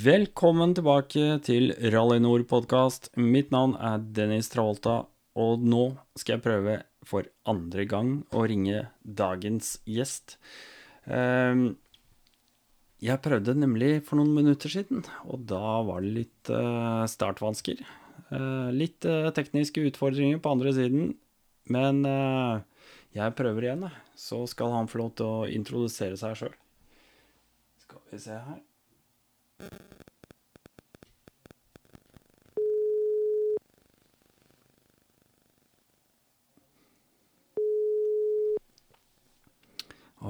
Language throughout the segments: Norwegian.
Velkommen tilbake til Rallynor-podkast. Mitt navn er Dennis Travolta, og nå skal jeg prøve for andre gang å ringe dagens gjest. Ehm, jeg prøvde nemlig for noen minutter siden, og da var det litt eh, startvansker. Eh, litt eh, tekniske utfordringer på andre siden, men jeg prøver igjen. Så skal han få lov til å introdusere seg sjøl. Skal vi se her. Har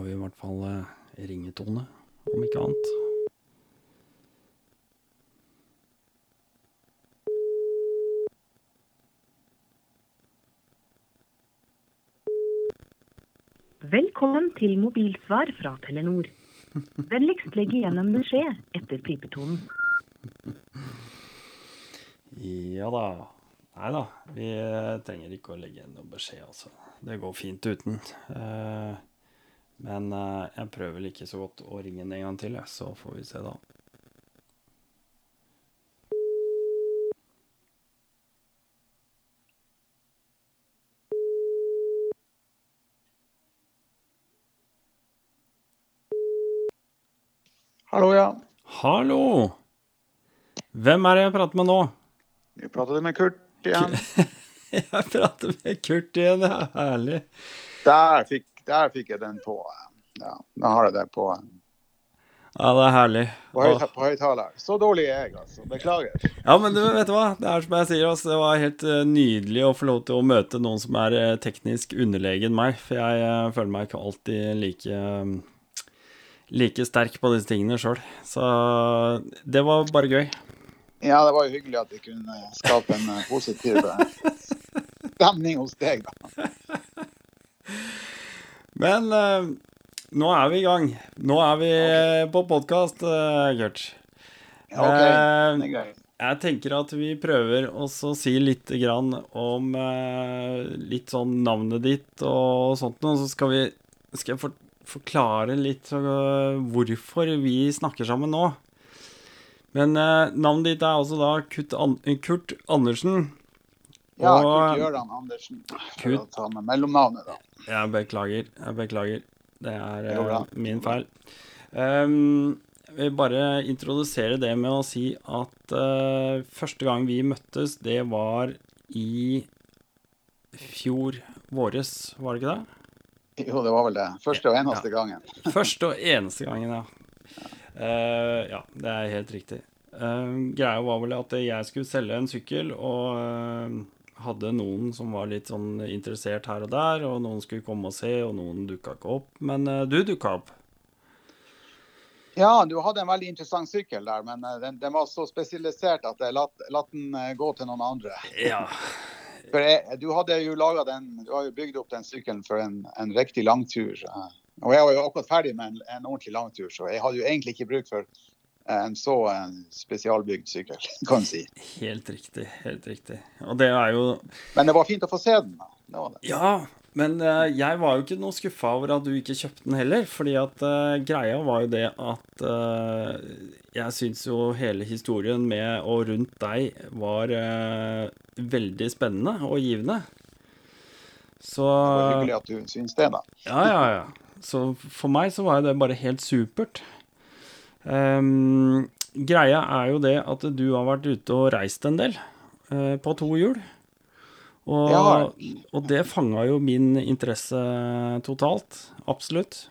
vi i hvert fall eh, ringetone, om ikke annet. Velkommen til mobilsvar fra Telenor. Vennligst legg igjennom en beskjed etter pipetonen. Ja da. Nei da, vi trenger ikke å legge igjen noen beskjed, altså. Det går fint uten. Eh, Men eh, jeg prøver vel ikke så godt å ringe den en gang til, så får vi se da. Hallo, ja. Hallo! Hvem er det jeg prater med nå? Vi prater med Kurt igjen. Jeg prater med Kurt igjen, det er herlig. Der fikk, der fikk jeg den på. Ja, nå har jeg det på, Ja, det er herlig. på, høyt, på høyttaler. Så dårlig er jeg, altså. Beklager. Ja, men du, vet du hva? Det er som jeg sier, altså, det var helt eh, nydelig å få lov til å møte noen som er eh, teknisk underlegen meg, for jeg eh, føler meg ikke alltid like like sterk på disse tingene sjøl. Så det var bare gøy. Ja, det var jo hyggelig at vi kunne skape en eh, positiv eh, stemning hos deg, da. Men uh, nå er vi i gang. Nå er vi okay. på podkast, Gert. Ja, OK, det er greit. Jeg tenker at vi prøver å si litt grann om eh, litt sånn navnet ditt og sånt noe, så skal vi skal jeg for, forklare litt øh, hvorfor vi snakker sammen nå. Men eh, navnet ditt er altså da Kurt, An Kurt Andersen. Ja, Kurt Gøran Andersen. For Kurt- å ta med mellomnavnet, da. Jeg beklager. Jeg beklager. Det er eh, min feil. Um, jeg vil bare introdusere det med å si at uh, første gang vi møttes, det var i fjor våres, var det ikke det? Jo, det var vel det. Første og eneste gangen. Første og eneste gangen, ja. Uh, ja, det er helt riktig. Uh, greia var vel at jeg skulle selge en sykkel, og uh, hadde noen som var litt sånn interessert her og der, og noen skulle komme og se, og noen dukka ikke opp. Men du dukka opp. Ja, du hadde en veldig interessant sykkel der, men den, den var så spesialisert at jeg latt den gå til noen andre. Ja. For jeg, du hadde jo laget den, du har jo bygd opp den sykkelen for en, en riktig langtur. Og jeg var jo akkurat ferdig med en, en ordentlig langtur, så jeg hadde jo egentlig ikke bruk for eh, en så spesialbygd sykkel, kan du si. Helt riktig. Helt riktig. Og det er jo Men det var fint å få se den. Det var det. Ja, men uh, jeg var jo ikke noe skuffa over at du ikke kjøpte den heller. Fordi at uh, greia var jo det at uh, jeg syns jo hele historien med og rundt deg var veldig spennende og givende. Så Det var hyggelig at du syns det, da. Ja, ja, ja. Så for meg så var jo det bare helt supert. Um, greia er jo det at du har vært ute og reist en del på to hjul. Og, Ja. og det fanga jo min interesse totalt. Absolutt.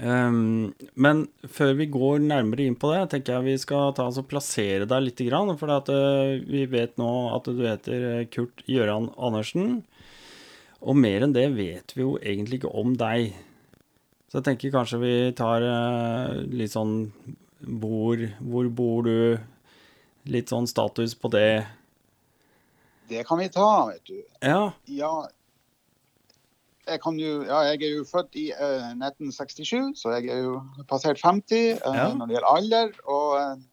Um, men før vi går nærmere inn på det, tenker jeg vi skal ta oss og plassere deg litt. For at, uh, vi vet nå at du heter Kurt Gjøran Andersen. Og mer enn det vet vi jo egentlig ikke om deg. Så jeg tenker kanskje vi tar uh, litt sånn bor, hvor bor du? Litt sånn status på det. Det kan vi ta, vet du. Ja. Ja, jeg, jo, ja, jeg er jo født i uh, 1967, så jeg er jo passert 50 uh, Ja. når det gjelder alder. Og uh,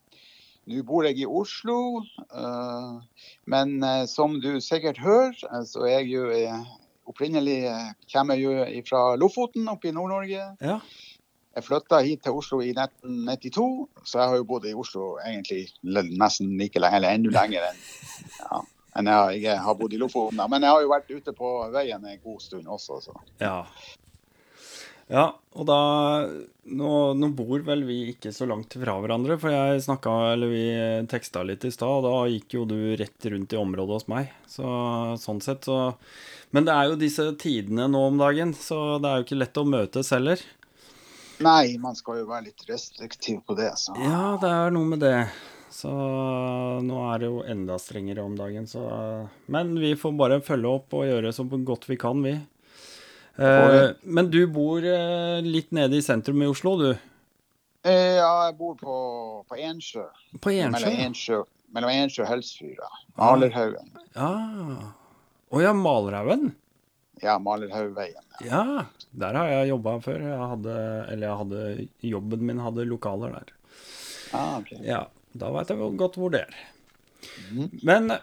nå bor jeg i Oslo. eh, men eh, som du sikkert hører, eh, så er jeg jo eh, opprinnelig eh, kommer jeg jo fra Lofoten oppe i Nord-Norge. Ja. Jeg flytta hit til Oslo i 1992, så jeg har jo bodd i Oslo egentlig nesten like lenge, eller enda lenger enn ja, enn jeg, jeg har bodd i Lofoten. Men jeg har jo vært ute på veien en god stund også, så. Ja. Ja, og da nå, nå bor vel vi ikke så langt fra hverandre, for jeg snakka, eller vi teksta litt i stad, og da gikk jo du rett rundt i området hos meg. Så sånn sett, så Men det er jo disse tidene nå om dagen, så det er jo ikke lett å møtes heller. Nei, man skal jo være litt restriktiv på det, så. Ja, det er noe med det. Så nå er det jo enda strengere om dagen, så Men vi får bare følge opp og gjøre så godt vi kan, vi. Eh, men du bor eh, litt nede i sentrum i Oslo, du? Eh, Ja, jeg bor på, på Ensjø. På Ensjø? Mellom ja. Ensjø, mellom Ensjø og Helsfyra. Malerhaugen. Ja. Å ja, Malerhaugen? Ja, Malerhaugveien. Ja, der har jeg jobba før. Jeg hadde, eller jeg hadde, jobben min hadde lokaler der. Ah, ok. Ja, da veit jeg godt hvor det er. Mm. Men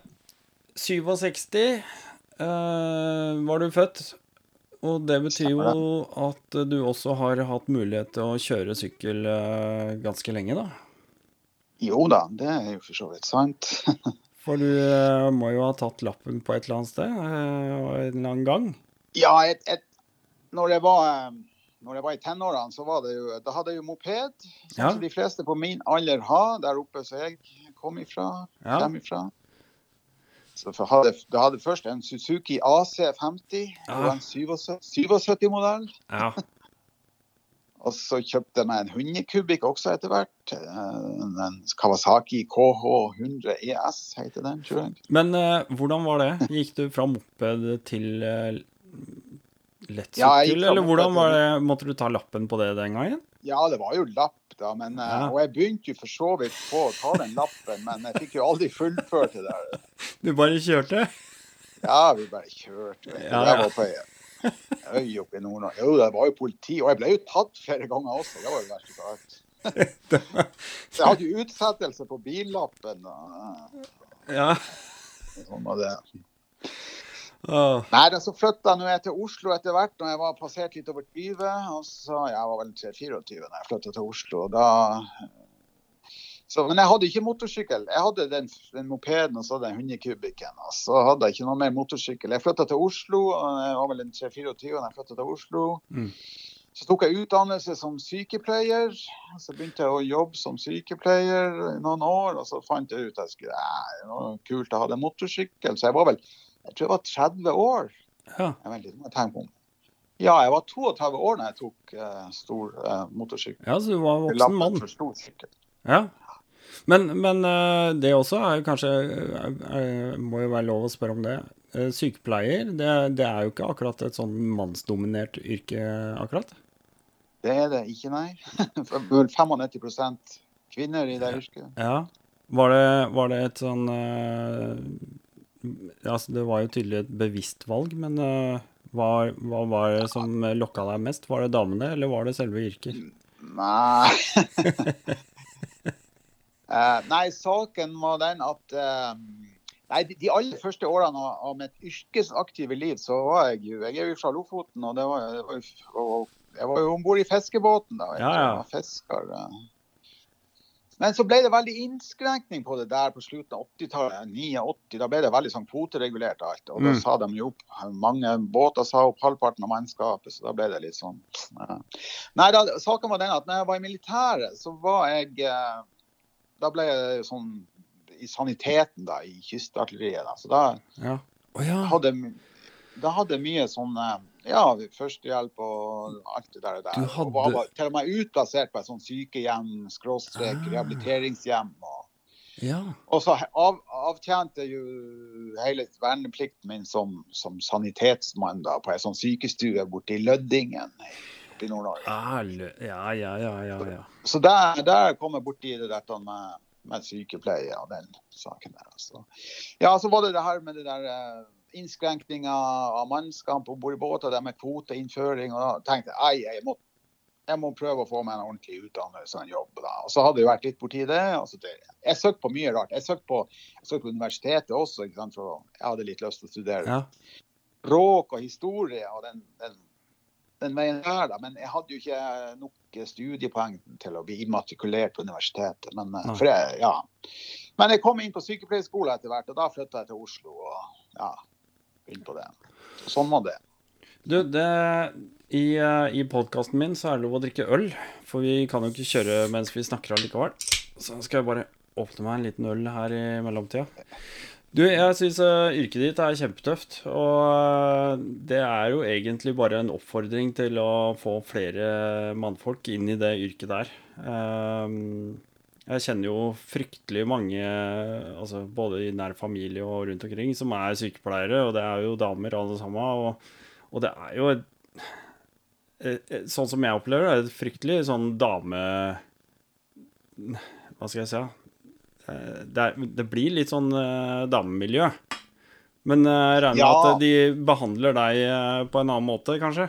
67 uh, var du født, og det betyr jo at du også har hatt mulighet til å kjøre sykkel uh, ganske lenge, da. Jo da, det er jo for så vidt sant. For du uh, må jo ha tatt lappen på et eller annet sted eh, en eller annen gang. ja, et, et, når, det var, eh, når jeg var i tenårene, så var det jo, da hadde jeg jo moped. Som Ja. de fleste på min alder har, der oppe som jeg kom ifra. Ja. Kom ifra. Så jeg hadde, jeg hadde først en Suzuki AC50. ja. Ah. en 77-modell. Ja. Og så kjøpte jeg meg en 100 kubikk også etter hvert. Eh, En Kawasaki KH100 ES heter den, tror jeg. Men uh, hvordan var det? Gikk du fra moped til eh, lettsykkel, Ja, eller hvordan var det? Måtte du ta lappen på det den gangen? Ja, det var jo lapp, da. Men, eh, Ja. Og jeg begynte jo for så vidt på å ta den lappen, men jeg fikk jo aldri fullført det der. Du bare kjørte? Ja, vi bare kjørte. Ja, ja. var på øy oppe i Nord-Norge. Jo, det var jo politi. Og jeg ble jo tatt flere ganger også. Det var jo verst av alt. Så jeg hadde jo utsettelse på billappen. Og, Ja. sånn var det. Åh, Nei, så flytta jeg til Oslo etter hvert, når jeg var passert litt over 20. Og så, jeg var vel 24 da jeg flytta til Oslo. da... Så, men jeg hadde ikke motorsykkel. Jeg hadde den, den mopeden og så den 100 kubikken. Og så hadde jeg ikke noe mer motorsykkel. Jeg flytta til Oslo, og jeg var vel en 3-24 da jeg flytta til Oslo. Mm. Så tok jeg utdannelse som sykepleier. Så begynte jeg å jobbe som sykepleier i noen år. Og så fant jeg ut at det var kult å ha en motorsykkel. Så jeg var vel jeg tror jeg var 30 år. ja. Jeg vet ikke, må jeg tenke på. Ja, jeg var 32 år da jeg tok uh, stor uh, motorsykkel. ja, så du var voksen mann. Ja. Men, men uh, det også er jo kanskje uh, Må jo være lov å spørre om det. Sykepleier, det, det er jo ikke akkurat et sånn mannsdominert yrke, akkurat. Det er det ikke, nei. For 95% kvinner i det yrket. Ja. Var det, var det et sånn Altså, det var jo tydelig et bevisst valg, men eh, hva, hva var det som lokka deg mest? Var det damene, eller var det selve yrket? Nei. uh, nei, saken var den at uh, Nei, de, de aller første årene av, av mitt yrkesaktive liv, så var jeg jo Jeg er jo fra Lofoten, og, det var, det var, og jeg var jo om bord i fiskebåten da. Jeg Ja, ja. var fisker. eh. Men så ble det veldig innskrenkning på det der på slutten av 80-tallet. 89, Da ble det veldig sånn kvoteregulert alt. Og da Mm. sa de jo opp Mange båter sa opp halvparten av mannskapet, så da ble det litt sånn ja. Nei, da, saken var den at når jeg var i militæret, så var jeg eh, Da ble jeg sånn i saniteten da, i kystartilleriet. Da. Så da Ja. Oh, ja. hadde, da hadde mye sånn eh, ja, førstehjelp og alt det der. og der. Du Og var til og med utplassert på et sånt sykehjem, skråstrek, Ah. rehabiliteringshjem. Og, ja. og så av, avtjente jo hele verneplikten min som, som sanitetsmann da, på ei sånn sykestue borte i Løddingen oppe i Nord-Norge. Ah, ja, ja, ja, ja, ja. Så der, der kom jeg borti det dette med, med sykepleie og den saken der. Altså. Ja, så var det det her med det der innskrenkninga av mannskap om bord i båter, det med kvoteinnføring. Og da tenkte jeg jeg må, jeg må prøve å få meg en ordentlig utdannelse og en jobb. Da. Og så hadde det vært litt borti det. Altså det jeg søkte på mye rart. Jeg søkte på, jeg søkte på universitetet også, ikke sant, for jeg hadde litt lyst til å studere ja. råk og historie. og den, den den veien her, da. Men jeg hadde jo ikke nok studiepoeng til å bli immatrikulert på universitetet. Men, eh, for jeg, ja. men jeg kom inn på sykepleierskole etter hvert, og da flytta jeg til Oslo. og ja, begynte på det. Sånn var det. Du, det, i, eh, i podkasten min så er det lov å drikke øl, for vi kan jo ikke kjøre mens vi snakker allikevel. Så skal jeg bare åpne meg en liten øl her i mellomtida. Du, jeg syns yrket ditt er kjempetøft, og eh, det er jo egentlig bare en oppfordring til å få flere mannfolk inn i det yrket der. Ehm, jeg kjenner jo fryktelig mange, altså både i nær familie og rundt omkring, som er sykepleiere, og det er jo damer alle sammen. Og, og det er jo et Sånn som jeg opplever det, er et fryktelig sånn dame... Hva skal jeg si? Eh, Det, er, det blir litt sånn eh, damemiljø. Men eh, jeg regner med Ja. at de behandler deg på en annen måte, kanskje?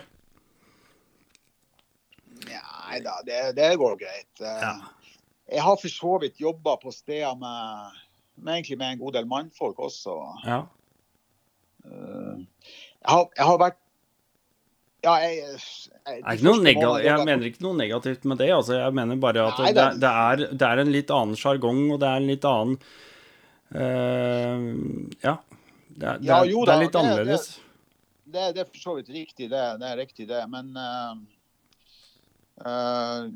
Nei da, det, det går greit. Ja. Jeg har for så vidt jobba på steder med, med, egentlig med en god del mannfolk også. Ja. Eh, Jeg har, jeg har vært Ja, jeg, jeg, er ikke noe nega jeg mener ikke noe negativt med det. Altså, jeg mener bare at Nei, det, det- er, det er en litt annen sjargong, og det er en litt annen uh, Ja. Det er, Ja, jo det er litt annerledes. det, det er for så vidt riktig, det, er riktig det. Men uh, eh,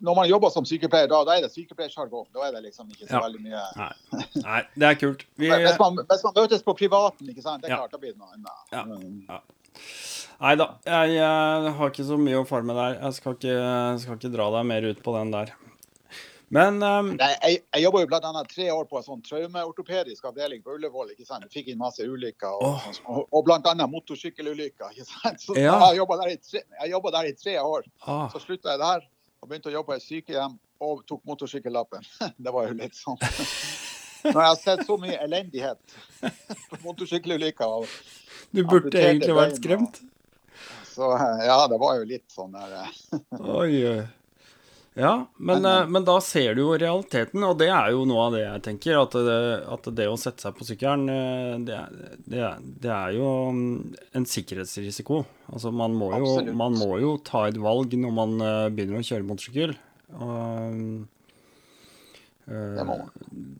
når man jobber som sykepleier, da, da er det sykepleiersjargong. Da er det liksom ikke så Ja. veldig mye Nei, det er kult. Vi, hvis, man, hvis man møtes på privaten, ikke sant? det er Ja. klart, da blir det noe annet. Ja. Mm. nei da, jeg, jeg har ikke så mye å fare med der. Jeg skal ikke, skal ikke dra deg mer ut på den der. Men um... Nei, jeg, jeg jobba jo bl.a. tre år på en sånn traumeortopedisk avdeling på Ullevål. ikke sant? Jeg fikk inn masse ulykker, og, oh. og, og bl.a. motorsykkelulykker. ikke sant? Så Ja. Jeg jobba der, jeg der i tre år. ah, Så slutta jeg der og begynte å jobbe på et sykehjem og tok motorsykkellappen. Det var jo litt sånn Når jeg har sett så mye elendighet på motorsykkelulykker, Du burde egentlig vært skremt. så ja, det var jo litt sånn der eh, Oi. Ja, men, Men, eh, da ser du jo realiteten, og det er jo noe av det jeg tenker. At det, at det å sette seg på sykkelen, eh, det, det, det er jo mm, en sikkerhetsrisiko. Altså man må, jo, man må jo ta et valg når man eh, begynner å kjøre motorsykkel. Og, eh, Det må man.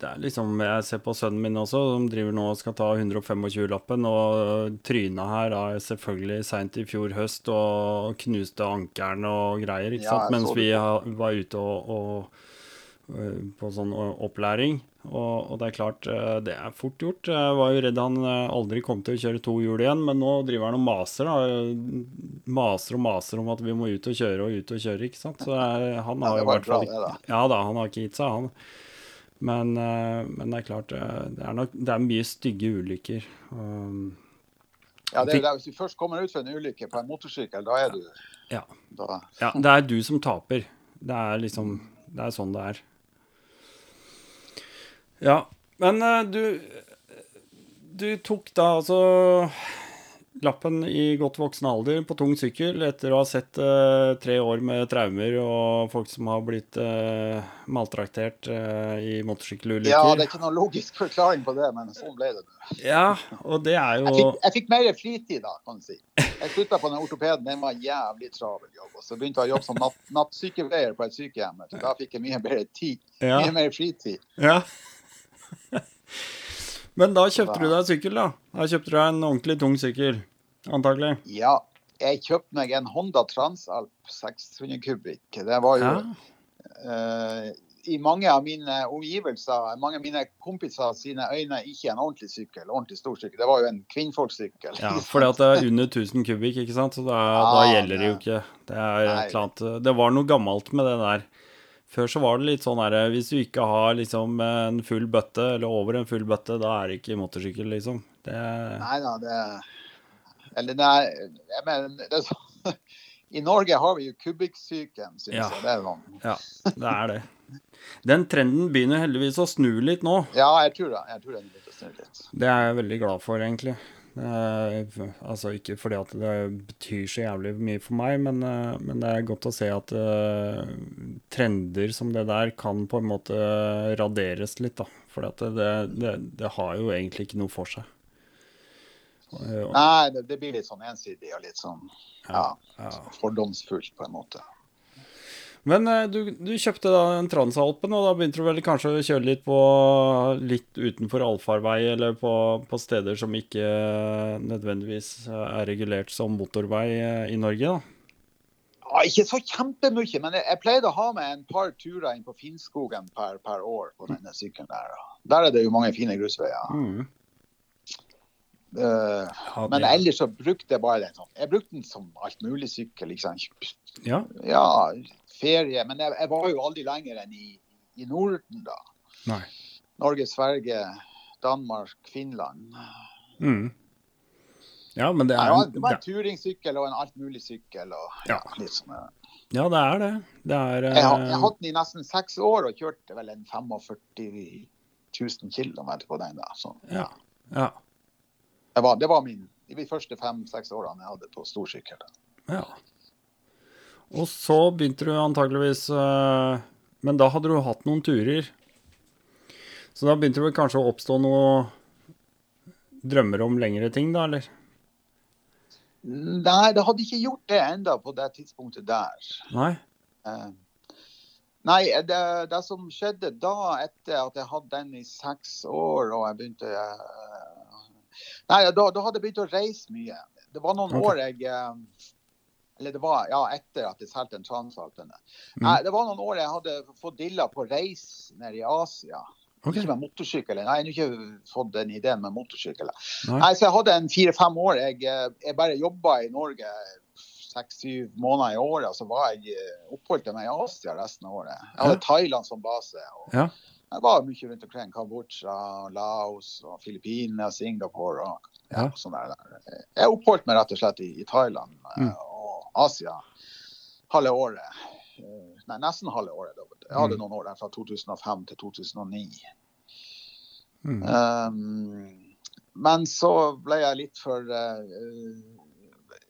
det er liksom, Jeg ser på sønnen min også, som driver nå og skal ta 125-lappen, og tryna her er selvfølgelig seint i fjor høst og knuste ankelen og greier, ikke Ja, sant, mens vi var ute og, og på sånn opplæring. Og, og det er klart, øh, det er fort gjort. Jeg var jo redd han øh, aldri kom til å kjøre to hjul igjen, men nå driver han og maser. da, Maser og maser om at vi må ut og kjøre og ut og kjøre, ikke sant. Så jeg, han har jo vært i hvert fall da. Ja da, han har ikke gitt seg, han. Men, men det er klart, det er nok det er mye stygge ulykker. Um, Ja, det er, det hvis du først kommer ut for en ulykke på en motorsykkel, da er du Ja. da, Ja, det er du som taper. Det er liksom Det er sånn det er. Ja, men eh, du Du tok da altså lappen i godt voksen alder på tung sykkel etter å ha sett eh, tre år med traumer og folk som har blitt uh, maltraktert eh, i motorsykkelulykker. Ja, det er ikke noen logisk forklaring på det, men sånn ble det. Ja, og det er Jeg jo fikk, jeg fikk mer fritid da, kan du si. Jeg slutta på den ortopeden, den var jævlig travel jobb. Og så begynte jeg å jobbe som natt, nattsykepleier på et sykehjem. Da fikk jeg mye bedre tid. Ja. Mye mer fritid. Ja. Men da kjøpte du deg sykkel, da. Da kjøpte du deg en ordentlig tung sykkel, antagelig. Ja, jeg kjøpte meg en Honda Transalp 600 kubikk. Det var jo Ja. eh, i mange av mine omgivelser, mange av mine kompiser sine øyne, ikke en ordentlig sykkel. ordentlig stor sykkel. Det var jo en kvinnfolksykkel. Ja, fordi at det er under 1000 kubikk, ikke sant? Så da, da gjelder det jo ikke. Det er annet Det var noe gammelt med det der. Før så var det litt sånn herre Hvis du ikke har liksom en full bøtte, eller over en full bøtte, da er det ikke motorsykkel, liksom. Det Nei da, det Eller det er, jeg mener, det er sånn I Norge har vi jo kubikksyken, syns Ja. jeg. Det er sånn. Ja, det er det. Den trenden begynner heldigvis å snu litt nå. Ja, jeg tror det. Jeg tror den litt å snu litt. Det er jeg veldig glad for, egentlig. Er, altså Ikke fordi at det betyr så jævlig mye for meg, men, eh, men det er godt å se at eh, trender som det der kan på en måte raderes litt, da. For det, det, det har jo egentlig ikke noe for seg. Eh, Nei, det, det blir litt sånn ensidig og litt sånn ja, ja. fordomsfullt, på en måte. Men eh, du, du kjøpte da en Transalpen, og da begynte du vel kanskje å kjøre litt på litt utenfor allfarvei, eller på, på steder som ikke eh, nødvendigvis eh, er regulert som motorvei i Norge, da? Ja, ikke så kjempemye, men jeg, jeg pleide å ha med en par turer inn på Finnskogen per, per år på denne sykkelen der. Der er det jo mange fine grusveier. Mm. Uh, Ja, men ellers så brukte jeg bare den sånn. Jeg brukte den som alt mulig sykkel. Ikke sant? Ja. Ja, ferie. Men jeg, jeg var jo aldri lenger enn i, i Norden, da. Nei. Norge, Sverige, Danmark, Finland. Mm. Ja, men det Ja, er, det var en turingsykkel og en alt mulig sykkel. Og, Ja. ja. sånn, eh. ja, det er det. Det er jeg, har, jeg eh, har hatt den i nesten seks år og kjørte vel en 45 000 km på den. da. Så, Ja. ja. det, var, det var min, de første fem-seks årene jeg hadde på storsykkel. Ja. Og så begynte du antageligvis eh, Men da hadde du hatt noen turer. Så da begynte det kanskje å oppstå noe drømmer om lengre ting, da, eller? Nei, det hadde ikke gjort det enda på det tidspunktet der. Nei? Eh, Nei, det, det som skjedde da, etter at jeg hadde den i seks år og jeg begynte eh, Nei, da, da hadde jeg begynt å reise mye. Det var noen okay. år jeg Eller det var ja, etter at jeg solgte en Transalpene. Mm. Det var noen år jeg hadde fått dilla på reis nede i Asia. Okay. Ikke med motorsykkel. Nei, jeg har ikke fått den ideen med motorsykkel. Nei. Nei, så jeg hadde en fire-fem år. Jeg, eh, jeg bare jobba i Norge seks-syv måneder i året, og så var jeg eh, oppholdt meg i Asia resten av året. Jeg hadde Ja. Thailand som base. og Ja. Jeg var mye rundt omkring. Kambodsja, Laos, og Filippinene, Singapore og ja, Ja. sånn der. Jeg oppholdt meg rett og slett i, i Thailand eh, Mm. og Asia halve året. Eh, Nei, nesten halve året. Jeg hadde Mm. noen år der fra 2005 til 2009. Mm. Um, men så ble jeg litt for uh,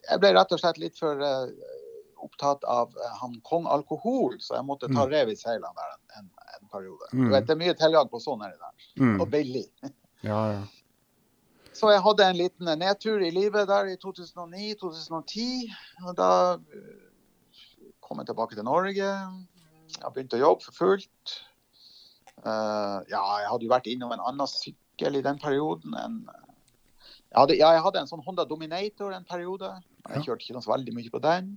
Jeg ble rett og slett litt for uh, opptatt av uh, han kong alkohol, så jeg måtte ta Mm. rev i seilene der en, en, en periode. Mm. Du vet, Det er mye tilgang på sånn nedi der, Mm. og billig. Ja, ja. Så jeg hadde en liten nedtur i livet der i 2009-2010. og Da eh, kom jeg tilbake til Norge. Jeg begynte å jobbe for fullt. Uh, ja, jeg hadde jo vært innom en annen sykkel i den perioden. En, jeg, hadde, ja, jeg hadde en sånn Honda Dominator en periode. Jeg kjørte ikke så veldig mye på den.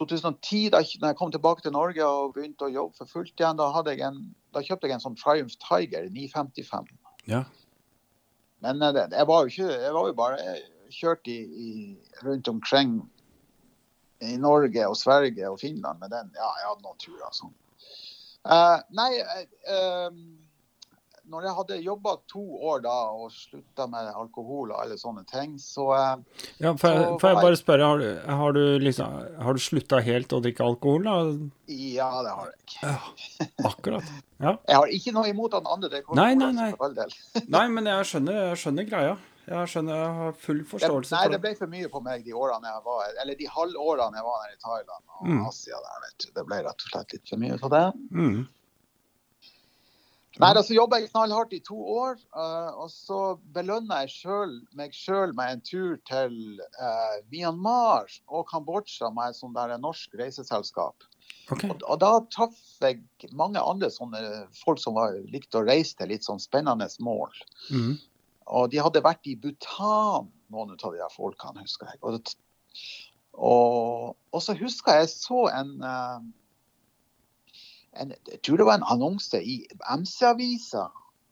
2010, da jeg kom tilbake til Norge og begynte å jobbe for fullt igjen, da, en, da kjøpte jeg en sånn Triumph Tiger 955. Ja. Men eh, jeg var jo ikke Jeg var jo bare kjørt i, i, rundt omkring i Norge og Sverige og Finland med den. Ja, jeg hadde noen turer sånn. Uh, nei, eh, når jeg hadde jobba to år da og slutta med alkohol og alle sånne ting, så eh, ja får, jeg, jeg bare spørre, har du, har du liksom Har du slutta helt å drikke alkohol, da? ja, det har jeg. Ja, akkurat. Ja. Jeg har ikke noe imot den andre. Det Nei, nei, nei. for all del. Nei, men jeg skjønner, jeg skjønner greia. Jeg skjønner, jeg har full Det, forståelse nei, for det Nei, det. ble for mye på meg de årene jeg var Eller de halvårene jeg var der i Thailand og Mm. Asia der, vet du. Det ble rett og slett litt for mye på det. Mm. Nei, altså så jobba jeg knallhardt i to år, Uh, og så belønna jeg selv, meg sjøl med en tur til uh, Myanmar og Kambodsja med et sånt der norsk reiseselskap. Okay. Og, og da traff jeg mange andre sånne folk som var, likte å reise til litt sånn spennende mål. Mm. Og de hadde vært i Bhutan, noen av de der folkene, husker jeg. Og, og, og så husker jeg så en, eh, en Jeg tror det var en annonse i MC-avisa,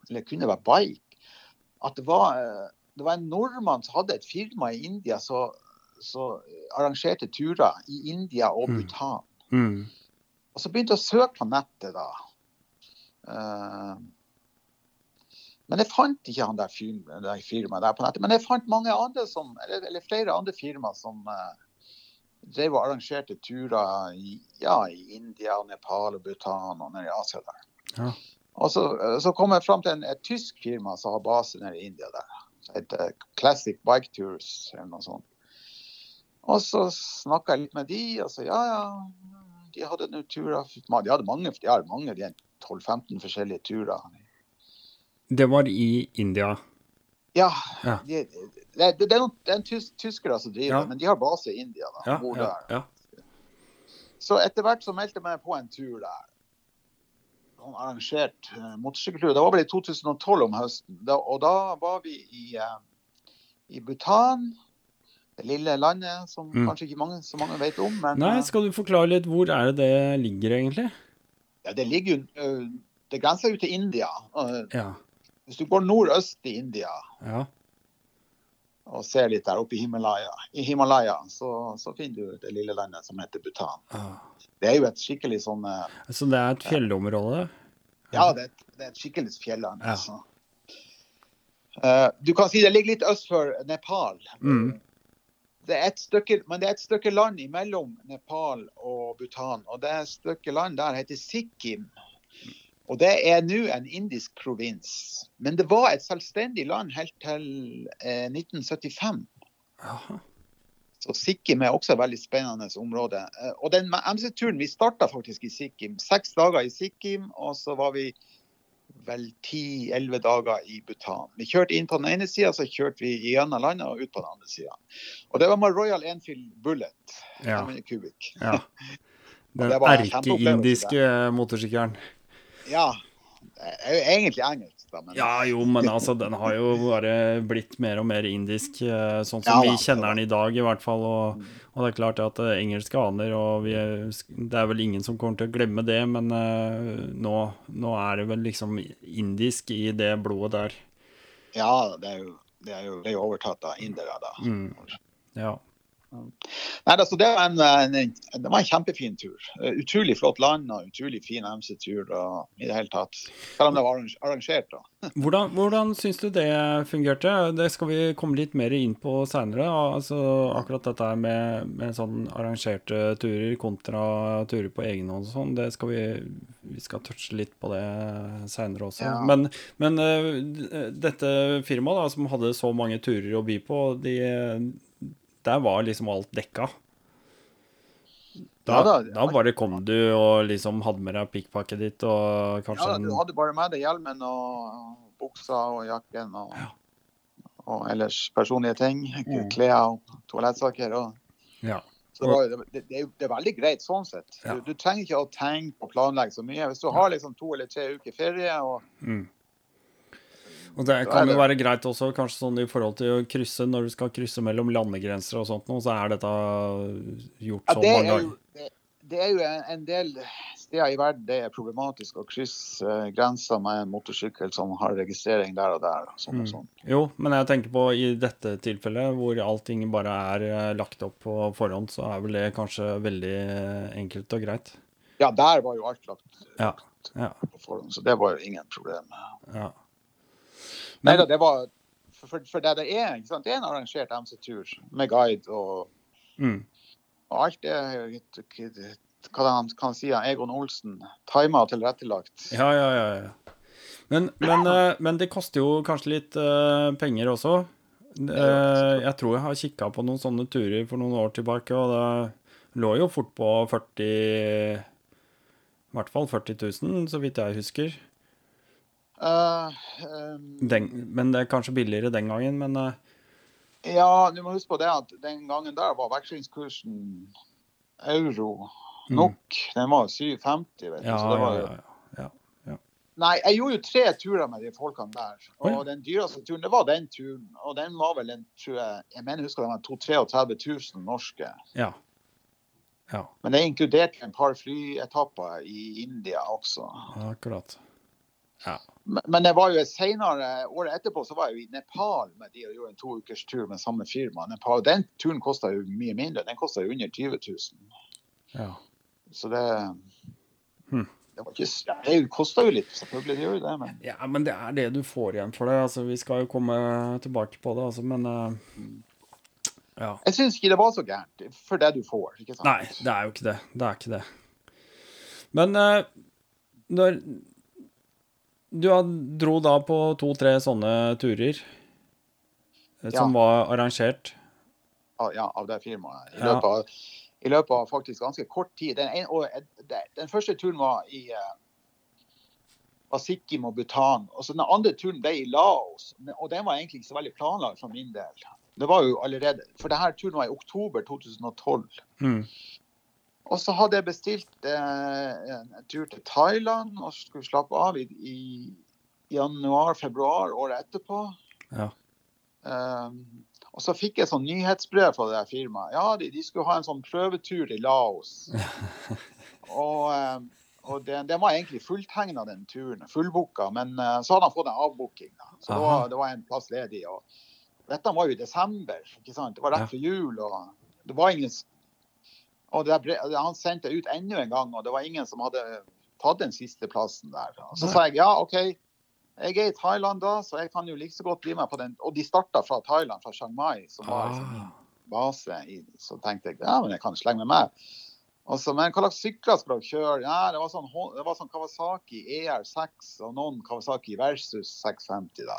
eller det kunne være Bike, at det var, eh, det var en nordmann som hadde et firma i India som arrangerte turer i India og Mm. Bhutan. Mm. Og så begynte jeg å søke på nettet da. Uh, men jeg fant ikke han der, firma, der firmaet der på nettet. Men jeg fant mange andre som, eller, eller flere andre firmaer som eh, drev og arrangerte turer i, ja, i India, Nepal og Bhutan og nede i Asia der. Ja. Og så, eh, så kom jeg fram til en, et tysk firma som har base nede i India der. Som heter Classic Bike Tours eller noe sånt. Og så snakka jeg litt med de, og så ja, ja. De hadde noen turer. De hadde mange, de har mange, de har 12-15 forskjellige turer. Det var i India. Ja, Ja. de, det, det, det er noen, det er en tys, tyskere som driver, Ja. men de har base i India. da, bor ja, der. ja. Så etter hvert så meldte jeg meg på en tur der. Sånn arrangert uh, motorsykkeltur. Det var vel i 2012 om høsten. Da, og da var vi i, uh, i Bhutan. Det lille landet som Mm. kanskje ikke mange, så mange vet om. Men Nei, eh, skal du forklare litt hvor er det det ligger, egentlig? ja, det ligger jo Det grenser jo til India. Ja. hvis du går nordøst i India Ja. Og ser litt der oppe i Himalaya, i Himalaya så, så finner du det lille landet som heter Bhutan. Ah. Det er jo et skikkelig sånn eh, Så det er et fjellområde? Ja, det er et, det er et skikkelig fjelland. Ja. Altså. Uh, du kan si det ligger litt øst for Nepal. Mm. Det er et stykke, men det er et stykke land imellom Nepal og Bhutan. Og det stykke land der heter Sikkim. Og det er nå en indisk provins. Men det var et selvstendig land helt til eh, 1975. Aha. Så Sikkim er også et veldig spennende område. Eh, Og den MC-turen, vi starta faktisk i Sikkim. Seks dager i Sikkim, og så var vi vel ti-elleve dager i Bhutan. Vi kjørte inn på den ene sida, så kjørte vi gjennom landet og ut på den andre sida. Og det var med Royal Enfield Bullet. Ja. 500 ja. Den erkeindiske motorsykkelen. Ja. Det er jo egentlig engelsk, da. Men Ja, jo, men altså, den har jo bare blitt mer og mer indisk, eh, sånn som Ja, vi kjenner den i dag, i hvert fall. Og, og det er klart at eh, engelske aner, og vi det er vel ingen som kommer til å glemme det, men uh, nå, nå er det vel liksom indisk i det blodet der. ja, det er jo, det er jo, det er jo overtatt av indere, da. Mm. Ja. Nei, altså, det, var en, en, det var en kjempefin tur. Eh, Utrolig flott land og utrolig fin MC-tur. i det hele tatt. Selv om det var arrangert. da. Hvordan, hvordan syns du det fungerte? Det skal vi komme litt mer inn på seinere. Altså, akkurat dette med, med sånn arrangerte turer kontra turer på egen hånd og sånn, det skal vi Vi skal touche litt på det seinere også. Ja. Men, men eh, dette firmaet da, som hadde så mange turer å by på, de, der var liksom alt dekka. Da, Ja da. da bare kom du og liksom hadde med deg pikkpakket ditt og kanskje Ja, da, du hadde bare med deg hjelmen og buksa og jakken og, og ellers personlige ting. Mm. Klær og toalettsaker. Og, Ja. så det, var, det, det, det er veldig greit sånn sett. Ja. Du, du trenger ikke å tenke og planlegge så mye. Hvis du har liksom to eller tre uker ferie og Mm. Og det kan jo være greit også, kanskje sånn i forhold til å krysse, når du skal krysse mellom landegrenser og sånt nå, så er dette gjort ja, så det, mange er ganger. det, det er jo en, del steder i verden det er problematisk å krysse eh, grenser med en motorsykkel som har registrering der og der. Og sånn og Mm. sånn. Jo, men jeg tenker på i dette tilfellet, hvor allting bare er eh, lagt opp på forhånd, så er vel det kanskje veldig eh, enkelt og greit. Ja, der var jo alt lagt Ja. Ja. på forhånd, så det var jo ingen problem. ja. Nei da, det var For, for, for det det er, ikke sant? det er en arrangert MC-tur med guide og, mm, og alt det Hva han kan si, Egon Olsen. Timer og tilrettelagt. ja, ja, ja. ja. Men, men, eh, men det koster jo kanskje litt uh, penger også. Uh, jeg tror jeg har kikka på noen sånne turer for noen år tilbake, og det lå jo fort på 40 I hvert fall 40 000, så vidt jeg husker. Eh, um, Den, men det er kanskje billigere den gangen, men uh, ja, du må huske på det at den gangen der var vekslingskursen euro nok. Den var 7,50, vet du. ja, så det var jo ja, ja. Nei, jeg gjorde jo tre turer med de folkene der. Og Oi. den dyreste turen, det var den turen. Og den var vel en, tror jeg, jeg mener husker den var 32 000 norske. ja. Ja, Men det inkluderte en par flyetapper i India også. akkurat. Ja. Men det var jo senere, året etterpå så var jeg jo i Nepal med de og gjorde en to ukers tur med samme firma. Nepal, den turen kosta jo mye mindre. Den kosta jo under 20 000. ja. Så det Hmm. Det var ikke Det kosta jo litt, selvfølgelig. Det gjør jo det, men Ja, men det er det du får igjen for det. Altså, vi skal jo komme tilbake på det, altså, men uh... Ja. jeg syns ikke det var så gærent for det du får. ikke sant? Nei, det er jo ikke det. Det er ikke det. Men uh, når Du dro da på to-tre sånne turer som som var arrangert. ja, av det firmaet. I Ja. løpet, av, I løpet av faktisk ganske kort tid. Den, en, den, den første turen var i eh, var Sikkim og Bhutan. Og så Den andre turen ble i Laos. Og den var egentlig ikke så veldig planlagt for min del. Det var jo allerede For denne turen var i oktober 2012. Mm. Og så hadde jeg bestilt eh, en tur til Thailand og skulle slappe av i, i januar-februar året etterpå. Ja. Um, og så fikk jeg sånn nyhetsbrev fra det der firmaet. Ja, de, de skulle ha en sånn prøvetur i Laos. og um, og den, den var egentlig fulltegna, den turen. Fullbooka. Men uh, så hadde han fått en avbooking. Da. Så det var, det var en plass ledig. Og dette var jo i desember. ikke sant? Det var rett før jul. og det var ingen og der Han sendte ut enda en gang, og det var ingen som hadde tatt den siste plassen der. Og så Nei. sa jeg ja, OK, jeg er i Thailand da, så jeg kan jo like så godt bli med på den. Og de starta fra Thailand, fra Chiang Mai, som var liksom Ah. base. I, så tenkte jeg ja, men jeg kan slenge meg med. Og så, men hva slags sykler skal dere kjøre? Ja, det var sånn, det var sånn Kawasaki ER6 og noen Kawasaki Versus 650. da.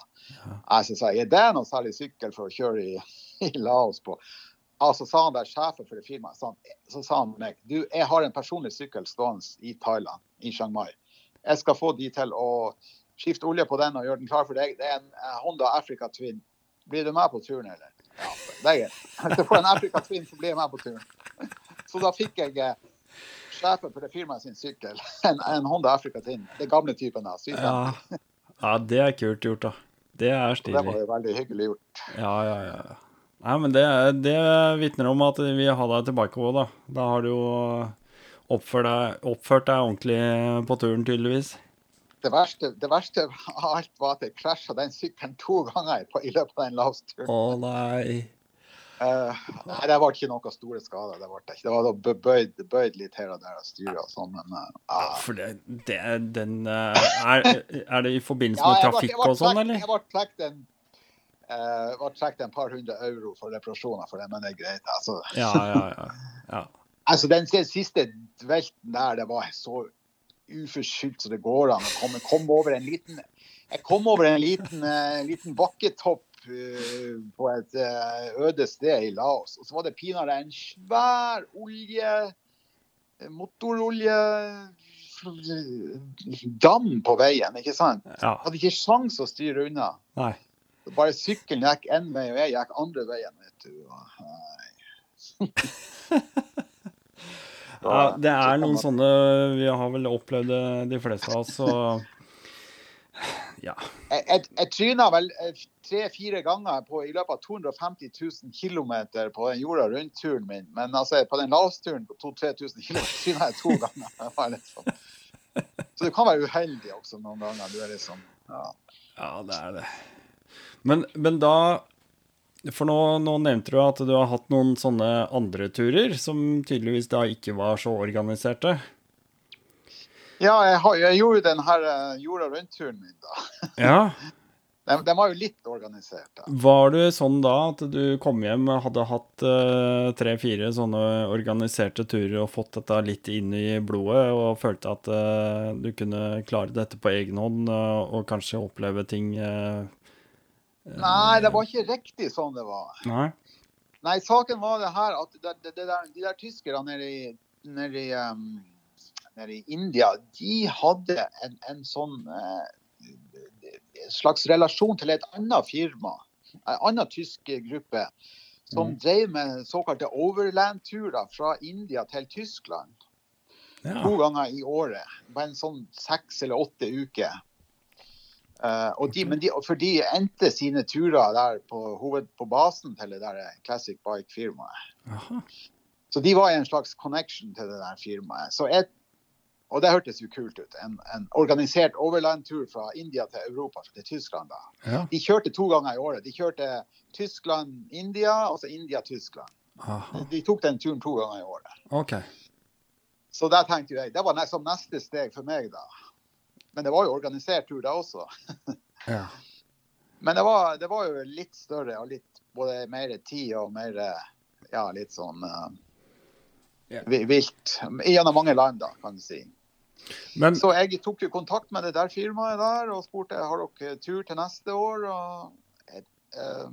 Jeg så sa jeg, er det noe særlig sykkel for å kjøre i, i Laos på? Ja, så sa han der sjefen for det firmaet, så, så sa han meg du, jeg har en personlig sykkel stående i Thailand, i Chiang Mai. Jeg skal få de til å skifte olje på den og gjøre den klar for deg. Det er en Honda Africa Twin. Blir du med på turen, eller? Ja, det er greit. Hvis jeg får en Africa Twin, så blir jeg med på turen. Så da fikk jeg eh, sjefen for det firmaet sin sykkel, en, en Honda Africa Twin. Det gamle typen da. Ja. ja, det er kult gjort, da. Det er stilig. det var jo veldig hyggelig gjort. Ja, ja, ja. Nei, men det, det vitner om at vi har deg tilbake òg, da. Da har du jo oppført deg, oppført deg ordentlig på turen, tydeligvis. Det verste, det verste av alt var at jeg krasja den sykkelen to ganger på, i løpet av den lavsturen. Å nei. Uh, nei, det ble ikke noen store skader. Det, ble ikke. det var da bøyd, bøyd litt her og der av styret og sånn, men Ja, ja. for det, det den uh, er, er det i forbindelse med jeg ble- trafikk ble og sånn, eller? Jeg ble trukket en, eh, ble trukket en par hundre euro for reparasjoner for det, men det er greit. Altså, Ja, ja, ja. ja. altså den siste velten der, det var så uforskyldt så det går an å komme, kom over en liten Jeg kom over en liten, uh, liten bakketopp uh, på et uh, øde sted i Laos. Og så var det pinadø en svær olje Motorolje Dam på veien, ikke sant? ja. Hadde ikke sjans å styre unna. Nei. Bare sykkelen gikk én vei, og jeg gikk andre veien. vet du. Og, nei. Ja, det er noen sånne Vi har vel opplevd de fleste av oss, så Ja. Jeg, jeg, jeg tryna vel tre-fire ganger på, i løpet av 250 000 km på den jorda rundt-turen min. Men altså, på den lavsturen på 2000-3000 km tryna jeg to ganger. Liksom. Så du kan være uheldig også noen ganger. Du er liksom, ja. Ja, det er det. Men, men da For nå, nå nevnte du at du har hatt noen sånne andre turer som tydeligvis da ikke var så organiserte. ja, jeg, har, jeg gjorde den her eh, jorda rundt-turen min, da. Ja. Den, den var jo litt organisert. da. Var du sånn da at du kom hjem og hadde hatt uh, tre-fire sånne organiserte turer og fått dette litt inn i blodet og følte at uh, du kunne klare dette på egen hånd uh, og kanskje oppleve ting eh, Nei, det var ikke riktig sånn det var. Nei? Nei, saken var det her at det, det, det der, de der tyskerne nede i, nede i, um, nede i India, de hadde en, en sånn eh, slags relasjon til et annet firma, en annen tysk gruppe, som Mm. drev med såkalte overland-turer fra India til Tyskland Ja. to ganger i året. På en sånn seks eller åtte uker. Og de, men de, for de endte sine turer der på, hoved, på basen til det der Classic Bike-firmaet. Så de var i en slags connection til det der firmaet. Så jeg, og det hørtes jo kult ut. En, en organisert overlandtur fra India til Europa, til Tyskland. da. Ja. De kjørte to ganger i året. De kjørte Tyskland-India, og så India-Tyskland. De tok den turen to ganger i året. Okay. Så der tenkte jeg, det var som neste steg for meg, da. Men det var jo organisert tur, da også. Ja. Men det var, det var jo litt større og litt både mer tid og mer Ja, litt sånn uh, yeah. vilt. Gjennom mange land, da, kan du si. Men Så jeg tok jo kontakt med det der firmaet der og spurte har dere tur til neste år. Og, uh,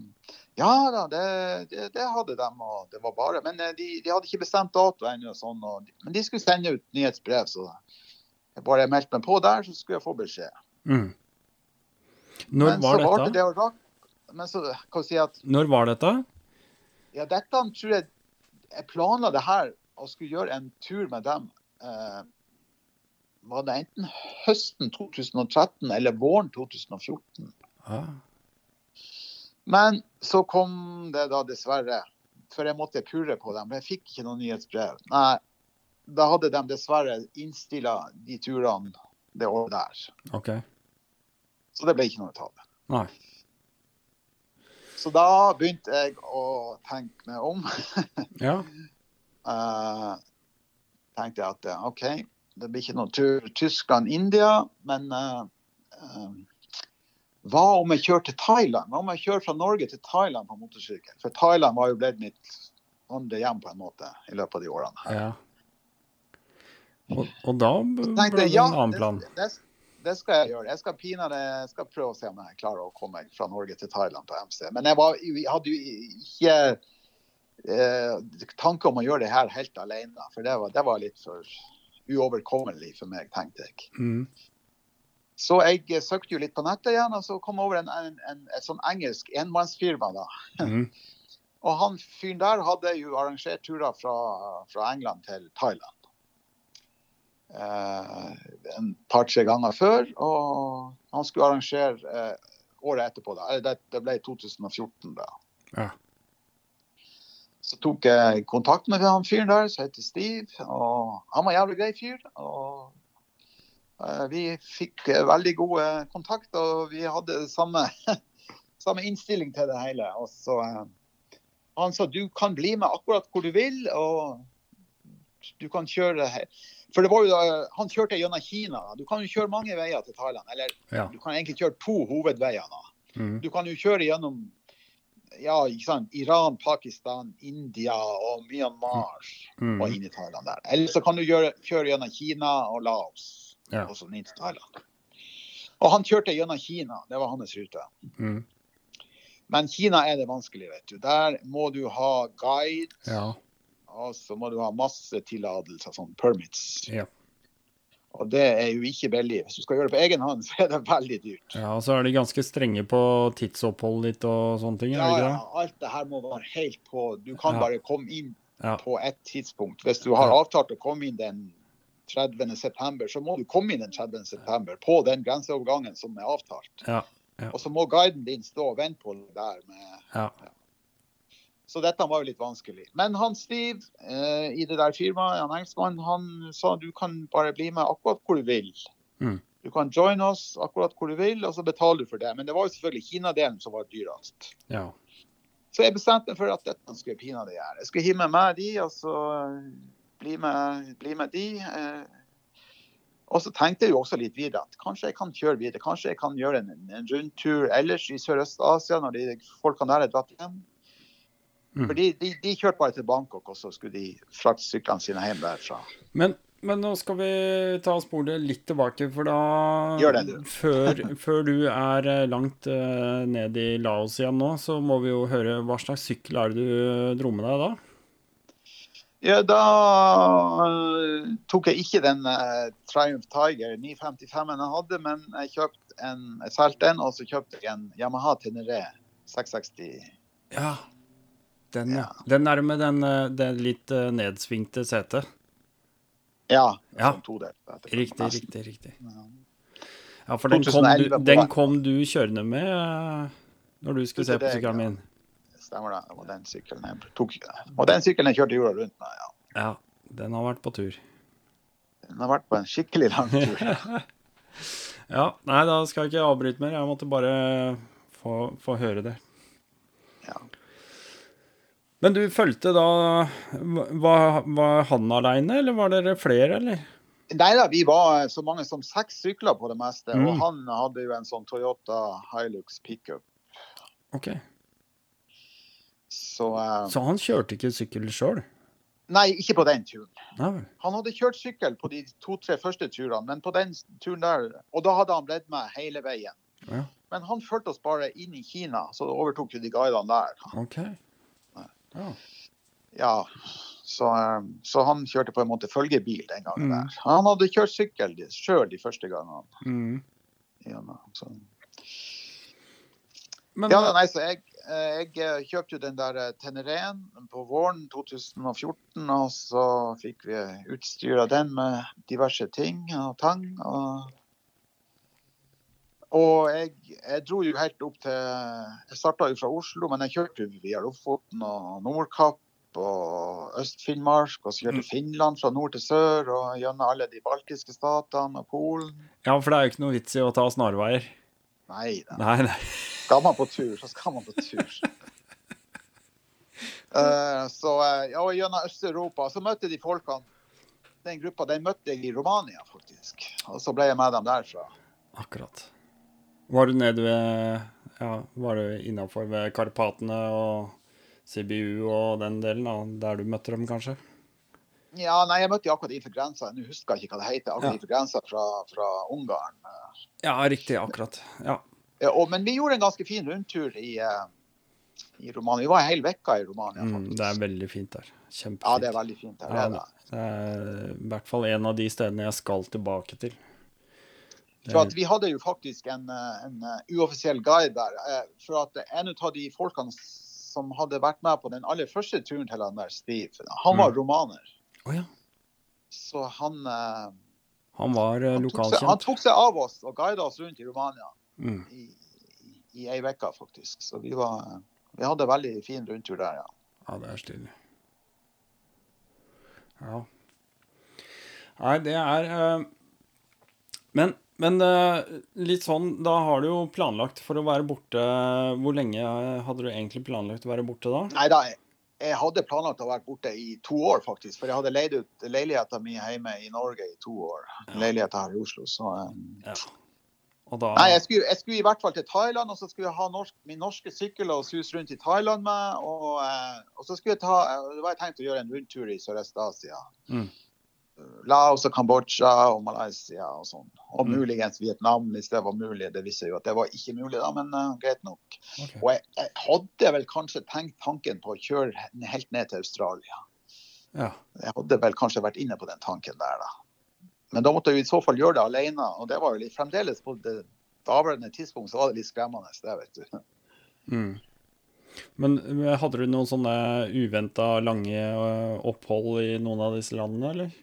ja da, det, det, det hadde de. Og det var bare, men eh, de, de hadde ikke bestemt dato ennå. Sånn, og, men de skulle sende ut nyhetsbrev, så jeg bare meldte meg på der, så skulle jeg få beskjed. mm. Når men var dette? det og. Men så kan du si at Når var dette? Ja, dette tror jeg Jeg planla det her og skulle gjøre en tur med dem. Eh, var det enten høsten 2013 eller våren 2014? Ah. Men så kom det da dessverre For jeg måtte purre på dem. Jeg fikk ikke noe nyhetsbrev. Nei, da hadde de dessverre innstilla de turene det året der. OK. Så det ble ikke noe av det. Nei. Så da begynte jeg å tenke meg om. Ja. uh, tenkte jeg at eh, OK, det blir ikke noen tur Tyskland-India, men uh, eh, hva om jeg kjører til Thailand? Hva om jeg kjører fra Norge til Thailand på motorsykkel? For Thailand var jo blitt mitt andre hjem på en måte i løpet av de årene. ja. Og, og da ble det ja, en annen plan. det, det, det skal jeg gjøre. Jeg skal pinadø prøve å se om jeg klarer å komme meg fra Norge til Thailand på MC. Men jeg, var, jeg hadde jo ikke eh, tanke om å gjøre det her helt alene. For det var, det var litt for uoverkommelig for meg, tenkte jeg. Mm. Så jeg eh, søkte jo litt på nettet igjen, og så kom jeg over en, en, en, et sånn engelsk enmannsfirma. da. Mm. Og han fyren der hadde jo arrangert turer fra, fra England til Thailand. Eh, en par-tre ganger før. Og han skulle arrangere eh, året etterpå. da. Det, det ble 2014 da. Ja. Så tok jeg kontakt med han fyren der, som heter Steve. Og han var en jævlig grei fyr. Og eh, vi fikk eh, veldig gode kontakt, og vi hadde samme, samme innstilling til det hele. Og så eh, Han sa du kan bli med akkurat hvor du vil, og du kan kjøre. For det var jo da, Han kjørte gjennom Kina. Du kan jo kjøre mange veier til Thailand. Eller Ja. du kan egentlig kjøre to hovedveier. da. Mm. Du kan jo kjøre gjennom ja, ikke sant? Iran, Pakistan, India og Myanmar Mm. og inn i Thailand der. Eller så kan du gjøre, kjøre gjennom Kina og Laos Ja. og så inn til Thailand. Og han kjørte gjennom Kina, det var hans rute. Mm. Men Kina er det vanskelig, vet du. Der må du ha guide, Ja. Og så må du ha masse tillatelser, sånn permits. Ja. Og det er jo ikke billig. Hvis du skal gjøre det på egen hånd, så er det veldig dyrt. ja, og så er de ganske strenge på tidsoppholdet ditt og sånne ting, Ja, ja, alt det her må være helt på. Du kan Ja. bare komme inn Ja. på ett tidspunkt. Hvis du har avtalt å komme inn den 30. september, så må du komme inn den 30. september på den grenseovergangen som er avtalt. Ja. Ja. Og så må guiden din stå og vente på deg der. Med... Ja. Så dette var jo litt vanskelig. Men han Steve eh, i det der firmaet, han engelskmannen, han sa du kan bare bli med akkurat hvor du vil. Mm. Du kan joine oss akkurat hvor du vil, og så betaler du for det. Men det var jo selvfølgelig Kina-delen som var dyrest. ja. Så jeg bestemte meg for at dette skulle pinadø gjøre. Jeg skulle hive med meg de, og så bli med, bli med de. Eh. Og så tenkte jeg jo også litt videre at kanskje jeg kan kjøre videre. Kanskje jeg kan gjøre en, en rundtur ellers i Sørøst-Asia når de folkene der er dratt hjem. Mm. For de, de, de kjørte bare til Bangkok, og så skulle de frakte syklene sine hjem derfra. Men, men nå skal vi ta og spole litt tilbake, for da Gjør det, du. Før, før du er eh, langt uh, ned i Laos igjen nå, så må vi jo høre hva slags sykkel er det du dro med deg da? Ja, da tok jeg ikke den øh, Triumph Tiger 955 jeg hadde, men jeg kjøpte en, jeg solgte den, og så kjøpte jeg en Yamaha Tenere 660. Ja. Den, ja. Den er med den, den litt eh, nedsvingte setet. Ja, Ja. todelt. etter- Riktig, nesten. riktig, riktig. Ja. For den kom, du, den kom du kjørende med eh, når du skulle se på sykkelen min. Stemmer det. Det var den sykkelen jeg tok. Og den sykkelen jeg kjørte jorda rundt med, ja. Ja, den har vært på tur. Den har vært på en skikkelig lang tur. Ja, nei, da skal jeg ikke avbryte mer. Jeg måtte bare få, få høre det. Men du fulgte da Var, var han aleine, eller var dere flere, eller? Nei da, vi var så mange som seks sykler på det meste. Mm. Og han hadde jo en sånn Toyota Hilux pickup. Ok. Så uh, Så han kjørte ikke sykkel sjøl? Nei, ikke på den turen. Nei. Han hadde kjørt sykkel på de to-tre første turene, men på den turen der Og da hadde han blitt med hele veien. Ja. Men han fulgte oss bare inn i Kina, så overtok jo de guidene der. OK. Ja. Ja, så, eh, så han kjørte på en måte følgebil den gangen Mm. der. Han hadde kjørt sykkel sjøl de første gangene. Mm. Ja, så. Men Ja, nei, så jeg, eh, jeg eh, kjøpte jo den der Tenereen på våren 2014, og så fikk vi utstyr av den med diverse ting og tang. Og, og jeg, jeg dro jo helt opp til Jeg starta jo fra Oslo, men jeg kjørte via Lofoten og Nordkapp og Øst-Finnmark, og så kjørte Mm. Finland fra nord til sør og gjennom alle de baltiske statene og Polen. Ja, for det er jo ikke noe vits i å ta snarveier. Nei. Nei, nei. Skal man på tur, så skal man på tur. uh, så eh, ja, og gjennom Øst-Europa. Så møtte de folkene Den gruppa den møtte jeg i Romania, faktisk. Og så ble jeg med dem derfra. Akkurat. Var du nede ved Ja, var du innafor ved Karpatene og Sibiu og den delen, da, der du møtte dem, kanskje? Ja, nei, jeg møtte akkurat innenfor grensa. Nå husker jeg ikke hva det heter. Akkurat Ja. innenfor grensa fra, fra Ungarn. Ja, riktig. Akkurat. Ja. Ja, og, men vi gjorde en ganske fin rundtur i, eh, i Romania. Vi var en hel uke i Romania, Mm, faktisk. det er veldig fint der. Kjempefint. Ja, det er veldig fint der. Ja, det er det er i hvert fall en av de stedene jeg skal tilbake til. For at Vi hadde jo faktisk en, eh, en eh, uoffisiell guide der. eh, For at en av de folkene som hadde vært med på den aller første turen til han der Steve, han var Mm. romaner. Oh, ja. Så han, eh, Han var eh, han, seg, han tok seg av oss og guida oss rundt i Romania Mm. i, i, i ei uke, faktisk. Så vi, var, vi hadde veldig fin rundtur der, ja. Ja, det er stilig. Ja. Nei, det er uh... Men, men eh, litt sånn, da har du jo planlagt for å være borte Hvor lenge hadde du egentlig planlagt å være borte da? Nei da, jeg, hadde planlagt å være borte i to år, faktisk. For jeg hadde leid ut leiligheta mi hjemme i Norge i to år. Leiligheta her i Oslo. Så eh, Ja. Og da Nei, jeg skulle, jeg skulle i hvert fall til Thailand, og så skulle jeg ha norsk, min norske sykkel og suse rundt i Thailand med. Og, eh, og så skulle jeg ta Det var jeg tenkt å gjøre en rundtur i Sørøst-Asia. Mm. Laos og Kambodsja og Malaysia og sånn. Og Mm. muligens Vietnam, hvis det var mulig. Det visste jeg jo at det var ikke mulig, da, men uh, greit nok. Okay. Og jeg, jeg hadde vel kanskje tenkt tanken på å kjøre helt ned til Australia. Ja. Jeg hadde vel kanskje vært inne på den tanken der, da. Men da måtte jeg i så fall gjøre det alene, og det var jo litt fremdeles på det daværende tidspunkt så var det litt skremmende, det, vet du. Mm. Men hadde du noen sånne uventa lange eh, opphold i noen av disse landene, eller?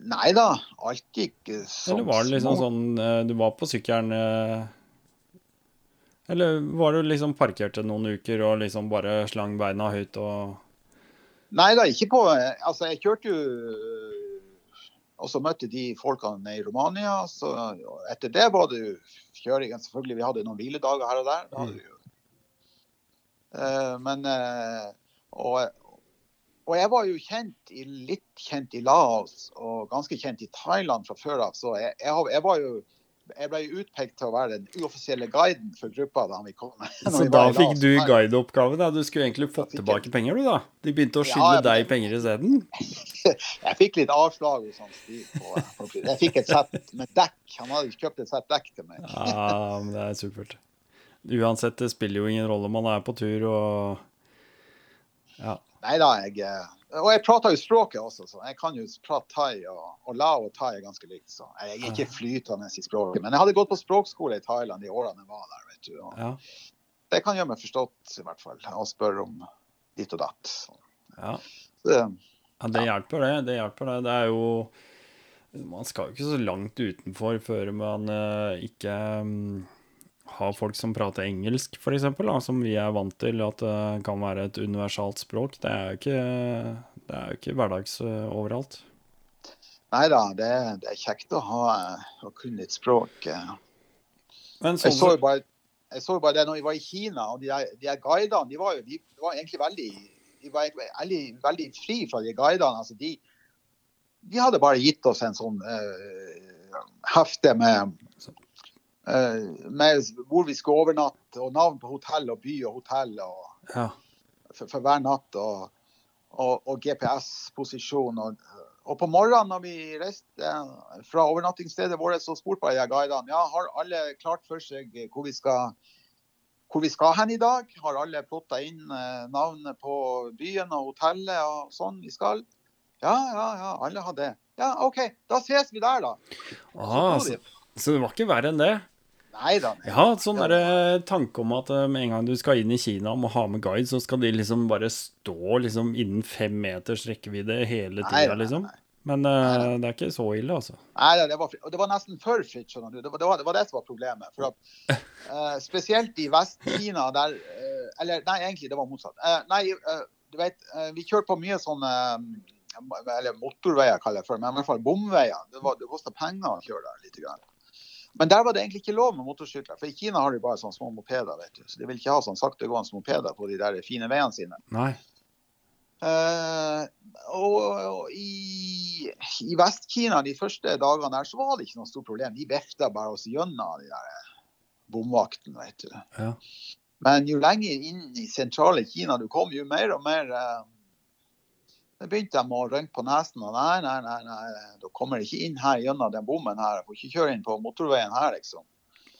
Nei da, alt gikk som Eller var det liksom små- sånn eh, Du var på sykkelen eh, Eller var du liksom parkert noen uker og liksom bare slang beina høyt og Nei da, ikke på Altså, jeg kjørte jo og så møtte de folkene i Romania. så Etter det var det jo kjøring. Selvfølgelig, vi hadde noen hviledager her og der. Det hadde vi jo. Eh, men og, og jeg var jo kjent i, litt kjent i Laos og ganske kjent i Thailand fra før av. Så jeg, jeg, jeg var jo jeg ble utpekt til å være den uoffisielle guiden for gruppa da vi kom. Så da fikk du guideoppgave, da? Du skulle egentlig fått tilbake jeg... penger, du, da? De begynte å Ja, skylde men- deg penger isteden? Jeg fikk litt avslag hos han Stig. Jeg fikk et sett med dekk. Han hadde kjøpt et sett dekk til meg. Ja, men det er supert. Uansett, det spiller jo ingen rolle. om Man er på tur og Ja. Nei da, jeg eh, Og jeg prater jo språket også, så jeg kan jo prate thai. Og, og lao og thai er ganske likt, så jeg er ikke flytende i språket. Men jeg hadde gått på språkskole i Thailand de årene jeg var der, vet du. Og Ja. det kan gjøre meg forstått, i hvert fall. Og spørre om ditt og datt. Ja. det, Ja, det hjelper det. Det hjelper det. Det er jo Man skal jo ikke så langt utenfor før man eh, ikke har folk som prater engelsk, f.eks., som vi er vant til at det kan være et universalt språk. Det er jo ikke, det er jo ikke hverdags eh, overalt. nei da, det, det er kjekt å ha å kunne et språk. Men Men Jeg så sånn jo bare, jeg så bare det når vi var i Kina, og de, der- de der guidene de var jo de var egentlig veldig de var veldig, veldig fri fra de guidene. Altså de, de hadde bare gitt oss en sånn uh, hefte med, eh, med hvor vi skulle overnatte, og navn på hotell og by og hotell og ja. for, for hver natt. Og, og, og GPS-posisjon. Og, og på morgenen når vi reiste fra overnattingsstedet vårt, så spurte jeg guidene ja, har alle klart for seg hvor vi skal hvor vi skal hen i dag. Har alle plotta inn eh, navnet på byen og hotellet og sånn vi skal? Ja, ja, ja, alle har det. Ja, OK, da ses vi der, da. Aha, Så så, så det var ikke verre enn det? Nei da. Jeg har hatt sånn tanke om at eh, med en gang du skal inn i Kina og må ha med guide, så skal de liksom bare stå liksom innen fem meters rekkevidde hele tida, liksom. nei. Men uh, det er ikke så ille, altså. Nei, det var, det var nesten for fritt, skjønner du. Det var det, var, det som var problemet. For at, uh, spesielt i Vest-Kina, der uh, Eller nei, egentlig, det var motsatt. Nei, du vet, vi kjørte på mye sånne Eller motorveier, kaller jeg det for, men i hvert fall bomveier. Det, var- det kosta penger å kjøre der. Litt grann. Men der var det egentlig ikke lov med motorsykler. For i Kina har de bare sånne små mopeder. vet du. Så de vil ikke ha sånn saktegående mopeder på de der fine veiene sine. Nei. Uh, og, og i, i Vest-Kina de første dagene der, så var det ikke noe stort problem. De vifta bare oss gjennom de der bomvaktene, vet du. Ja. Men jo lenger inn i sentrale Kina du kom, jo mer og mer eh, Det begynte de å rynke på nesen. og Nei, nei, nei, nei, du kommer ikke inn her gjennom den bommen her. Du får ikke kjøre inn på motorveien her, liksom.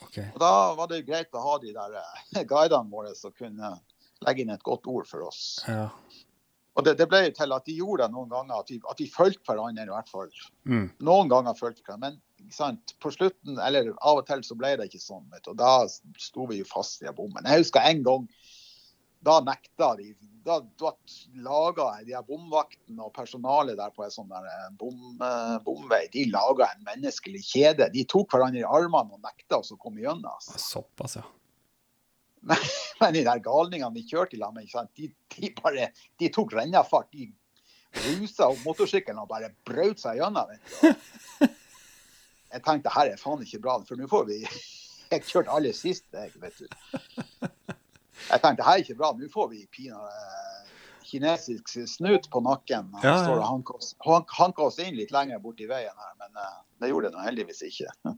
Okay. Og Da var det greit å ha de der eh, guidene våre som kunne legge inn et godt ord for oss. Ja. Og det, det ble jo til at de gjorde det noen ganger, at vi, at vi fulgte hverandre i hvert fall. Mm. Noen ganger fulgte hverandre, men på slutten, eller av og til så ble det ikke sånn. Vet. Og da sto vi jo fast i bommen. Jeg husker en gang, da nekta de. Da, da laga de her bomvaktene og personalet der på en sånn der eh, bom, eh, bomvei, de laga en menneskelig kjede. De tok hverandre i armene og nekta oss å komme gjennom. Altså. Såpass, ja. Men de der galningene vi kjørte i lag med. De, de bare de tok rennafart. De rusa opp motorsykkelen og bare brøt seg gjennom. vet du. Jeg tenkte her er faen ikke bra, for nå får vi Jeg kjørte aller sist, jeg, vet du. Jeg tenkte her er ikke bra, nå får vi pinadø kinesisk snut på nakken. Og Ja, ja. står og hanker oss, hanker oss inn litt lenger borti veien her, men eh, det gjorde det nå heldigvis ikke.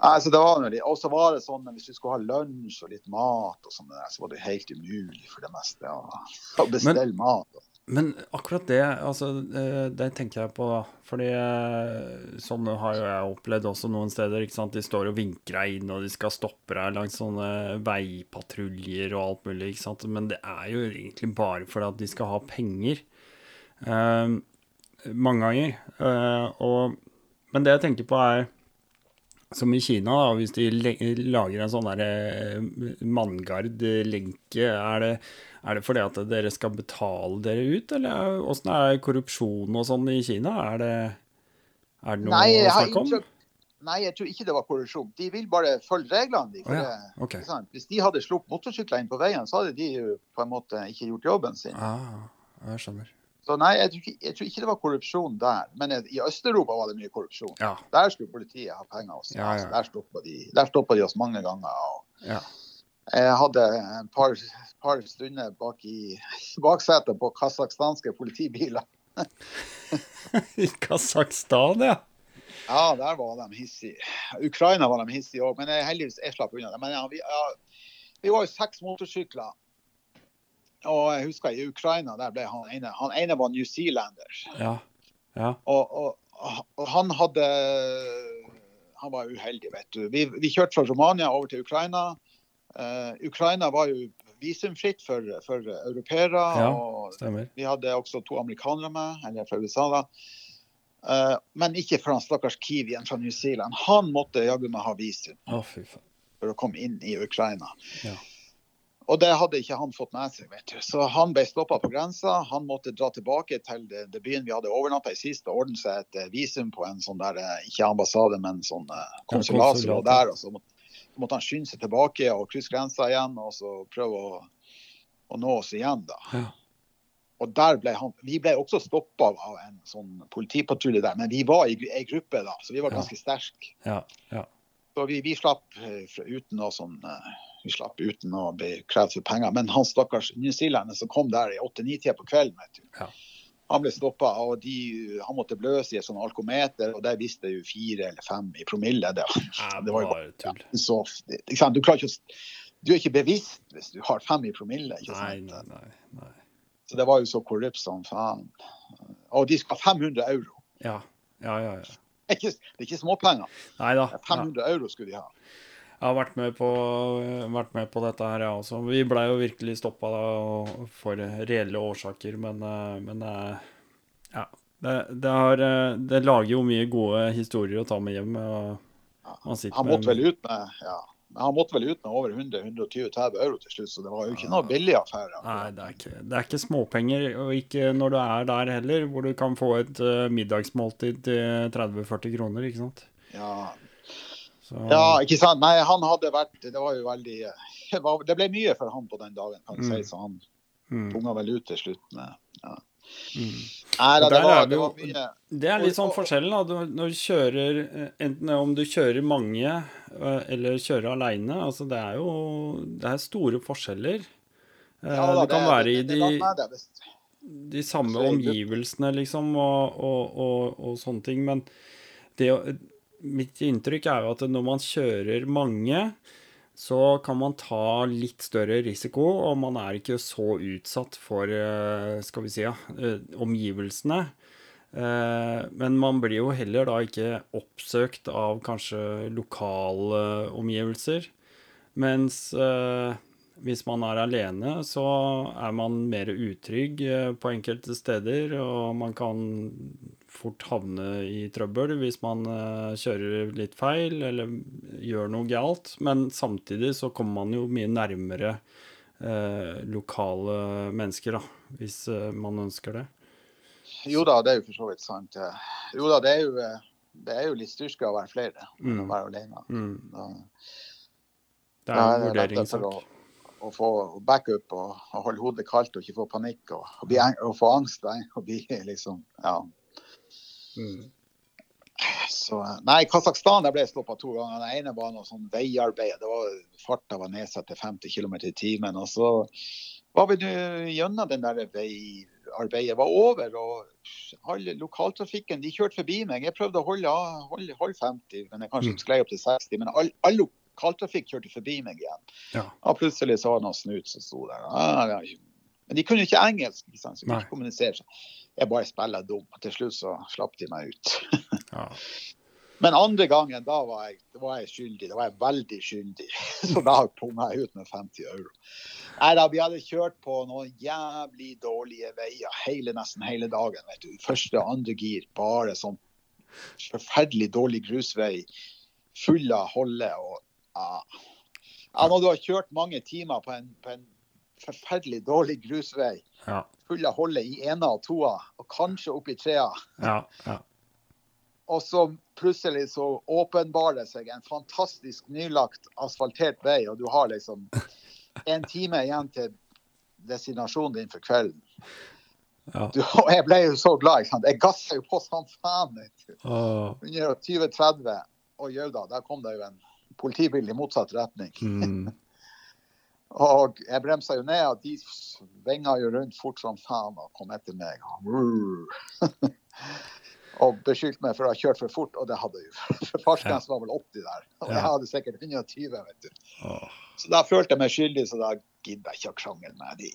Altså, det var litt. Og så var det sånn at hvis du skulle ha lunsj og litt mat, og sånn så var det helt umulig for det meste å, bestelle bestelle mat. Men akkurat det, altså, eh, det tenker jeg på, da. Fordi eh, sånn har jo jeg opplevd også noen steder. ikke sant? De står og vinker deg inn, og de skal stoppe deg langs sånne veipatruljer og alt mulig. ikke sant? Men det er jo egentlig bare fordi at de skal ha penger. Eh, mange ganger. Eh, og, men det jeg tenker på, er som i Kina, da, hvis de lager en sånn eh, manngard-lenke, er det, er det fordi at dere skal betale dere ut, eller åssen er korrupsjon og sånn i Kina? Er det, er det noe Nei, å snakke om? Nei, jeg tror ikke det var korrupsjon. De vil bare følge reglene. De, for Å ja, okay. Hvis de hadde sluppet motorsykler inn på veien, så hadde de jo på en måte ikke gjort jobben sin. Ah, jeg skjønner. Så nei, jeg tror, ikke, jeg tror ikke det var korrupsjon der. Men i Øst-Europa var det mye korrupsjon. Ja. Der skulle politiet ha penger også. Ja, ja. Der stoppa de, de oss mange ganger. Jeg hadde en par, par stunder bak i baksetet på kasakhstanske politibiler. I Kasakhstan, ja. Ja, der var de hissige. Ukraina var de hissige òg, men jeg, heldigvis jeg slapp unna det. Men vi, ja, vi var jo seks motorsykler. Og jeg husker i Ukraina, der ble han ene Han ene var New Zealander. Ja. ja. Og, og, og han hadde Han var uheldig, vet du. Vi, vi kjørte fra Romania over til Ukraina. Uh, Ukraina var jo visumfritt for, for europeere. Ja. og Stemmer. vi hadde også to amerikanere med, eller fra USA. da. Uh, men ikke for han stakkars kiwien fra New Zealand. Han måtte jaggu meg ha visum faen. for å komme inn i Ukraina. Ja. Og det hadde ikke han fått med seg. vet du. Så han ble stoppa på grensa. Han måtte dra tilbake til det, det byen vi hadde overnatta i sist og ordne seg et eh, visum på en sånn der, eh, ikke ambassade, men sånn eh, konsulat ja. der. Og så måtte, så måtte han skynde seg tilbake og krysse grensa igjen og så prøve å, å nå oss igjen. da. Ja. Og der ble han, Vi ble også stoppa av en sånn politipatrulje der, men vi var i ei gruppe da, så vi var Ja. ganske sterke. Ja. ja. Så vi, vi slapp uten noe sånn vi slapp uten å bli krevd for penger. Men han stakkars newzealender som kom der i åtte-ni-tida på kvelden, vet du. Ja. Han ble stoppa, og de, han måtte bløse i et sånt alkometer, og der viste det jo fire eller fem i promille. Det, det var jo bare tull. så ikke sant? Du, klarer ikke å, du er ikke bevisst hvis du har fem i promille. ikke sant? nei, nei. nei. Så det var jo så korrupt som faen. Og de skal ha 500 euro. Ja. Ja, ja, ja. Det er ikke, det er ikke småpenger. Nei da. Ja. 500 euro skulle de ha. Jeg har vært med på, vært med på dette her, jeg også. Vi blei jo virkelig stoppa for reelle årsaker, men, eh, men ja. Det, det, har, eh, det lager jo mye gode historier å ta med hjem. Og, Man sitter Han med- måtte vel ut med ja, men han måtte vel ut med over 100-120-30 euro til slutt, så det var jo ikke noe billig affære. Nei, det er, ikke, det er ikke småpenger, og ikke når du er der heller, hvor du kan få et eh, middagsmåltid til 30-40 kroner, ikke sant? Ja, Så, Ja, ikke sant. Nei, han hadde vært Det var jo veldig Det, var, det ble mye for han på den dagen, kan du Mm. si, så han mm, punga vel ut til slutt. med- Ja. mm. Nei da, det var, det det var mye Det er litt sånn forskjellen, da. Du, når du kjører eh, Enten om du kjører mange eh, eller kjører aleine. Altså, det er jo Det er store forskjeller. Eh, Ja, da, det kan være i det- det de det, de samme Altså, omgivelsene, liksom, og, og, og, og sånne ting. Men det, å- mitt inntrykk er jo at når man kjører mange, så kan man ta litt større risiko, og man er ikke så utsatt for, eh, skal vi si, ja, eh, omgivelsene. Eh, Men man blir jo heller da ikke oppsøkt av kanskje lokale omgivelser. Mens hvis man er alene, så er man mer utrygg på enkelte steder, og man kan fort havne i trøbbel hvis man eh, kjører litt feil eller gjør noe galt. Men samtidig så kommer man jo mye nærmere eh, lokale mennesker, da, hvis eh, man ønsker det. Jo da, det er jo for så vidt sant. Jo da, det er jo, det er jo litt styrke å være flere enn å Mm. være alene. Mm. Da, Det er en er vurderingssak. å, å få backup og, og holde hodet kaldt og ikke få panikk og, og, bli, og få angst. Og bli liksom, ja. Mm. Så, nei, Kasakhstan ble jeg stoppa to ganger. Den ene var noe sånn veiarbeid. Det var, farta var nedsatt til 50 km i timen. Og så var vi gjennom den der veiarbeidet var over. Og alle lokaltrafikken de kjørte forbi meg. Jeg prøvde å holde, holde, holde 50, men jeg kanskje Mm. sklei opp til 60. Men all, all lokaltrafikk kjørte forbi meg igjen. Ja. Og plutselig så var det noen snut som sto der. Ah, men de kunne jo ikke engelsk, ikke sant? så de kunne ikke kommunisere. Så jeg bare spiller dum. Til slutt så slapp de meg ut. Ja. Men andre gangen, da var jeg, da var jeg skyldig. Da var jeg veldig skyldig. Så da punga jeg ut med 50 euro. Nei da, vi hadde kjørt på noen jævlig dårlige veier hele, nesten hele dagen. vet du. Første og andre gir, bare sånn forferdelig dårlig grusvei. Full av holde og ja. ja. Når du har kjørt mange timer på en, på en forferdelig dårlig grusvei, Ja. full av hullet i ena og toa, og kanskje opp i trea, Ja. ja. og så plutselig så åpenbarer det seg en fantastisk nylagt asfaltert vei, og du har liksom en time igjen til destinasjonen din for kvelden. ja. Du, og jeg ble jo så glad. ikke sant? Jeg gassa jo på som faen. Åh. 120-30, og jau da, der kom det jo en politibil i motsatt retning. Mm. Og jeg bremsa jo ned, og de svinga jo rundt fort som faen og kom etter meg. og beskyldte meg for å ha kjørt for fort, og det hadde jeg jo. For fartsgrensen var vel 80 der, og jeg hadde sikkert 120. vet du. Så da følte jeg meg skyldig, så da gidder jeg ikke å krangle med de.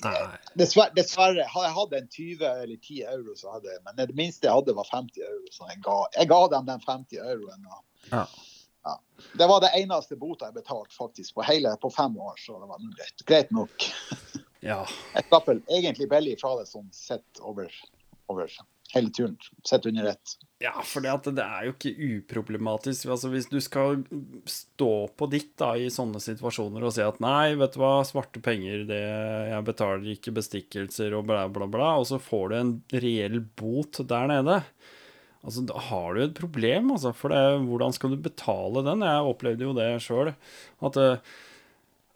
Dessverre, dessverre, hadde jeg hatt en 20 eller 10 euro, så hadde jeg, men det minste jeg hadde var 50 euro, så jeg ga, jeg ga dem den 50 euroen. Og, Ja. Ja. Det var det eneste bota jeg betalte faktisk på hele på fem år, så det var greit, greit nok. Ja. Jeg slapp vel egentlig billig fra det sånn sett over, over hele turen, sett under ett. Ja, for det, det er jo ikke uproblematisk. Altså, hvis du skal stå på ditt da, i sånne situasjoner og si at nei, vet du hva, svarte penger, det, jeg betaler ikke bestikkelser og bla, bla, bla, og så får du en reell bot der nede. Altså, da har du et problem, altså. For det, hvordan skal du betale den? Jeg opplevde jo det sjøl. At eh,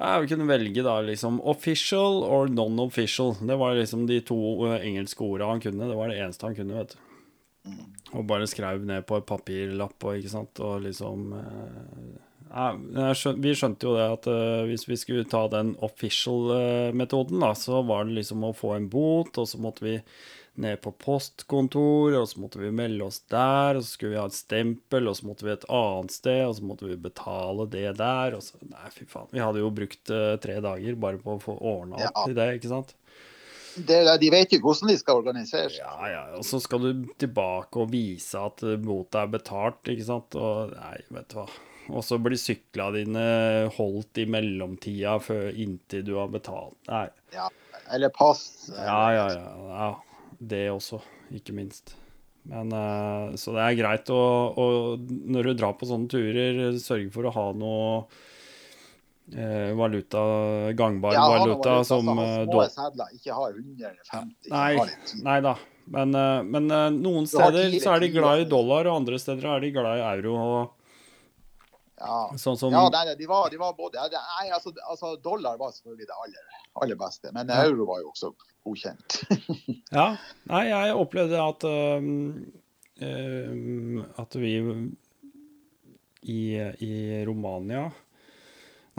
jeg kunne velge da liksom official or non-official. Det var liksom de to eh, engelske orda han kunne. Det var det eneste han kunne, vet du. Og bare skrev ned på et papirlapp og ikke sant, og liksom eh, ja, jeg skjøn- Vi skjønte jo det at eh, hvis vi skulle ta den official-metoden, da, så var det liksom å få en bot, og så måtte vi ned på postkontor, og så måtte vi melde oss der, og så skulle vi ha et stempel, og så måtte vi et annet sted, og så måtte vi betale det der, og så Nei, fy faen. Vi hadde jo brukt uh, tre dager bare på å få ordna opp Ja. i det, ikke sant? Det, de vet jo hvordan de skal organiseres. Ja, ja, og så skal du tilbake og vise at bota er betalt, ikke sant? Og nei, vet du hva. Og så blir sykla dine holdt i mellomtida før, inntil du har betalt. Nei, Ja, Eller pass. ja, ja, ja, ja. Det også, ikke minst. Men, eh, så det er greit å, å, når du drar på sånne turer, sørge for å ha noe eh, valuta, gangbar Ja, valuta, valuta, som eh, små sedler, ikke ha 100 eller 50. ikke Nei, nei da. Men, eh, men noen steder så er de glad i dollar, og andre steder er de glad i euro. Og Ja. sånn som Ja, nei, de var, de var både Nei, altså, altså dollar var selvfølgelig det aller, aller beste, men euro var jo også godkjent. Ja, nei, jeg opplevde at øhm, At vi i, i Romania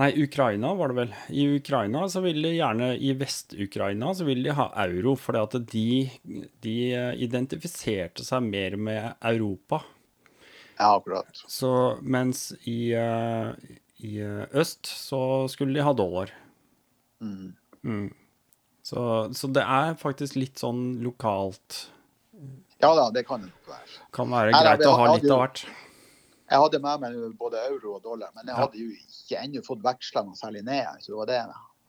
Nei, Ukraina var det vel. I Ukraina så ville de gjerne I Vest-Ukraina så ville de ha euro, fordi at de, de identifiserte seg mer med Europa. Ja, akkurat. Så mens i, øh, i øst så skulle de ha dollar. Mm. Mm. Så, så det er faktisk litt sånn lokalt Ja da, det kan det nok være. Kan være greit greit å ha litt jo- av hvert. Jeg hadde med meg både euro og dollar, men jeg Ja. hadde jo ikke ennå fått veksla noe særlig ned. Så det var det.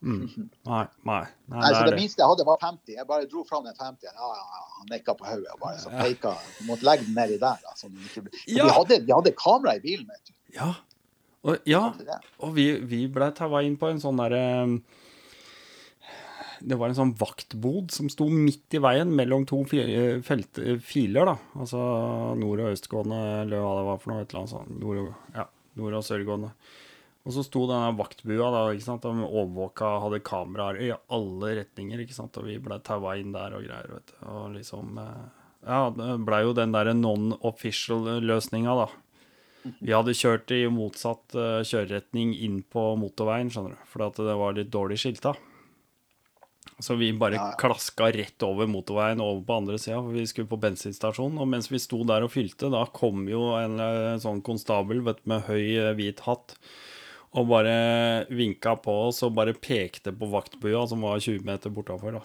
Mm. Nei, nei. nei Nei, det det minste jeg hadde, var 50. Jeg bare dro fram den 50. Ja, ja. Han nikka på hodet og bare så peka. Måtte legge den nedi der. Altså, ikke Ja. vi, hadde, vi hadde kamera i bilen, vet du. Ja. Og, ja, og vi, vi ble taua inn på en sånn derre Det var en sånn vaktbod som sto midt i veien mellom to felt, filer, da. Altså nord- og østgående, eller hva det var for noe. Et eller annet sånt. Nord- og, ja, nord- og sørgående. Og så sto denne vaktbua, da, ikke sant. De overvåka, hadde kameraer i alle retninger, ikke sant. Og vi ble taua inn der og greier, vet du. Og liksom eh, Ja, det blei jo den derre non-official-løsninga, da. Vi hadde kjørt i motsatt eh, kjøreretning inn på motorveien, skjønner du, at det var litt dårlig skilta. Så vi bare Ja. klaska rett over motorveien over på andre sida, for vi skulle på bensinstasjonen. Og mens vi sto der og fylte, da kom jo en en sånn konstabel vet, med høy, eh, hvit hatt og bare vinka på oss og bare pekte på vaktbua, som var 20 meter bortafor. da.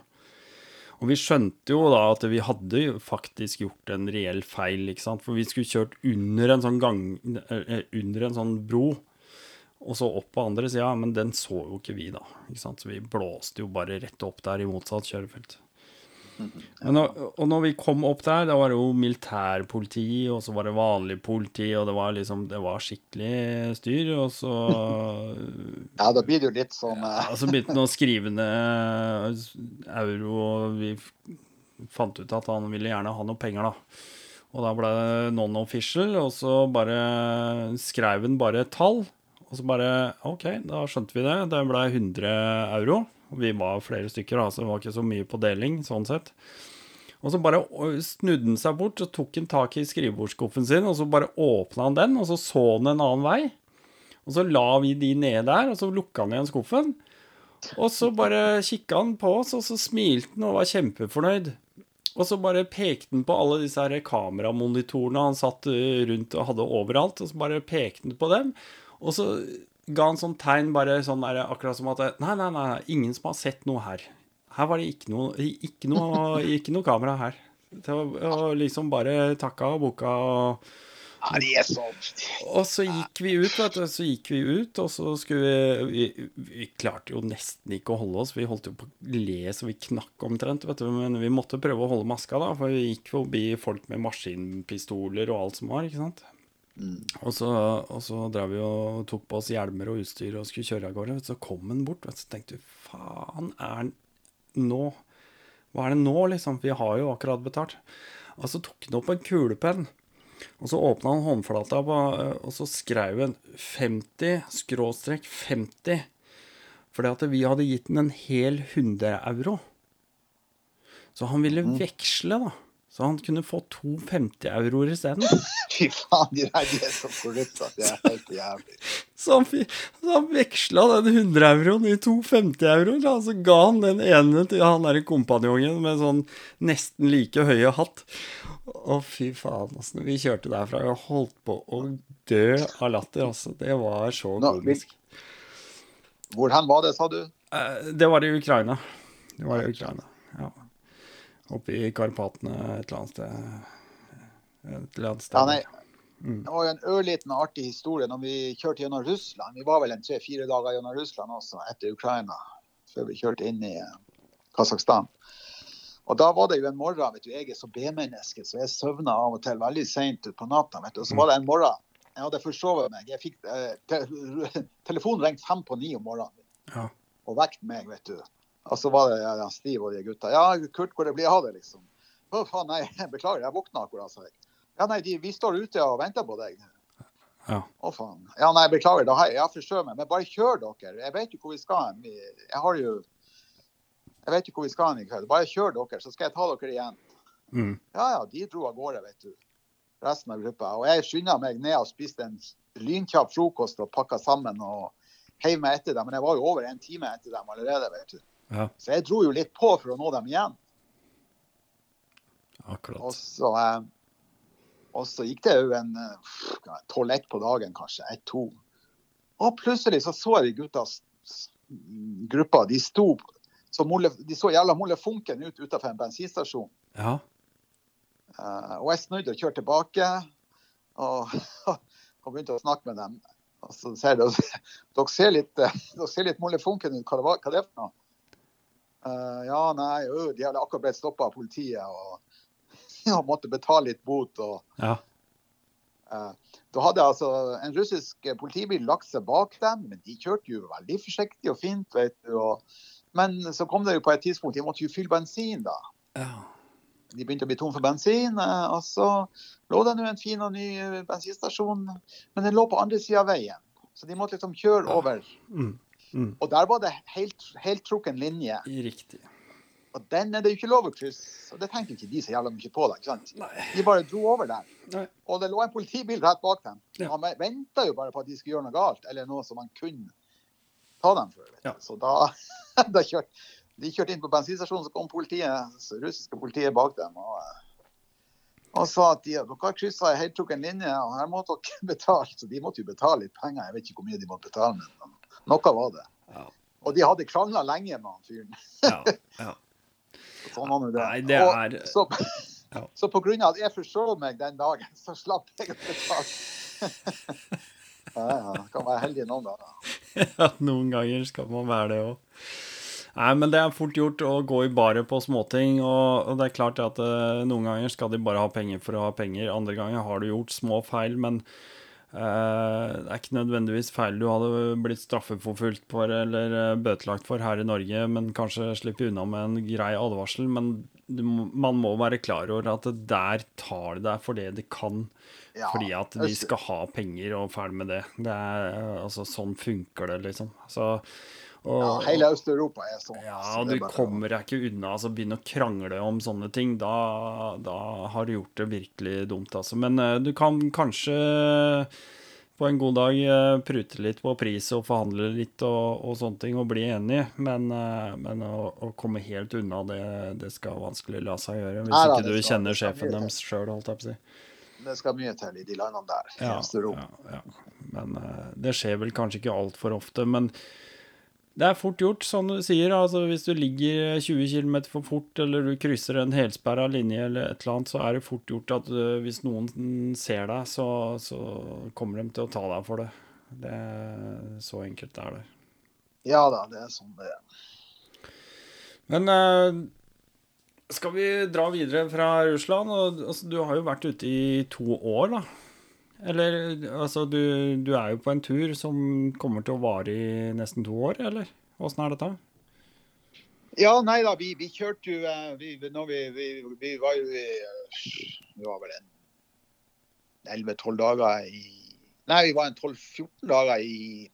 Og vi skjønte jo da at vi hadde jo faktisk gjort en reell feil, ikke sant. For vi skulle kjørt under en sånn gang eh, Under en sånn bro, og så opp på andre sida, men den så jo ikke vi, da. Ikke sant? Så vi blåste jo bare rett opp der i motsatt kjørefelt. Men når, og når vi kom opp der, da var det jo militærpoliti, og så var det vanlig politi, og det var liksom Det var skikkelig styr, og så Ja, da blir det jo litt sånn eh, ja, så begynte han å skrive ned euro, og vi fant ut at han ville gjerne ha noe penger, da. Og da ble det non-official, og så bare skrev han bare et tall. Og så bare OK, da skjønte vi det. Det ble 100 euro. Vi var flere stykker, så det var ikke så mye på deling, sånn sett. Og så bare snudde han seg bort og tok han tak i skrivebordsskuffen sin, og så bare åpna han den, og så så han en annen vei. Og så la vi de nede der, og så lukka han igjen skuffen. Og så bare kikka han på oss, og så smilte han og var kjempefornøyd. Og så bare pekte han på alle disse her kameramonitorene han satt eh, rundt og hadde overalt, og så bare pekte han på dem. Og så ga han sånn tegn, bare sånn der, akkurat som at Nei, nei, nei, ingen som har sett noe her. Her var det ikke noe, ikke noe, ikke noe kamera her. Det var liksom bare takka og boka og Ja, de er sånn og så gikk vi ut, vet du. Så gikk vi ut, og så skulle vi Vi, vi klarte jo nesten ikke å holde oss. Vi holdt jo på å le så vi knakk omtrent, vet du. Men vi måtte prøve å holde maska, da. For vi gikk forbi folk med maskinpistoler og alt som var, ikke sant. Og så, og så drev vi og tok på oss hjelmer og utstyr og skulle kjøre av gårde. Så kom han bort, vet du. Så tenkte vi faen, er han nå Hva er det nå, liksom? Vi har jo akkurat betalt. Og så tok han opp en kulepenn. Og så åpna han håndflata, på, og så skrev han 50 skråstrek 50. Fordi at vi hadde gitt han en hel 100 euro. Så han ville veksle, da. Så han kunne få to 50-euroer isteden. Fy faen, de der de er så korrupte at det er helt jævlig. Så han, så han veksla den 100-euroen i to 50-euroer. Og så ga han den ene til han derre kompanjongen med sånn nesten like høye hatt. Å, fy faen, altså. Vi kjørte derfra, og holdt på å dø av latter, altså. Det var så komisk. Hvor hen var det, sa du? Eh, Det var i Ukraina. Det var i Ukraina, ja. Oppe i Karpatene et eller annet sted. Et eller annet sted. Ja, nei. Det var jo en ørliten artig historie når vi kjørte gjennom Russland. Vi var vel en tre-fire dager gjennom Russland også, etter Ukraina, før vi kjørte inn i eh, Kasakhstan. Og da var det jo en morgen, vet du, jeg er så B-menneske, så jeg søvna av og til veldig seint utpå natta. vet du. Og så var det en morgen jeg hadde forsovet meg. Jeg fikk, eh, te telefonen ringte fem på ni om morgenen Ja. og vekket meg, vet du. Og så var det ja, Stiv og de gutta. Ja, Kurt, hvor det blir av det, liksom? Å, faen, nei, beklager, jeg våkna akkurat, sa jeg. Ja, nei, de, vi står ute og venter på deg. Ja. Å, faen. Ja, nei, beklager, da har jeg, jeg forskjøvet meg. Men bare kjør dere. Jeg vet jo hvor vi skal hen. Jeg har jo Jeg vet jo hvor vi skal hen i kveld. Bare kjør dere, så skal jeg ta dere igjen. Mm. Ja, ja, de dro av gårde, vet du. Resten av gruppa. Og jeg skynda meg ned og spiste en lynkjapp frokost og pakka sammen og heiv meg etter dem. Men jeg var jo over en time etter dem allerede, vet du. Ja. Så jeg dro jo litt på for å nå dem igjen. Og Akkurat. så, eh, og så gikk det jo en tolv-ett på dagen, kanskje. Ett-to. Og plutselig så så jeg de gutta s- s- gruppa. De sto så molle, de så jævla mollefunken ut utenfor en bensinstasjon. Ja. Eh, og jeg snudde og kjørte tilbake og, og begynte å snakke med dem. Og så ser dere, dere ser litt, eh, dere ser litt mollefunken ut. Hva, det var, hva det er for noe? Eh, ja, nei, ø, de hadde akkurat blitt stoppa av politiet og, og måtte betale litt bot. og Ja. uh, Da hadde altså en russisk politibil lagt seg bak dem, men de kjørte jo veldig forsiktig og fint. vet du. Og, men så kom det jo på et tidspunkt, de måtte jo fylle bensin da. ja. De begynte å bli tom for bensin, eh, og så lå det nå en fin og ny bensinstasjon, men den lå på andre sida av veien. Så de måtte liksom kjøre Ja. over. Mm. Mm. Og der var det helt, helt trukken linje. Riktig. Og den er det jo ikke lov å krysse. Og det tenker ikke de så jævla mye på. da, ikke sant? Nei. De bare dro over der. Nei. Og det lå en politibil rett bak dem. Ja. Man venta jo bare på at de skulle gjøre noe galt, eller noe som man kunne ta dem for. Ja. Så da, da kjørte de kjørte inn på bensinstasjonen, så kom politiet, så russiske politiet bak dem. og, og sa at de, dere har kryssa ei heltrukken linje, og her må dere betale. Så de måtte jo betale litt penger. Jeg vet ikke hvor mye de måtte betale, men noe var det. Ja. Og de hadde krangla lenge med han fyren. Ja. ja. Sånn var nå det. Nei, det Og er så, Ja. så på grunn av at jeg forsov meg den dagen, så slapp jeg å betale. ja, ja, kan være heldig noen ganger. Ja, noen ganger skal man være det òg. Nei, men det er fort gjort å gå i baret på småting, og, og det er klart at eh, noen ganger skal de bare ha penger for å ha penger, andre ganger har du gjort små feil, men det er ikke nødvendigvis feil du hadde blitt straffeforfulgt for eller eh, bøtelagt for her i Norge, men kanskje slippe unna med en grei advarsel. Men du, man må være klar over at det der tar det deg for det de kan. Ja, Fordi at de skal ha penger og ferdig med det. det er, altså, sånn funker det, liksom. Så, og, Ja, hele Øst-Europa er sånn. ja, så du er bare- kommer deg ikke unna. altså Begynne å krangle om sånne ting. Da, da har du gjort det virkelig dumt, altså. Men uh, du kan kanskje på en god dag uh, prute litt på pris og forhandle litt og, og sånne ting og bli enig, men, uh, men å, å komme helt unna det, det skal vanskelig la seg gjøre. Hvis Nei da, ikke du skal- kjenner sjefen deres sjøl, holdt jeg på å si. Det skal mye til i de landene der. Ja, ja, ja. Men eh, det skjer vel kanskje ikke altfor ofte. Men det er fort gjort, som du sier. altså Hvis du ligger 20 km for fort, eller du krysser en helsperra linje, eller et eller annet, så er det fort gjort at eh, hvis noen ser deg, så, så kommer de til å ta deg for det. Det er Så enkelt det er det. Ja da, det er sånn det er. Men eh, skal vi dra videre fra Russland? Og, altså, du har jo vært ute i to år, da. Eller altså, du, du er jo på en tur som kommer til å vare i nesten to år, eller? Åssen er dette? Ja, nei da, vi, vi kjørte jo eh, vi, vi, vi, var jo i Vi var vel en 11-12 dager i Nei, vi var en 12-14 dager i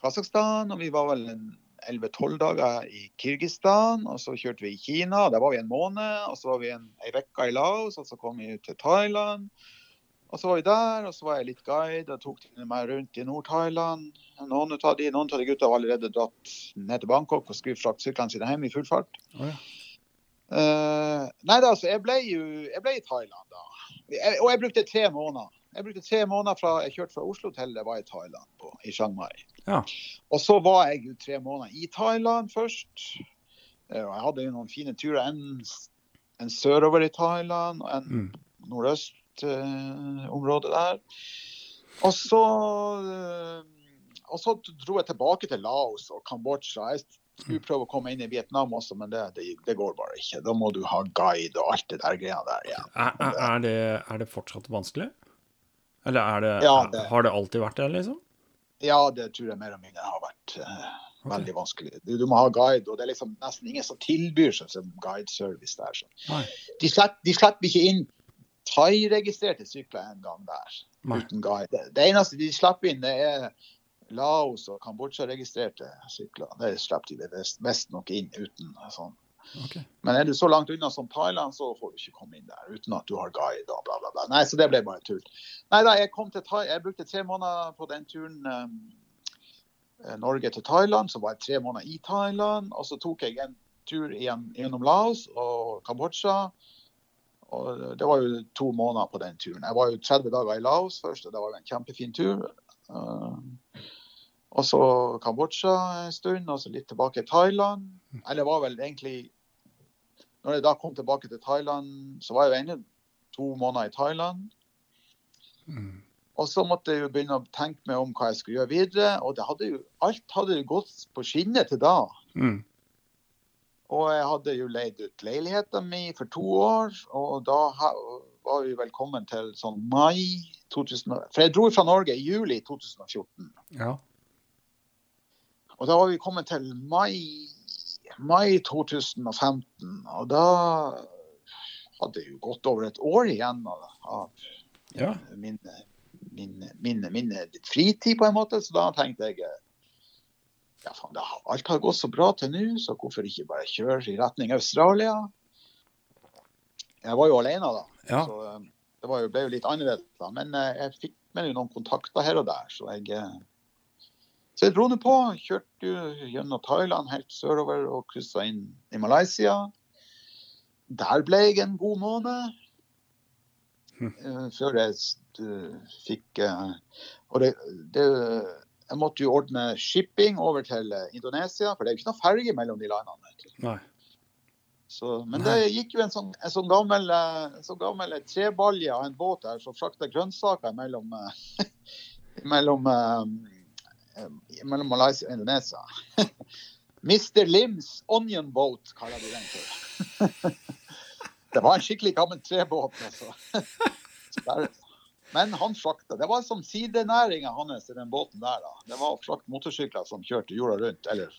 Kasakhstan, og vi var vel en 11-12 dager i Kirgisistan. Og så kjørte vi i Kina, der var vi en måned. Og så var vi en, ei uke i Laos, og så kom vi ut til Thailand. Og så var vi der, og så var jeg litt guide og tok meg rundt i Nord-Thailand. Noen av de, noen av de gutta var allerede dratt ned til Bangkok og skulle frakte syklene sine hjem i full fart. Oh, ja. uh, nei da, altså, jeg ble jo jeg ble i Thailand da. Jeg, og jeg brukte tre måneder. Jeg brukte tre måneder fra jeg kjørte fra Oslo til jeg var i Thailand, på, i Chiang Mai. Ja. Og så var jeg jo tre måneder i Thailand først. Eh, og jeg hadde jo noen fine turer. En, en sørover i Thailand og en Mm. Nordøstområde der. Og så, eh, og så dro jeg tilbake til Laos og Kambodsja. Jeg Skulle prøve å komme inn i Vietnam også, men det, det, det går bare ikke. Da må du ha guide og alt det der greia der igjen. Er, er, er, det, er det fortsatt vanskelig? Eller er det, Ja, har det alltid vært det, liksom? Ja, det tror jeg mer og mindre har vært eh, veldig vanskelig. Du, du må ha guide, og det er liksom nesten ingen som tilbyr seg som guideservice der. Så. De, slipper, de slipper ikke inn thai-registrerte sykler en gang der, Nei. uten guide. Det, eneste de slipper inn, det er Laos og Kambodsja-registrerte sykler. Det slipper de mest, nok inn uten sånn. Okay. Men er du så langt unna som Thailand, så får du ikke komme inn der uten at du har guide og bla, bla, bla. Nei, så det ble bare tull. Nei da, jeg kom til Thai, jeg brukte tre måneder på den turen um, Norge til Thailand. Så var jeg tre måneder i Thailand. Og så tok jeg en tur igjen, gjennom Laos og Kambodsja. Og det var jo to måneder på den turen. Jeg var jo 30 dager i Laos først, og det var jo en kjempefin tur. Um, og så Kambodsja en stund, og så litt tilbake til Thailand. Eller var vel egentlig Når jeg da kom tilbake til Thailand, så var jeg jo ennå to måneder i Thailand. Mm. Og så måtte jeg jo begynne å tenke meg om hva jeg skulle gjøre videre. Og det hadde jo, alt hadde jo gått på skinner til da. Mm. Og jeg hadde jo leid ut leiligheten min for to år, og da var vi velkommen til sånn mai 2000. For jeg dro fra Norge i juli 2014. Ja. Og da var vi kommet til mai, mai 2015, og da hadde jo gått over et år igjen av, av ja. min, min, min, min fritid, på en måte. Så da tenkte jeg ja, faen, har, alt har gått så bra til nå, så hvorfor ikke bare kjøre i retning Australia? Jeg var jo alene da, Ja. så eh, det var jo, ble jo litt annerledes. da. Men eh, jeg fikk med noen kontakter her og der, så jeg eh, så jeg dro nå på. Kjørte gjennom Thailand helt sørover og kryssa inn i Malaysia. Der ble jeg en god måned. Hm. Før jeg fikk Og det, det Jeg måtte jo ordne shipping over til eh, Indonesia, for det er jo ikke noe ferge mellom de landene. Så, men Nei. Det gikk jo en sånn, en sånn gammel, eh, sånn gammel trebalje av en båt der som frakta grønnsaker mellom, eh, mellom, eh, eh, mellom Malaysia og Indonesia. Mr. Lims Onion Boat kaller de den for. Det var en skikkelig gammel trebåt, altså. Så der, men han frakta. Det var som sidenæringa hans i den båten der. da. Det var å frakte motorsykler som kjørte jorda rundt. Eller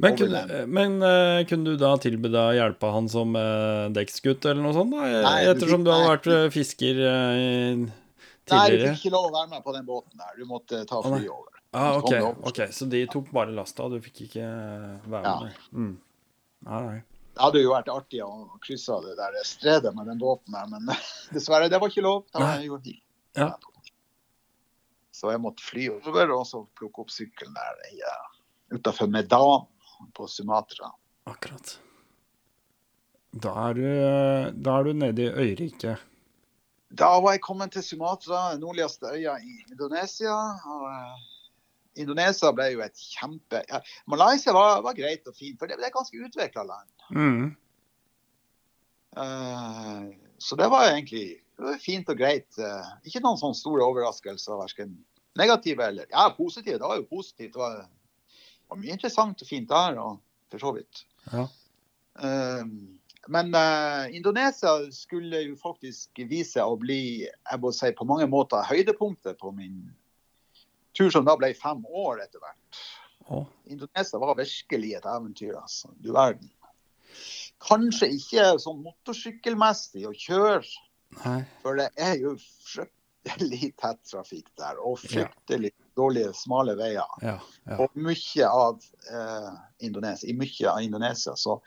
Men, kunne, men eh, kunne du da tilby deg å hjelpe han som uh, dekksgutt eller noe sånt? da? Nei, Ettersom du, du hadde vært eh, fisker tidligere? Nei, du fikk ikke lov å være med på den båten der. Du måtte ta fly over. Ah, okay, ok, over. ok, så de tok bare lasta, du fikk ikke være Ja. med? Mm. Nei, nei. Det hadde jo vært artig å krysse det der stredet med den båten der, men dessverre, det var ikke lov. Da, var Nei. jo Ja. Så jeg måtte fly over og så plukke opp sykkelen der ja, utafor Medan på Sumatra. Akkurat. Da er du, eh, da er du nede i øyriket. Da var jeg kommet til Sumatra, nordligste øya i Indonesia. Og, eh, Indonesia ble jo et kjempe ja, Malaysia var, var greit og fint, for det, det er ganske utvikla land. Mm. Uh, så det var egentlig fint og greit. Eh, ikke noen sånne store overraskelser, verken negative eller Ja, positive. Det var jo positivt. Det var, det var mye interessant og fint der, og for så vidt. Ja. Um, men uh, Indonesia skulle jo faktisk vise seg å bli jeg må si, på mange måter høydepunktet på min tur, som da ble fem år etter hvert. Oh. Indonesia var virkelig et eventyr, altså. Du verden. Kanskje ikke sånn motorsykkelmessig å kjøre, nei. for det er jo fryktelig tett trafikk der. Og fryktelig dårlige, smale veier. Ja, ja. Og mye av eh, Indonesia, i mye av Indonesia. Så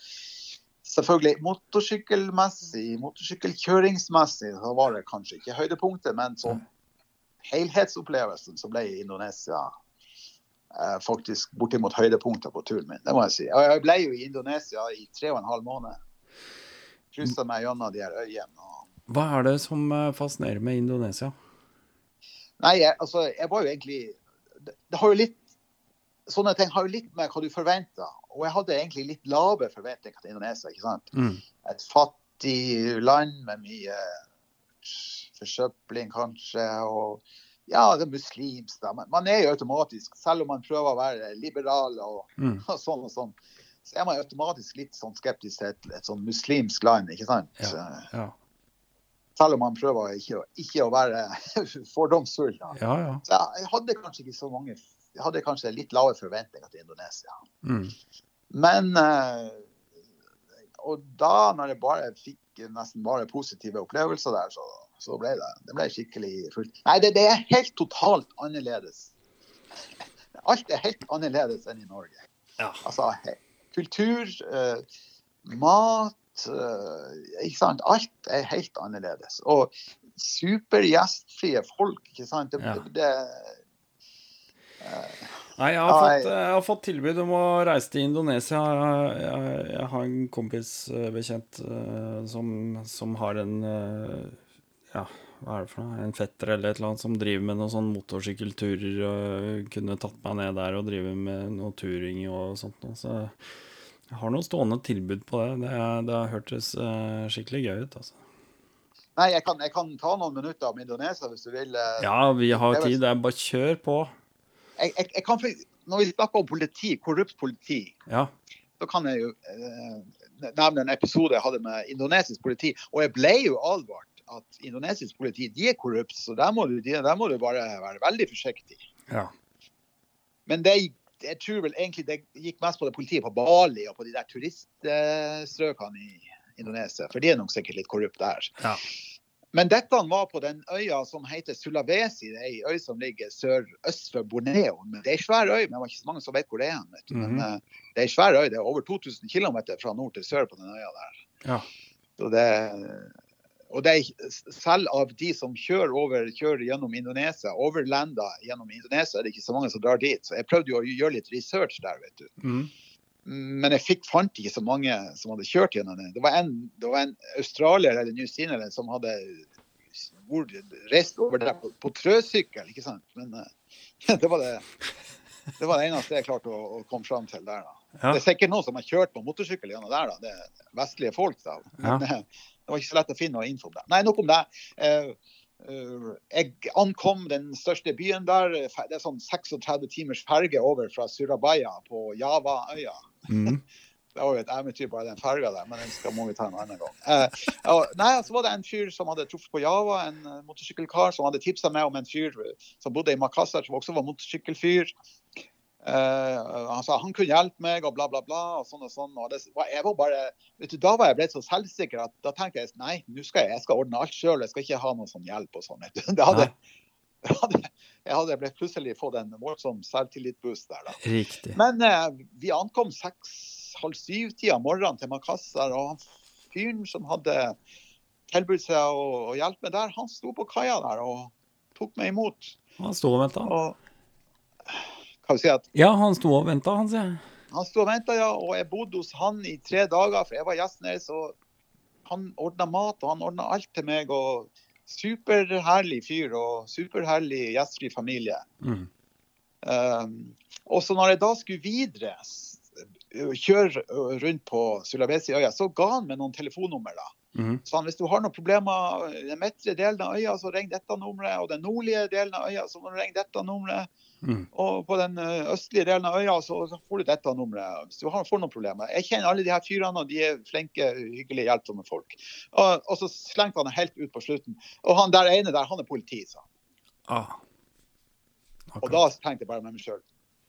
selvfølgelig motorsykkelmessig, motorsykkelkjøringsmessig, så var det kanskje ikke høydepunktet, men sånn helhetsopplevelsen så ble Indonesia eh, faktisk bortimot høydepunktet på turen min. Det må jeg si. Og jeg ble jo i Indonesia i tre og en halv måned. Kryssa meg gjennom de her øyene. og Hva er det som eh, fascinerer med Indonesia? Nei, jeg, altså, jeg var jo egentlig det, det har jo litt Sånne ting har jo litt med hva du forventer. Og jeg hadde egentlig litt lave forventninger til Indonesia. ikke sant? Mm. Et fattig land med mye forsøpling, kanskje. og ja, det er muslimsk. da, men Man er jo automatisk, selv om man prøver å være liberal og, Mm. og sånn og sånn, så er man automatisk litt sånn skeptisk til et, et sånn muslimsk land, ikke sant? Ja. ja. Selv om man prøver ikke, ikke å være fordomsfull. Ja, ja. Så jeg hadde kanskje ikke så mange Jeg hadde kanskje litt lave forventninger til Indonesia. Mm. Men eh, Og da, når jeg bare fikk nesten bare positive opplevelser der, så, så ble det, det ble skikkelig fullt. Nei, det, det er helt totalt annerledes. Alt er helt annerledes enn i Norge. Ja. Altså kultur, eh, mat Ikke sant. Alt er helt annerledes. Og supergjestfrie folk, ikke sant. Det, Ja. det, Nei, jeg har, fått, jeg har fått tilbud om å reise til Indonesia. Jeg, jeg, jeg har en kompis eh, bekjent eh, som, som har en eh, Ja, hva er det for noe? En fetter eller et eller annet som driver med noen sånn motorsykkelturer. Og kunne tatt meg ned der og drive med noe turing og sånt. Så jeg har noen stående tilbud på det. Det, det har hørtes uh, skikkelig gøy ut, altså. nei, jeg kan, jeg kan ta noen minutter om Indonesia hvis du vil. eh. Ja, vi har tid. Det er bare kjør på. Jeg, jeg, jeg kan, når vi snakker om politi, korrupt politi, Ja. så kan jeg jo eh, nevne en episode jeg hadde med indonesisk politi. Og jeg ble jo advart at indonesisk politi de er korrupt, så der må du, de, der må du bare være veldig forsiktig. ja. Men det, jeg tror vel egentlig det gikk mest på det politiet på Bali og på de der turiststrøkene i Indonesia. For de er nok sikkert litt korrupte der. Ja. Men dette var på den øya som heter Sulawesi. Det er ei øy som ligger sør-øst for Borneo. Men Det er ei svær øy, men det var ikke så mange som vet hvor det er. Men Mhm. eh, det er ei svær øy. Det er over 2000 km fra nord til sør på den øya der. Ja. Så det, og er selv av de som kjører over, kjører gjennom Indonesia, overlanda gjennom Indonesia, er det ikke så mange som drar dit. Så jeg prøvde jo å gjøre litt research der, vet du. Mm. Men jeg fikk, fant ikke så mange som hadde kjørt gjennom det. Det var en, det var en australier eller newzealender som hadde reist over der på, på trøsykkel, ikke sant. Men eh, det, var det, det var det eneste jeg klarte å, å komme fram til der. da. Ja. Det er sikkert noen som har kjørt på motorsykkel gjennom der, da. Det er vestlige folk, da. Men eh, det var ikke så lett å finne noe info om det. Nei, nok om det. Eh, eh, jeg ankom den største byen der. Det er sånn 36 timers ferge over fra Surabaya på Javaøya. Mm. Det var jo et eventyr bare den ferga der, men den skal må vi ta en annen gang. Eh, og, nei, så var det en fyr som hadde truffet på Java, en uh, motorsykkelkar, som hadde tipsa meg om en fyr eh, som bodde i Makassar, som også var motorsykkelfyr. Eh, han sa han kunne hjelpe meg, og bla, bla, bla. og sånn og sånn. Og det, var- jeg var bare, du, Da var jeg blitt så selvsikker at da tenkte jeg nei, nå skal jeg, jeg skal ordne alt sjøl. Jeg skal ikke ha noe sånn hjelp og sånn. Det hadde, jeg hadde, jeg hadde ble plutselig fått en voldsom selvtillitboost der. da. Riktig. Men eh, vi ankom seks-halv syv-tida morgenen til Makassar, og han fyren som hadde tilbudt seg å, å hjelpe meg der, han sto på kaia der og tok meg imot. Han sto og venta. Kan vi si at Ja, han sto og venta, han, sier jeg. han sto og venta, ja, og jeg bodde hos han i tre dager, for jeg var gjesten deres. Og han ordna mat, og han ordna alt til meg. og Superherlig fyr og superherlig gjestfri familie. Mm. Um, og så når jeg da skulle videre, kjøre rundt på Sulawesi-øya, så ga han meg noen telefonnummer. da. Mm. Så han, hvis du har noen problemer i den midtre delen av øya, så ring dette nummeret. Og den nordlige delen av øya, så må du ringe dette nummeret. Mm. Og på den østlige delen av øya, så, så får du dette nummeret. Hvis du har, får noen problemer. Jeg kjenner alle de her fyrene, og de er flinke, hyggelige, hjelpsomme folk. Og, og så slengte han det helt ut på slutten. Og han der ene der, han er politi, sa han. Ah. Og da tenkte jeg bare med meg sjøl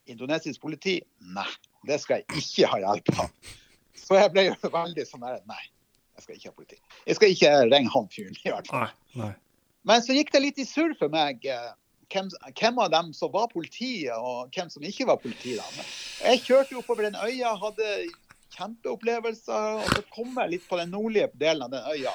Indonesisk politi? Nei, det skal jeg ikke ha hjelp av. Så jeg ble jo veldig sånn der Nei, jeg skal ikke ha politi. Jeg skal ikke ringe han fyren, i hvert fall. Nei. Nei. Men så gikk det litt i surr for meg eh, hvem, hvem av dem som var politiet, og hvem som ikke var politi. Da. Jeg kjørte oppover den øya, hadde kjempeopplevelser, og så kom jeg litt på den nordlige delen av den øya.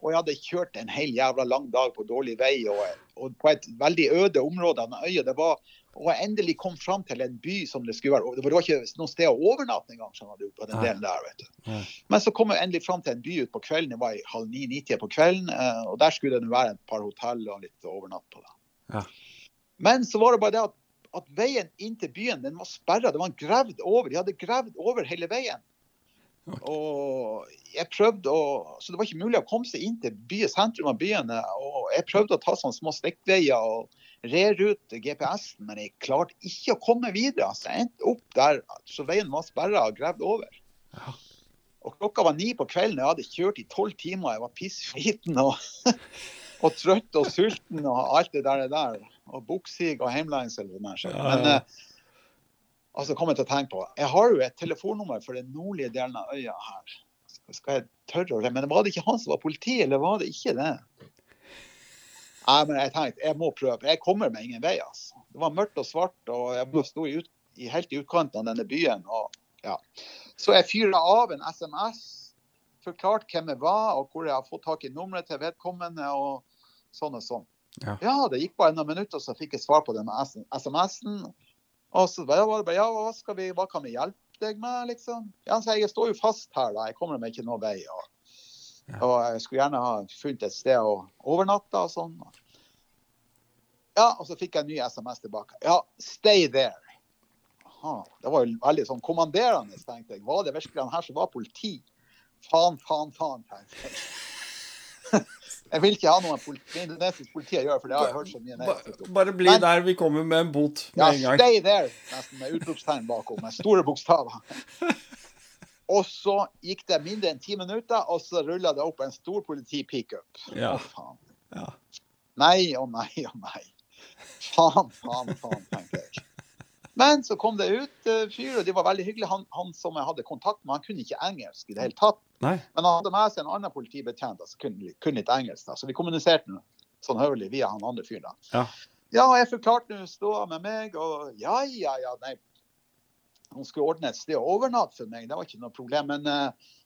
Og jeg hadde kjørt en hel jævla lang dag på dårlig vei og, og på et veldig øde område av den øya. Det var, og jeg endelig kom fram til en by som det skulle være. Det var ikke noe sted å overnatte engang. på den delen der, vet du. Men så kom jeg endelig fram til en by utpå kvelden. Det var i halv ni-ni-tida på kvelden. eh, Og der skulle det være et par hotell og litt overnatt på. det. Ja. Men så var det bare det at, at veien inn til byen den var sperra. Den var gravd over. De hadde gravd over hele veien. Og jeg prøvde å, Så det var ikke mulig å komme seg inn til by, sentrum av byen. Og jeg prøvde å ta sånne små stikkveier og rerute GPS-en, men jeg klarte ikke å komme videre. Så jeg endte opp der så veien var sperra og gravd over. Og klokka var ni på kvelden, jeg hadde kjørt i tolv timer, jeg var pissfiten og, og trøtt og sulten og alt det der. der. Og buksig og Heimlands. Ja, ja. Men eh, altså, kom jeg til å tenke på, jeg har jo et telefonnummer for den nordlige delen av øya her. Skal- jeg tørre å Men var det ikke han som var politi, eller var det ikke det? Nei, men jeg tenkte, jeg må prøve. Jeg kommer meg ingen vei, altså. Det var mørkt og svart, og jeg sto i ut, i, helt i utkanten av denne byen. og ja. Så jeg fyra av en SMS, forklart hvem jeg var, og hvor jeg har fått tak i nummeret til vedkommende, og sånn og sånn. Ja. det gikk bare noen minutter, så fikk jeg svar på den SMS-en. Og så var det bare ja, hva, skal vi, hva kan vi hjelpe deg med, liksom? Ja, så jeg står jo fast her, da. Jeg kommer meg ikke noen vei. Og, Ja. og jeg skulle gjerne ha funnet et sted å overnatte og sånn. Ja, og så fikk jeg en ny SMS tilbake. Ja, stay there. Aha, det var jo veldig sånn kommanderende, tenkte jeg. Var det virkelig han her som var politi? Faen, faen, faen, tenkte jeg. Jeg vil ikke ha noe politi, indonesisk politi å gjøre, for det har jeg hørt så mye negativt om. Bare bli Men- der vi kommer med en bot med Ja, en gang. stay there, nesten med utropstegn bakom, med store bokstaver. Og så gikk det mindre enn ti minutter, og så rulla det opp en stor politi-pickup. Ja. Å, faen. Ja. Nei og nei og nei. Faen, faen, faen, tenker jeg. Men så kom det ut uh, fyr, og de var veldig hyggelige. Han, han som jeg hadde kontakt med, han kunne ikke engelsk i det hele tatt. Nei. Men han hadde med seg en annen politibetjent som kunne, kun, litt engelsk. da, Så vi kommuniserte sånn høvelig via han andre fyren. Ja. Ja, og jeg forklarte nå ståa med meg, og ja, ja, ja, nei. Hun skulle ordne et sted å overnatte for meg, det var ikke noe problem. Men uh,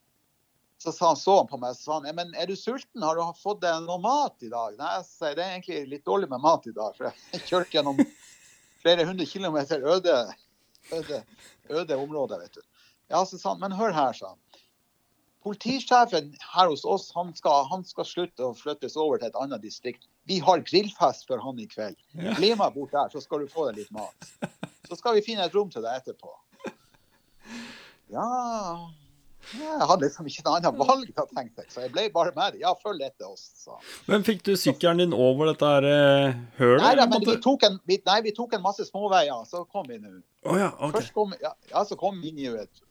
så sa han, så han på meg og sa han, men er du sulten, har du fått deg noe mat i dag? Nei, jeg sier, det er egentlig litt dårlig med mat i dag, for jeg kjørte gjennom flere hundre kilometer øde, øde, øde områder, vet du. Ja, så sa han, men hør her, sa han. Politisjefen her hos oss, han skal, han skal slutte å flyttes over til et annet distrikt. Vi har grillfest for han i kveld. Bli med bort der, så skal du få deg litt mat. Så skal vi finne et rom til deg etterpå. Ja Jeg hadde liksom ikke noe annet valg, da, tenkte jeg. Så jeg ble bare med. Ja, følg etter oss, sa. Men fikk du sykkelen din over dette her uh, hølet? Nei, da, men vi tok, en, vi, nei, vi tok en masse småveier, så kom vi nå. Oh, ja, okay. Først kom, ja, ja, så kom vi inn i et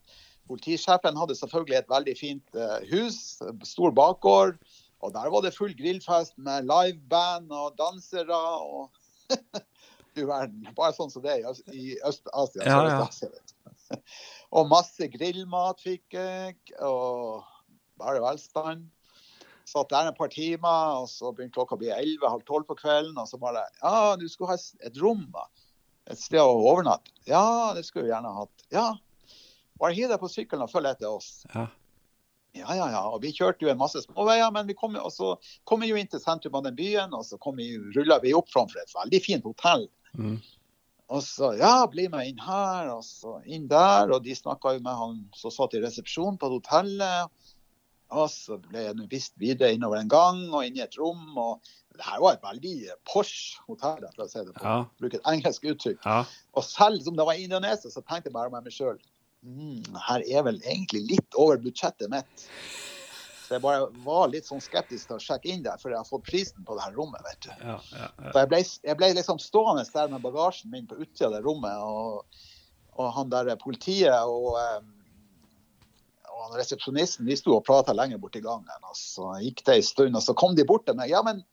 Politisjefen hadde selvfølgelig et veldig fint eh, hus, stor bakgård. Og der var det full grillfest med liveband og dansere og Du verden. Bare sånn som det er i Øst- i Øst-Asia. Ja, ja. Og masse grillmat fikk jeg, og bare velstand. Satt der et par timer, og så begynte klokka å bli 11-halv 12 på kvelden. Og så bare Ja, du skulle ha et rom, da. Et sted å overnatte. Ja, det skulle vi gjerne hatt. Ja. Bare hiv deg på sykkelen og følg etter oss. Ja. Ja, ja, ja. Og vi kjørte jo en masse småveier, men vi kom, og så kom vi jo inn til sentrum av den byen, og så kom vi, rulla vi opp framfor et veldig fint hotell. Mm. Og så ja, bli med inn her, og så inn der. Og de snakka jo med han som satt i resepsjonen på hotellet. Og så ble jeg vist videre innover en gang og inn i et rom. og Det her var et veldig Porsche hotell, for å si det på. Ja. Bruke et engelsk uttrykk. Ja. Og selv som det var i Indonesia, så tenkte jeg bare med meg sjøl mm, her er vel egentlig litt over budsjettet mitt. Så jeg bare var litt sånn skeptisk til å sjekke inn der, for jeg har fått prisen på det her rommet. vet du. Ja, ja, ja. Så jeg ble, jeg ble liksom stående der med bagasjen min på utsida av det rommet, og, og han der politiet og, eh, og resepsjonisten de sto og prata lenger borti gangen. Og så gikk det en stund, og så kom de bort til meg. Ja, men,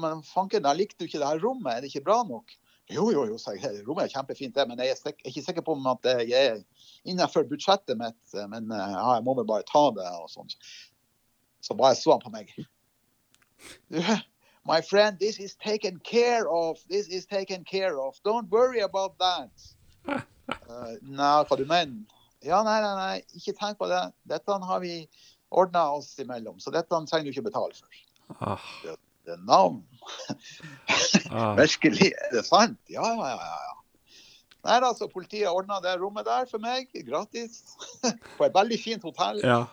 men fanken, jeg likte du ikke det her rommet, er det ikke bra nok? Jo, jo, jo, sa jeg. Rommet er kjempefint, det, men jeg er ikke sikker på om at jeg er innenfor budsjettet mitt. Men eh, ja, jeg må vel bare ta det og sånn. Så bare så han på meg. My friend, this is taken care of. This is taken care of. Don't worry about that. Uh, nei, hva du mener? Ja, nei, nei, nei, ikke tenk på det. Dette har vi ordna oss imellom, så dette trenger du ikke betale for. Ah, Det er navn. ah. Virkelig, er det sant? Ja, ja, ja. ja. Nei da, så politiet ordna det rommet der for meg, gratis. På et veldig fint hotell. Ja.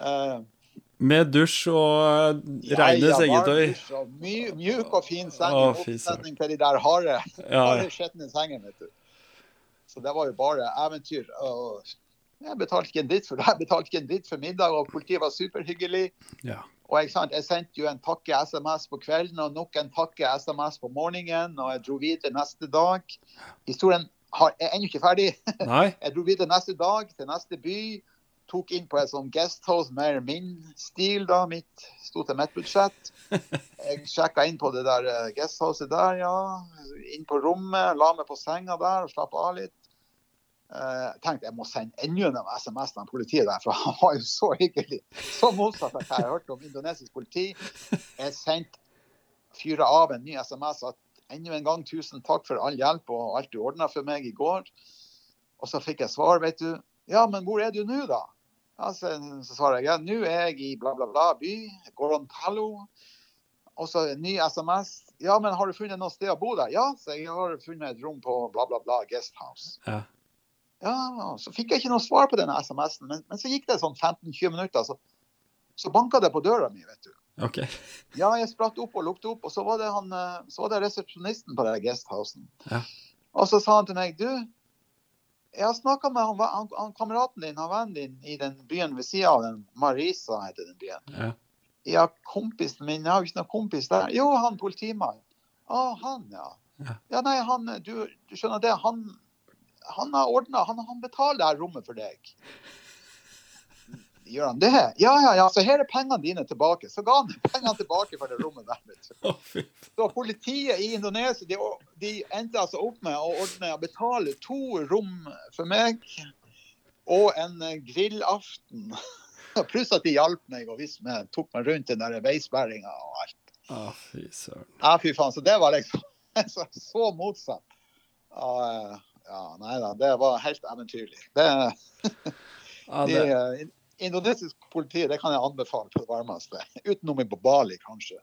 Uh, Med dusj og ja, reine ja, sengetøy. varmdusj og My, mjuk og fin seng, Å, i motsetning til de der harde Ja, harde skitne sengen, vet du. Så det var jo bare eventyr. Og jeg betalte ikke en dritt for det. Jeg betalte ikke en dritt for middag, og politiet var superhyggelig. ja. Og jeg, jeg sendte jo en takke-SMS på kvelden og nok en takke-SMS på morgenen, og jeg dro videre neste dag. Historien har, er ennå ikke ferdig. Nei? Jeg dro videre neste dag til neste by. Tok inn på et sånn guesthouse, mer min stil, da. Mitt sto til mitt budsjett. Jeg sjekka inn på det der eh, guesthouset der, ja. Inn på rommet, la meg på senga der og slapp av litt. Uh, tenkte jeg må sende enda en SMS til politiet der, for han var jo så hyggelig. Så motsatt av hva jeg hørte om indonesisk politi. Jeg sendte fyra av en ny SMS at enda en gang tusen takk for all hjelp og alt du ordna for meg i går. Og så fikk jeg svar, vet du. Ja, men hvor er du nå, da? Ja, så, så svarer jeg ja, nå er jeg i bla, bla, bla by. Gorontalo. Og så en ny SMS. Ja, men har du funnet noe sted å bo der? Ja, så jeg har funnet et rom på bla, bla, bla guesthouse. Ja. Ja, så fikk jeg ikke noe svar på denne SMS-en. Men, men, så gikk det sånn 15-20 minutter, så, så banka det på døra mi, vet du. Ok. Ja, jeg spratt opp og lukte opp, og så var det, han, eh, så var det resepsjonisten på den guesthousen. Ja. Og så sa han til meg, du, jeg har snakka med han, han, han, kameraten din, han vennen din i den byen ved sida av den, Marisa heter den byen. Ja. Ja, kompisen min, jeg har jo ikke noen kompis der. Jo, han politimannen. Å, han, ja. Ja. Ja, nei, han, du, du skjønner det, han, han har ordna, han, han betaler her rommet for deg. Gjør han det? Ja, ja, ja, så her er pengene dine tilbake. Så ga han pengene tilbake for det rommet der. Så politiet i Indonesia de, de endte altså opp med å ordne og betale to rom for meg og en grillaften. Pluss at de hjalp meg og visst meg, tok meg rundt den der veisperringa og alt. Å, fy søren. Ja, fy faen. Så det var liksom så, så motsatt. av eh, ja, nei da, det var helt eventyrlig. Det, Ja, de, det, eh, indonesisk politi det kan jeg anbefale på det varmeste. Utenom i Bali, kanskje.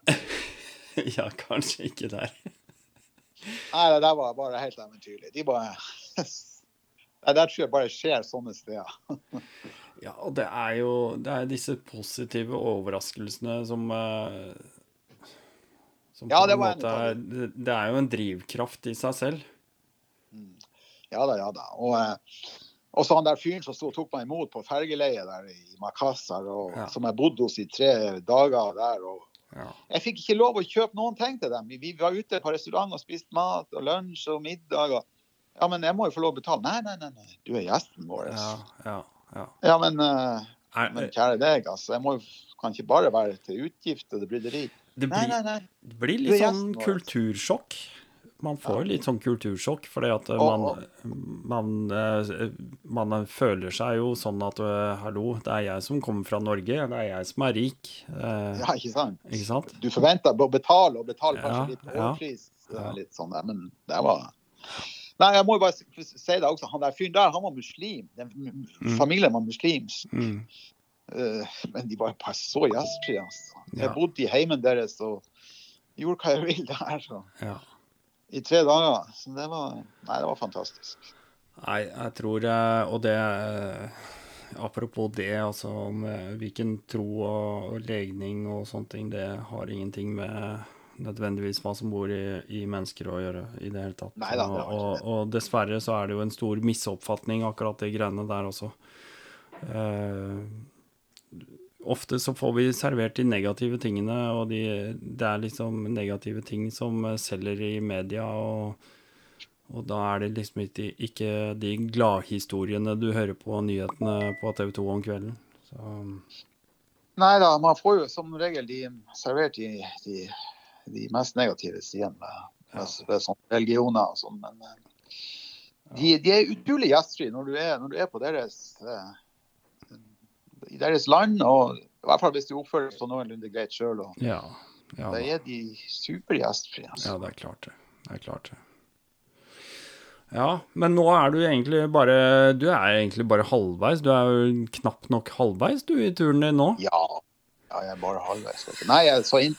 ja, kanskje ikke der. Nei, det der var bare helt eventyrlig. De bare Nei, Der tror jeg bare skjer sånne steder. Ja, og det er jo det er disse positive overraskelsene som eh, Som Ja, det måte det, det er jo en drivkraft i seg selv. Ja da, ja da. Og, eh, og så han der fyren som stod, tok meg imot på fergeleiet der i Makassar, og, Ja. som jeg bodde hos i tre dager der. og Ja. Jeg fikk ikke lov å kjøpe noen ting til dem. Vi, var ute på restaurant og spiste mat og lunsj og middag. Og, ja, men jeg må jo få lov å betale. Nei, nei, nei, nei. du er gjesten vår. Ja, ja, ja. Ja, men, eh, men kjære deg, altså. Jeg må jo, kan ikke bare være til utgift og det bryderi. det, blir, nei, nei. det blir litt sånn kultursjokk. Man får litt sånn kultursjokk, fordi at eh, man, man, eh, man føler seg jo sånn at eh, hallo, det er jeg som kommer fra Norge, det er jeg som er rik. eh, Ja, ikke sant? Ikke sant? Du forventer å betale, og betale kanskje Ja, litt på overpris. Ja. Litt sånn der, men det var Nei, jeg må jo bare si det også. Han der fyren der, han var muslim. Den Mm. familien var muslimsk. Mm. Eh, men de var bare så gjestfrie. Altså. Jeg bodde i heimen deres og gjorde hva jeg ville der så, Ja. I tre dager. Så det var Nei, det var fantastisk. Nei, jeg tror eh, Og det eh, Apropos det, altså om eh, hvilken tro og, og legning og sånne ting, det har ingenting med nødvendigvis hva som bor i, i mennesker å gjøre i det hele tatt. Nei da, det og, og, dessverre så er det jo en stor misoppfatning, akkurat de greiene der også. Eh, ofte så får vi servert de negative tingene, og de, det er liksom negative ting som eh, selger i media. og og da er det liksom ikke, ikke de gladhistoriene du hører på nyhetene på TV 2 om kvelden. Så, Nei da, man får jo som regel de servert de, de, de mest negative sidene med, med, med sånn religioner og sånn. Men eh, de, de er utrolig gjestfrie når, du når du er på deres eh, i deres land, og i hvert fall hvis du oppfører seg noenlunde greit sjøl. ja, ja, Da er de supergjestfrie. Altså. ja, det er klart det. Det er klart det. Ja, men nå er du egentlig bare Du er egentlig bare halvveis. Du er jo knapt nok halvveis du i turen din nå. Ja. ja, jeg er bare halvveis. Nei, så in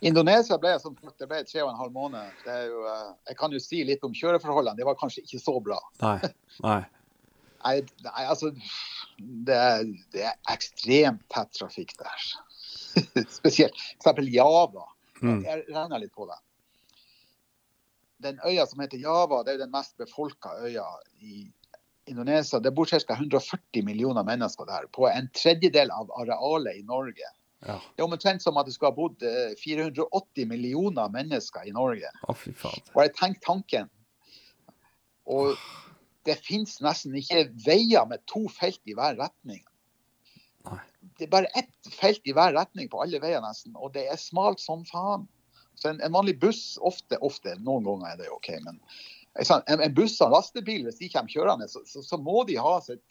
Indonesia ble som sagt, det ble tre og en halv måned. Det jo, eh, jeg kan jo si litt om kjøreforholdene. Det var kanskje ikke så bra. Nei. Nei. Nei, nei altså det er, det er ekstremt tett trafikk der. Spesielt f.eks. Java. Mm. Jeg regner litt på det. Den øya som heter Java, det er jo den mest befolka øya i Indonesia. Det bor ca. 140 millioner mennesker der, på en tredjedel av arealet i Norge. Ja. Det er omtrent som at det skulle ha bodd eh, 480 millioner mennesker i Norge. Å, fy faen. Bare tenk tanken. Og det finnes nesten ikke veier med to felt i hver retning. Det er bare ett felt i hver retning på alle veier nesten, og det er smalt som faen. Så en, en vanlig buss, ofte, ofte, noen ganger er det OK, men en, en buss og en lastebil, hvis de kommer kjørende, så, så, så må de ha sitt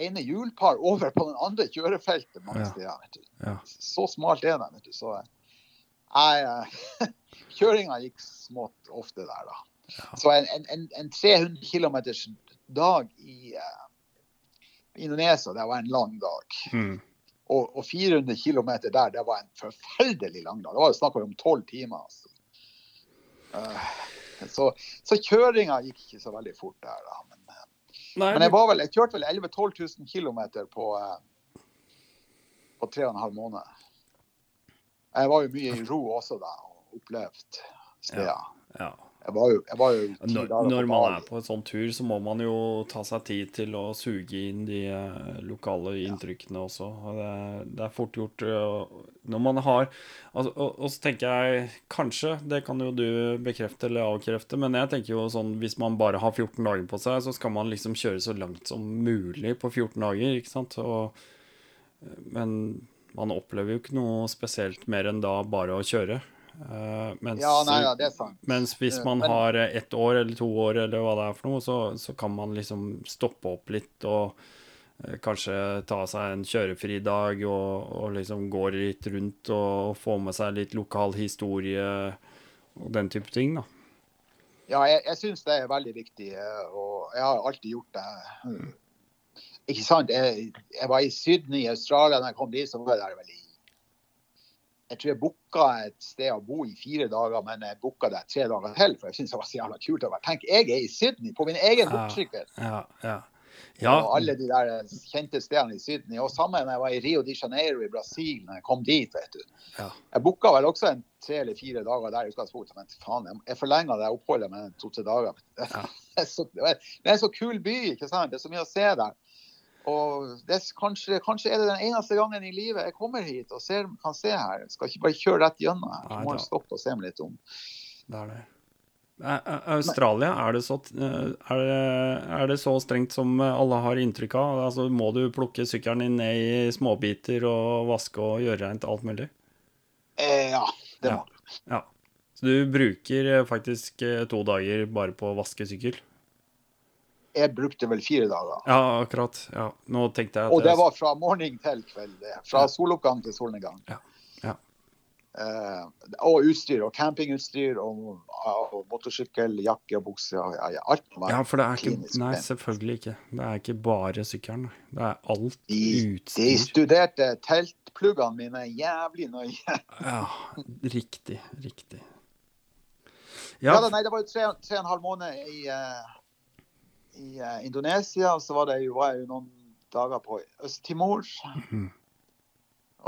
ene hjulpar over på den andre kjørefeltet mange Ja. steder. Ja. Så smalt er det. Så nei, eh, kjøringa gikk smått ofte der, da. Så en, en, en, en 300 km dag i uh, Indonesia, det var en lang dag. Mm. Og, og 400 km der, det var en forferdelig lang dag. Det var jo snakk om tolv timer. Altså. Uh, så, så kjøringa gikk ikke så veldig fort der, da. Men, eh, Nei, men jeg, var vel, jeg kjørte vel 11 000-12 000 km på, uh, på tre og en halv måned. Jeg var jo mye i ro også da, og opplevd steder. ja. Jeg var jo, jeg var jo Når, dager når man er på en sånn tur, så må man jo ta seg tid til å suge inn de eh, lokale inntrykkene også. Og Det, det er fort gjort eh, når man har altså, og, og så tenker jeg kanskje, det kan jo du bekrefte eller avkrefte, men jeg tenker jo sånn hvis man bare har 14 dager på seg, så skal man liksom kjøre så langt som mulig på 14 dager, ikke sant? Og, eh, men man opplever jo ikke noe spesielt mer enn da bare å kjøre. Eh, mens, Ja, nei, ja, det er sant. mens hvis Eh, man men- har eh, ett år eller to år eller hva det er for noe, så, så kan man liksom stoppe opp litt og uh, kanskje ta seg en kjørefri dag og, og liksom gå litt rundt og få med seg litt lokal historie og den type ting, da. Ja, jeg, jeg syns det er veldig viktig, og jeg har alltid gjort det. Ikke sant? Jeg, jeg var i Sydney Australia da jeg kom dit, så var der vel i Jeg tror jeg booka et sted å bo i fire dager, men jeg booka det tre dager til, for jeg syntes det var så jævla kult. å være. Tenk, jeg er i Sydney på min egen Ja. motorsykkel. Ja, ja. Og alle de der kjente stedene i Sydney. Og sammen når jeg var i Rio de Janeiro i Brasil, når jeg kom dit, vet du. Ja. Jeg booka vel også en tre eller fire dager der i utgangspunktet, men faen, jeg- forlenga det oppholdet med to-tre dager. Ja. Det, er så, det er en så kul by, ikke sant. Det er så mye å se der. Og det kanskje, kanskje er det den eneste gangen i livet jeg kommer hit og ser, kan se her. Jeg skal ikke bare kjøre rett gjennom her. Jeg må Nei, stoppe og se meg litt om. det er det. Australia, er det, så, eh, er, det, er det så strengt som alle har inntrykk av? Altså, må du plukke sykkelen din ned i småbiter og vaske og gjøre rent alt mulig? Eh, ja, det må du. Ja. Så du bruker eh, faktisk eh, to dager bare på å vaske sykkel? Jeg brukte vel fire dager. Ja, akkurat. Ja. Nå tenkte jeg at Og det var fra morgen til kveld. Fra soloppgang til solnedgang. Ja. Ja. Eh, og utstyr, og campingutstyr, og, og motorsykkel, jakke og bukse. og Ja, alt være Ja, for det er ikke klinisk Nei, selvfølgelig ikke. Det er ikke bare sykkelen. Det er alt De, de studerte teltpluggene mine jævlig nøye. Ja, riktig. Riktig. Ja, Ja, da, nei, det var jo tre, tre og en halv måned i, eh, i eh, Indonesia, og så var, det jo, var jeg jo noen dager på Øst-Timor. Mm.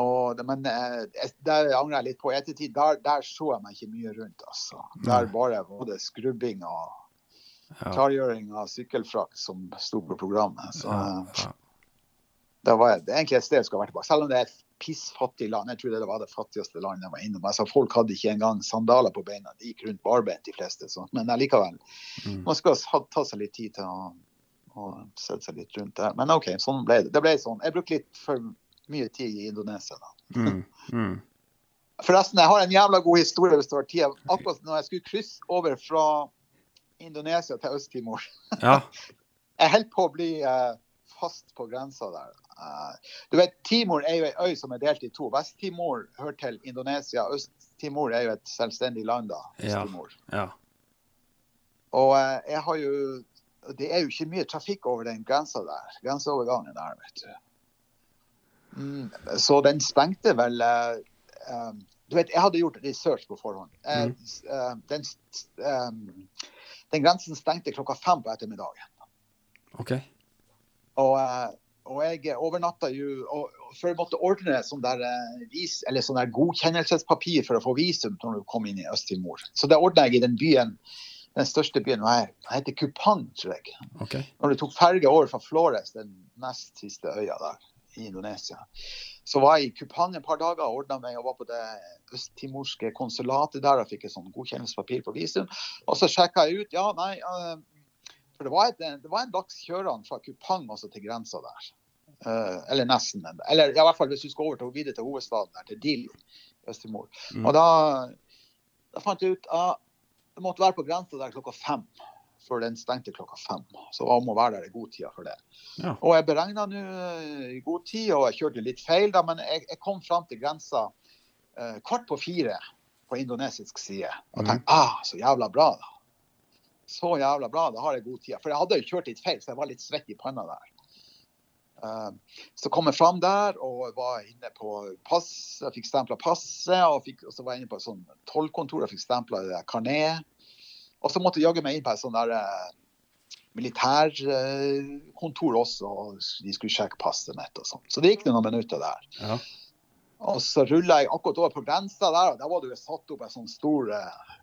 Og Men eh, jeg- der angrer jeg litt på. Ettertid, der, der så jeg meg ikke mye rundt. altså. Der bare var det skrubbing og klargjøring av sykkelfrakt som sto på programmet. Så ja, ja. det var det er egentlig et sted jeg skulle vært tilbake. Selv om det er pissfattig land. Jeg tror det var det fattigste landet jeg var innom. Altså, folk hadde ikke engang sandaler på beina. De gikk rundt barbeint, de fleste. Så. Men allikevel. Mm. Man skal ta seg litt tid til å, å sette seg litt rundt der. Men OK, sånn ble det. Det ble sånn. Jeg brukte litt for mye tid i Indonesia da. Mm, mm. Forresten, jeg har en jævla god historie hvis det var tid. Akkurat når jeg skulle krysse over fra Indonesia til Øst-Timor. Ja. Jeg holdt på å bli eh, fast på grensa der. Eh, du vet, Timor er jo ei øy som er delt i to. Vest-Timor hører til Indonesia. Øst-Timor er jo et selvstendig land, da. Ja. Ja. Og eh, jeg har jo Det er jo ikke mye trafikk over den grensa der. Grenseovergangen der, vet du. Mm, så den stengte vel eh, Du vet, jeg hadde gjort research på forhånd. Mm. eh, den, eh, den grensen stengte klokka fem på ettermiddagen. OK. Og, eh, og jeg overnatta jo For jeg måtte ordne sånn der, eh, vis, eller sånn der godkjennelsespapir for å få visum når du kom inn i Øst-Timor. Så det ordna jeg i den byen, den største byen. her. Den heter Kupang, tror jeg. Okay. Når du tok ferge over fra Flores, den nest siste øya der i Indonesia, så var jeg i Kupang et par dager og ordna meg og var på det østtimorske konsulatet der og fikk et sånn godkjennelsespapir på visum. Og så sjekka jeg ut. Ja, nei. eh, For det var, et, det var en dags kjørende fra Kupang også til grensa der. Uh, eller nesten. Eller i hvert fall hvis du skal over til, videre til hovedstaden, der, til Dili i Øst-Timor. Mm. Og da, da fant jeg ut at jeg måtte være på grensa der klokka fem. Før den stengte klokka fem. Så jeg må være der i god tid for det. Ja. Og jeg beregna nå eh, i god tid, og jeg kjørte litt feil, da, men jeg, jeg kom fram til grensa uh, kvart på fire på indonesisk side. Og tenkte tenkte ah, så jævla bra, da. Så jævla bra, da har jeg god tid. For jeg hadde jo kjørt litt feil, så jeg var litt svett i panna der. Eh, så kom jeg fram der og var inne på pass, jeg fikk stempla passet. Og, fikk, og så var jeg inne på et sånn tollkontor og fikk stempla karnet. Og så måtte jeg jaggu meg inn på et sånn der eh, militærkontor også. og De skulle sjekke passet mitt og sånn. Så det gikk noen minutter der. Ja. Og så rulla jeg akkurat over på grensa der, og der var det jo satt opp en sånn stor eh,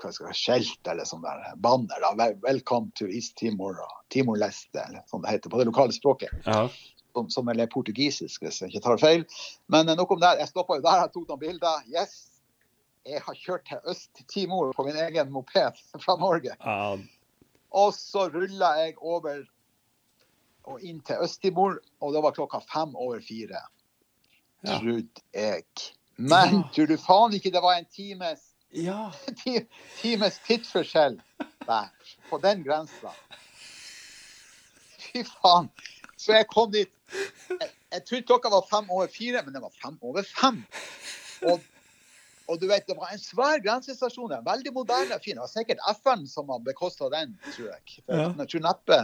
hva skal jeg, skjelt eller sånn der banner. da, Wel- 'Welcome to East Timor' Timor-Leste, eller sånn det heter på det lokale språket. Ja. Som, som er portugisisk, hvis jeg ikke tar feil. Men eh, nok om det. Jeg stoppa jo der jeg tok noen bilder. Yes! Jeg har kjørt til Øst-Timor på min egen moped fra Norge. ja. Og så rulla jeg over og inn til Øst-Timor, og det var klokka fem over fire. Ja. Trodde jeg. Men tror du faen ikke det var en times, ja. ti- times tidsforskjell der, på den grensa? Fy faen. Så jeg kom dit. Jeg, jeg trodde klokka var fem over fire, men det var fem over fem. Og, og du vet, det var en svær grensestasjon. en Veldig moderne og fin. Det var sikkert FN som har bekosta den, tror jeg. Ja. Jeg tror neppe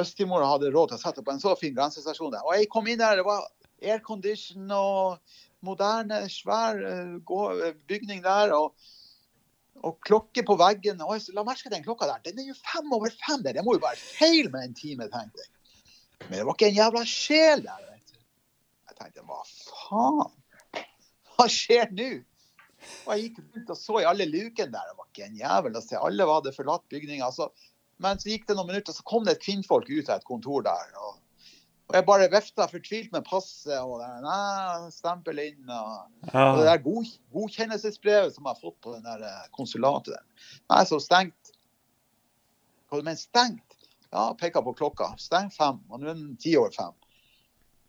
Øst-Timor hadde råd til å sette opp en så fin grensestasjon der. Og jeg kom inn der, det var aircondition og moderne, svær eh, eh, bygning der. og og klokke på veggen. Og la merke til den klokka der. Den er jo fem over fem. Det må jo være feil med en time, tenkte jeg. Men det var ikke en jævla sjel der. vet du. Jeg tenkte hva faen? Hva skjer nå? Og jeg gikk rundt og så i alle lukene der. Det var ikke en jævel å se. Alle hadde forlatt bygninga. Men så gikk det noen minutter, så kom det et kvinnfolk ut av et kontor der. Og, og jeg bare vifta fortvilt med passet og der, nei, stempel inn. og og det ja. der god, godkjennelsesbrevet som jeg har fått på den der eh, konsulatet der. Nei, så stengt. Hva du mener stengt? Ja, peka på klokka. Stengt fem, og nå er den ti over fem.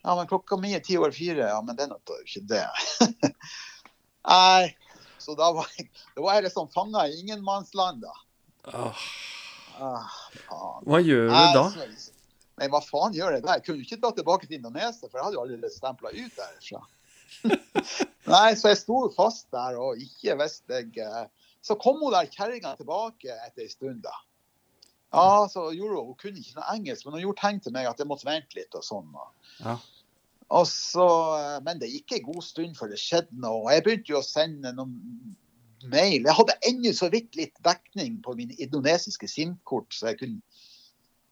Ja, men klokka mi er ti over fire. Ja, men det er nok ikke det. Nei, så da var jeg, da var jeg liksom fanga i ingenmannsland, da. Ah, faen. Hva gjør du Nei, da? så- Nei, hva faen gjør jeg da? Jeg kunne jo ikke dra tilbake til Indonesia, for jeg hadde jo allerede stempla ut derfra. Nei, så jeg sto fast der og ikke visste jeg eh, Så kom hun der kjerringa tilbake etter en stund, da. Ja, så gjorde hun, hun kunne ikke noe engelsk, men hun gjorde tegn til meg at jeg måtte vente litt og sånn. Ja. Og så, eh, men det gikk en god stund før det skjedde noe. og Jeg begynte jo å sende noen mail. Jeg hadde ennå så vidt litt dekning på mine indonesiske SIM-kort, så jeg kunne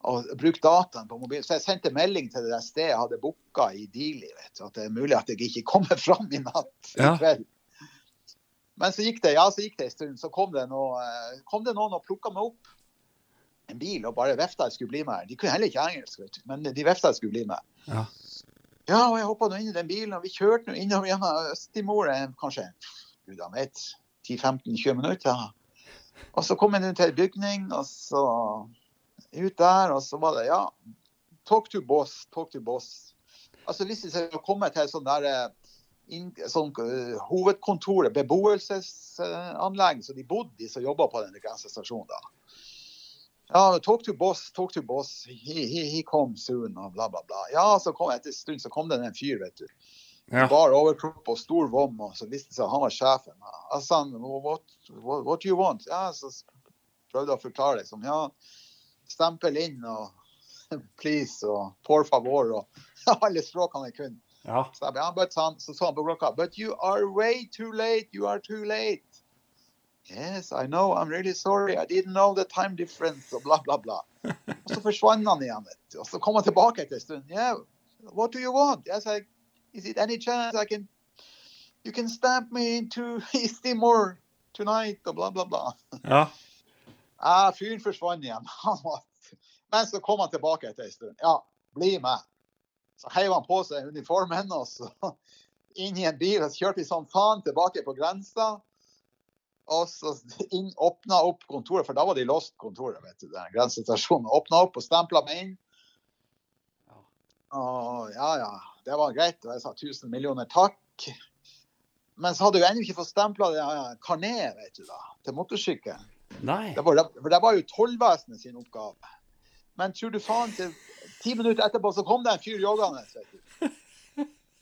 og bruke dataen på mobilen. Så jeg sendte melding til det der stedet jeg hadde booka i. Vet at det er mulig at jeg ikke kommer fram i natt i kveld. Men så gikk det ja, så gikk det en stund. Så kom det, noe, kom det noen og plukka meg opp en bil og bare vifta jeg skulle bli med. De kunne heller ikke engelsk, men de vifta jeg skulle bli med. Ja. Ja, og jeg hoppa inn i den bilen, og vi kjørte nå innom gjennom Øst-Timor eh, kanskje gud han vet, 10-15-20 minutter. Og så kom jeg nå til en bygning, og så ut der, og så var det ja, talk to boss, talk to boss. Altså hvis jeg skal komme til sånn der eh, sånn eh, hovedkontoret, beboelsesanlegg, så de bodde i som jobba på denne grensestasjonen da. Ja, talk to boss, talk to boss. He, he, he come soon, og bla, bla, bla. Ja, så kom etter en stund så kom det en fyr, vet du. Ja. Bar overkropp og stor vom, og så viste det seg at han var sjefen. Jeg what, what, what do you want? Ja, så prøvde jeg å forklare liksom. ja, stempel inn og please og por favor og alle språkene jeg kunne. ja. Så, jeg, ja, but, han, så sa han på klokka, but you are way too late, you are too late. Yes, I know, I'm really sorry, I didn't know the time difference, og bla, bla, bla. Og så forsvant han igjen. Og så kom han tilbake etter en stund. Yeah, what do you want? Yes, I, is it any chance I can, you can stamp me into East Timor tonight, og bla, bla, bla. ja. Ja, fyren forsvant igjen. Men så kom han tilbake etter en stund. Ja, bli med. Så heiv han på seg uniformen og så inn i en bil og så kjørte vi som faen tilbake på grensa. Og så inn, åpna opp kontoret, for da var de låst kontoret. vet du, den grensestasjonen. Åpna opp og stempla meg inn. Ja. Og ja, ja, det var greit. Og jeg sa 1000 millioner takk. Men så hadde jeg ennå ikke fått stempla karnet vet du da, til motorsykkelen. Nei. Det var, for det var jo tollvesenet sin oppgave. Men tror du faen til ti minutter etterpå så kom det en fyr joggende.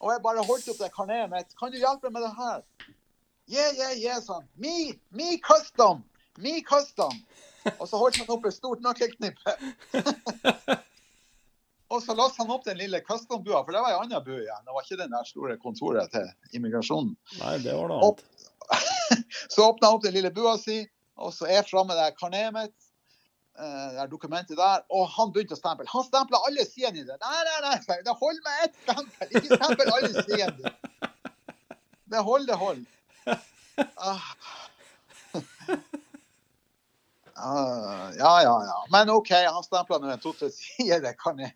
Og jeg bare holdt opp det karnetet mitt. Kan du hjelpe meg med det her? Yeah, yeah, yeah, sånn. Me, me custom. Me custom. Og så holdt han opp et stort nøkkelknippe. og så låste han opp den lille custom-bua, for det var ei anna bu igjen. Det var ikke den der store kontoret til immigrasjonen. Nei, det var noe annet. Så åpna han opp den lille bua si, og så er framme det karnetet mitt. eh, Det dokumentet der, og han begynte å stemple. Han stempla alle sidene i det. Nei, nei, nei, det holder med ett stempel. Ikke stempel alle sidene. Det holder, det holder. Ah. Ah, ja, ja, ja. Men OK, han stempla nå en to-tre sider, det kan jeg.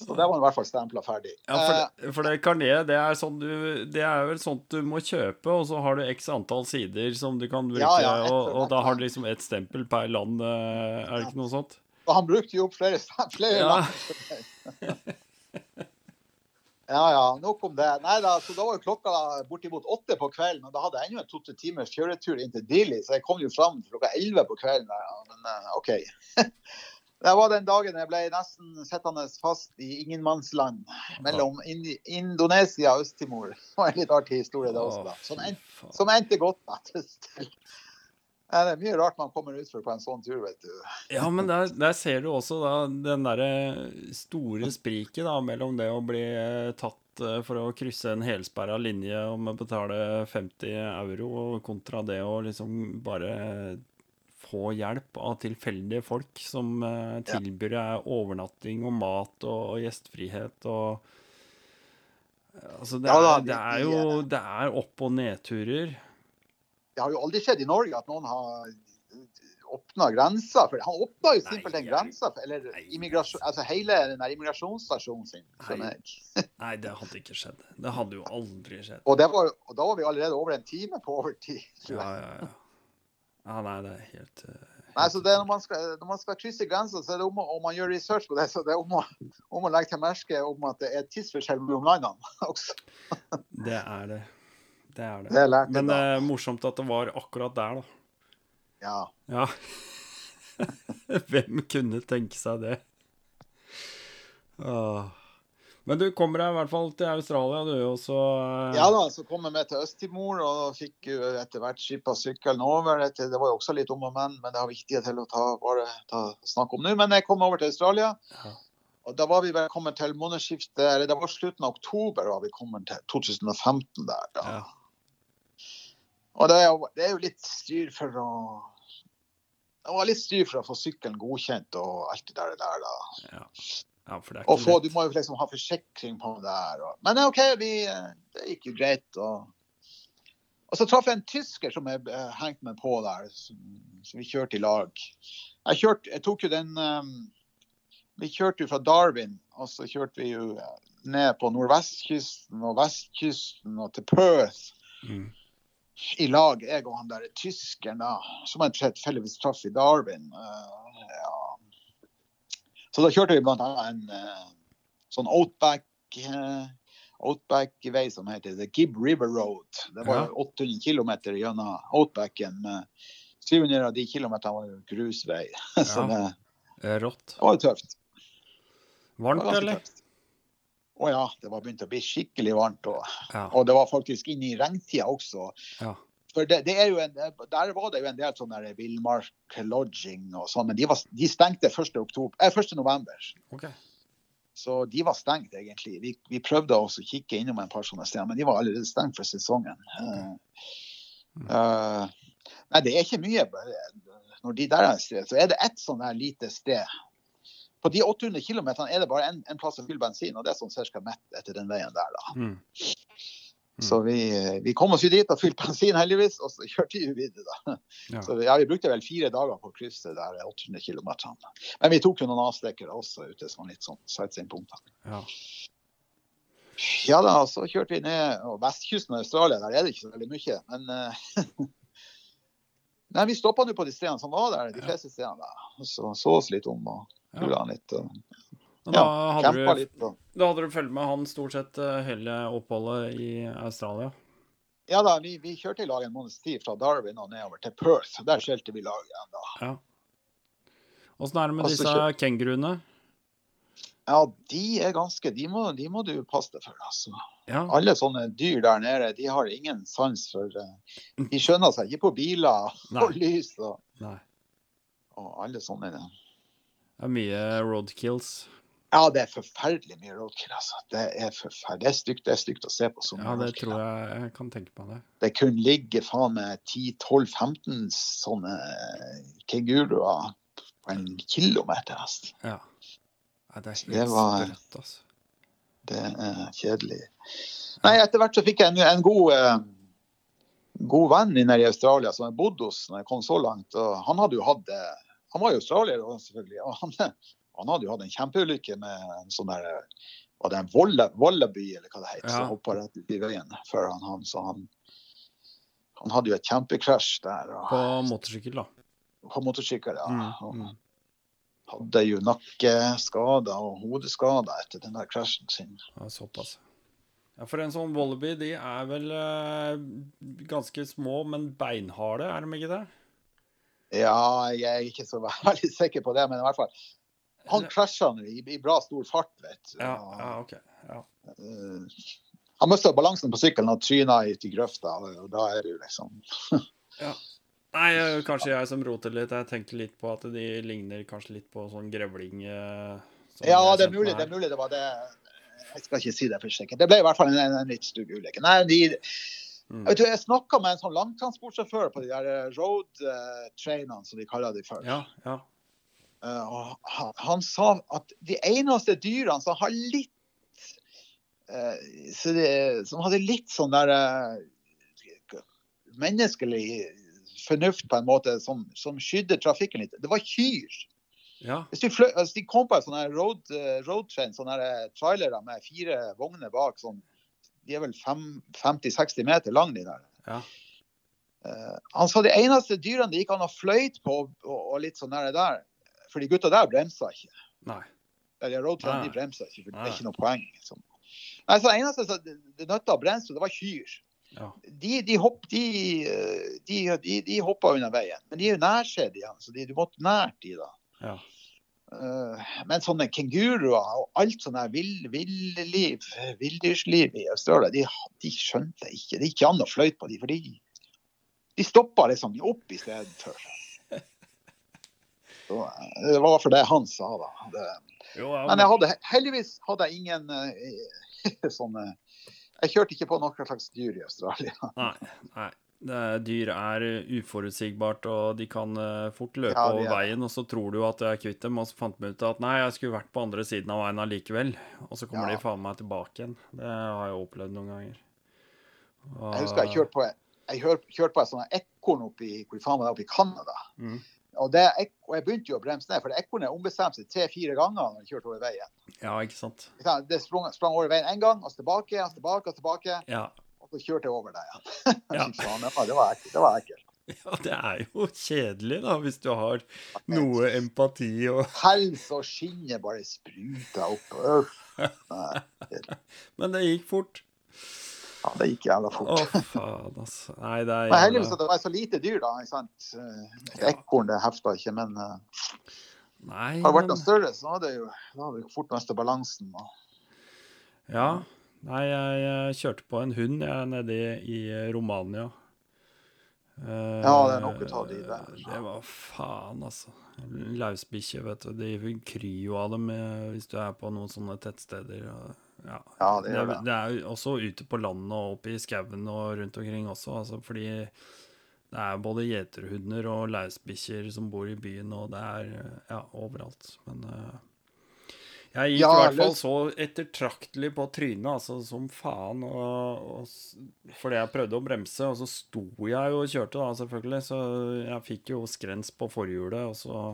Så det var i hvert fall stempla ferdig. Ja, for Eh, det, for det karnetet, det er sånn du Det er vel sånt du må kjøpe, og så har du x antall sider som du kan bruke, Ja, ja, og, og da har du liksom ett stempel per land, eh, er det ikke noe sånt? Og han brukte jo opp flere, flere Ja. land. Ja, ja, nok om det. Nei da, så da var klokka bortimot åtte på kvelden, og da hadde jeg ennå en to-tre timers kjøretur inn til Dili, så jeg kom jo fram klokka elleve på kvelden. Ja, men eh, OK. Det var den dagen jeg ble nesten sittende fast i ingenmannsland mellom Indi Indonesia og Øst-Timor. Det var en litt artig historie, det også. da. Som, en, som endte godt. da, Det er mye rart man kommer ut for på en sånn tur, vet du. Ja, men der, der ser du også da den derre store spriket da, mellom det å bli eh, tatt eh, for å krysse en helsperra linje og må betale 50 euro, og kontra det å liksom bare få hjelp av tilfeldige folk som uh, tilbyr deg overnatting og mat og, og gjestfrihet og Altså, det er, de- det er jo Det er opp- og nedturer. Det har jo aldri skjedd i Norge at noen har åpna grensa. For han åpna jo simpelthen grensa, eller altså hele den der immigrasjonsstasjonen sin. Nei. Nei, det hadde ikke skjedd. Det hadde jo aldri skjedd. Og, det var, og da var vi allerede over en time på overtid. Ja, ja, ja. Ja, nei, det er helt helt... Nei, så det er når man skal, når man skal krysse grensa, så er det om å, man gjør research på det, så det er om å, om å legge til merke om at det er tidsforskjell mellom landene også. Det er det. Det er det. Det er Men det er morsomt at det var akkurat der, da. Ja. Ja. Hvem kunne tenke seg det? Åh. Men du kommer deg i hvert fall til Australia, du, og så eh, ja da, så kom jeg med til Øst-Timor og fikk etter hvert skippa sykkelen over. Det var jo også litt om og men, men det har viktig til å ta, bare ta, snakke om nå. Men jeg kom over til Australia. Ja. Og da var vi vel kommet til månedsskiftet, eller det var slutten av oktober var vi kommet til 2015 der. Da. Ja. Og det er, jo, det er jo litt styr for å Det var litt styr for å få sykkelen godkjent og alt det der. der da. Ja. Ja, Og så, du må jo liksom ha forsikring på det her. Og, men OK, vi, eh, det gikk jo greit. Og, og så traff jeg en tysker som jeg eh, hengte meg på der, som, som vi kjørte i lag. Jeg, kjørte, jeg tok jo den um, Vi kjørte jo fra Darwin, og så kjørte vi jo ned på nordvestkysten og vestkysten og til Perth Mm. i lag, jeg og han der tyskeren da, som jeg tilfeldigvis traff i Darwin. Uh, ja. Så da kjørte vi annet en uh, sånn outback, uh, outback-vei som heter The Gibb River Road. Det var Ja. 800 km gjennom outbacken. med 700 av de kilometerne var jo grusvei. Så Ja. det, Rått. det var tøft. Varmt, var eller? tøft. Å ja, det var begynt å bli skikkelig varmt. Og, Ja. og det var faktisk inn i regntida også. ja. For det, det en, Der var det jo en del sånne der villmark lodging og sånn, men de, var, de stengte 1. Oktober, eh, 1. november. OK. Så de var stengt, egentlig. Vi, vi prøvde å kikke innom en par sånne steder, men de var allerede stengt for sesongen. Eh, eh, nei, det er ikke mye. Når de der er sted, så er det ett sånn der lite sted. På de 800 km er det bare en, en plass å fylle bensin, og det er sånn ca. mett etter den veien der. da. Mm. Så vi, vi kom oss jo dit og fylte bensin, heldigvis, og så kjørte vi videre. da. Ja. Så ja, Vi brukte vel fire dager på å krysse de der 800 km. Men vi tok jo noen avstikkere også ute, sånn litt sånn sightseeing-punkter. Ja. Ja da, så kjørte vi ned og vestkysten av Australia. Der er det ikke så veldig mye. Men eh, Nei, vi stoppa nå på de stedene som var der, de fleste stedene. da. Og så så oss litt om og kula litt. Og, Og da, ja, hadde du, litt. da. da hadde du fulgt med han stort sett eh, hele oppholdet i Australia? ja da, vi, vi kjørte i lag en måneds tid fra Darwin og nedover til Perth. Der skjelte vi lag igjen da. Ja. Åssen er det med altså, disse kenguruene? Ja, de er ganske De må, de må du passe deg for, altså. Ja. Alle sånne dyr der nede, de har ingen sans for eh, De skjønner seg ikke på biler Nei. og lys og, og alle sånne. Det er mye roadkills. Ja, det er forferdelig mye roadkill, altså. Det er forferdelig. Det er stygt, det er stygt å se på. Sånn Ja, det roadkill. tror jeg jeg kan tenke meg det. Det kunne ligge faen meg 10-12-15 sånne kenguruer på en kilometer. Altså. Ja. ja. det er helt Det var- sprøtt, altså. Det er kjedelig. Nei, etter hvert så fikk jeg en, en god, eh, god venn inne i Australia som jeg bodde hos når jeg kom så langt. Og han hadde jo hatt det. Han var jo australier selvfølgelig. Og han, han hadde jo hatt en kjempeulykke med en sånn der Var det en Wallaby, eller hva det heter, Ja. som hoppa rett ut i veien før han, havnet. Så han, han hadde jo et kjempekrasj der. Og, På motorsykkel, da. på motorsykkel, ja. Mm, mm. hadde jo nakkeskader og hodeskader etter den der krasjen sin. Ja, såpass. Ja, For en sånn wallaby, de er vel eh, ganske små, men beinharde, er de ikke det? Ja, jeg er ikke så veldig sikker på det, men i hvert fall. Han krasja nå i, i bra stor fart, vet du. Ja, ja OK. Ja. Uh, han mista balansen på sykkelen og tryna ut i grøfta, og, da er det jo liksom Nei, eh, kanskje jeg som roter litt. Jeg tenkte litt på at de ligner kanskje litt på sånn grevling eh, Ja, det er mulig det er mulig det var det. Jeg skal ikke si det for sikkert. Det ble i hvert fall en, en, en litt stygg ulykke. Nei, de, Mm. jeg, jeg snakka med en sånn langtransportsjåfør på de der eh, road trainene, som de kaller de før. Ja, ja. Og han, han sa at de eneste dyrene som har litt eh, det, Som hadde litt sånn der eh, menneskelig fornuft, på en måte, som, som skydde trafikken litt, det var kyr. ja. Hvis, de fløy, hvis de kom på en sånn road, road train, sånne trailere med fire vogner bak, sånn, de er vel 50-60 meter lang, de der. Ja. Han sa de eneste dyrene det gikk an å fløyte på, og, og litt sånn der, for de gutta der bremsa ikke. Nei. Eller road de bremsa ikke, for det er ikke noe poeng. Liksom. Nei, så eneste som nytta å bremse, det var kyr. Ja. De, de, hopp, de, de, de, de hoppa unna veien. Men de er jo nærskjedd igjen, så du måtte nært de da. Ja. Uh, men sånne kenguruer og alt sånn vill- villliv, villdyrsliv i Australia, de, de skjønte ikke. Det gikk ikke an å fløyte på de, for de, de stoppa liksom opp i stedet for. Så, eh, det var for det han sa, da. Det, Jo, ja, men jeg hadde, heldigvis hadde jeg ingen uh, sånne Jeg kjørte ikke på noe slags dyr i Australia. Nei. nei. Det, dyr er uforutsigbart, og de kan uh, fort løpe Ja, over er veien, og så tror du at du er kvitt dem, og så fant vi ut at nei, jeg skulle vært på andre siden av veien allikevel. Og så kommer Ja. de faen meg tilbake igjen. Det har jeg opplevd noen ganger. Og, Jeg husker jeg kjørte på, jeg kjørte på et sånt ekorn oppe i, hvor faen var det, oppe i Canada. Mm. Og, det, og jeg begynte jo å bremse ned, for ekornet ombestemte seg tre-fire ganger når jeg kjørte over veien. Ja, ikke sant. Det sprang, sprang over veien én gang, og så tilbake, og så tilbake, og tilbake. Ja. Og så kjørte jeg over deg igjen. Ja. ja. det var- ekkelt. Det var ekkelt. ja, det er jo kjedelig, da, hvis du har noe empati og Pels og skinnet bare spruta opp. Men det gikk fort. Ja, det gikk jævla Å, fort. faen, altså. Nei, det er Men heldigvis at det var så lite dyr, da. ikke sant? Eh, Et ekorn det hefta ikke, men uh, Nei, hadde det vært noe større, så hadde det jo da hadde det fort mista balansen. Og, Ja. Nei, jeg, kjørte på en hund jeg nede i, i Romania. Uh, Ja, det er nok å ta de der. Det var faen, altså. Lausbikkje, vet du. De kryr jo av dem eh, hvis du er på noen sånne tettsteder. og- Ja, Ja, det det, er, det. det er jo også ute på landet og oppe i skauen og rundt omkring også, altså, fordi det er både gjeterhunder og lausbikkjer som bor i byen, og det er ja, overalt. Men uh, jeg gikk Ja, i hvert fall så ettertraktelig på trynet, altså som faen, og, og, fordi jeg prøvde å bremse, og så sto jeg jo og kjørte, da, selvfølgelig, så jeg fikk jo skrens på forhjulet, og så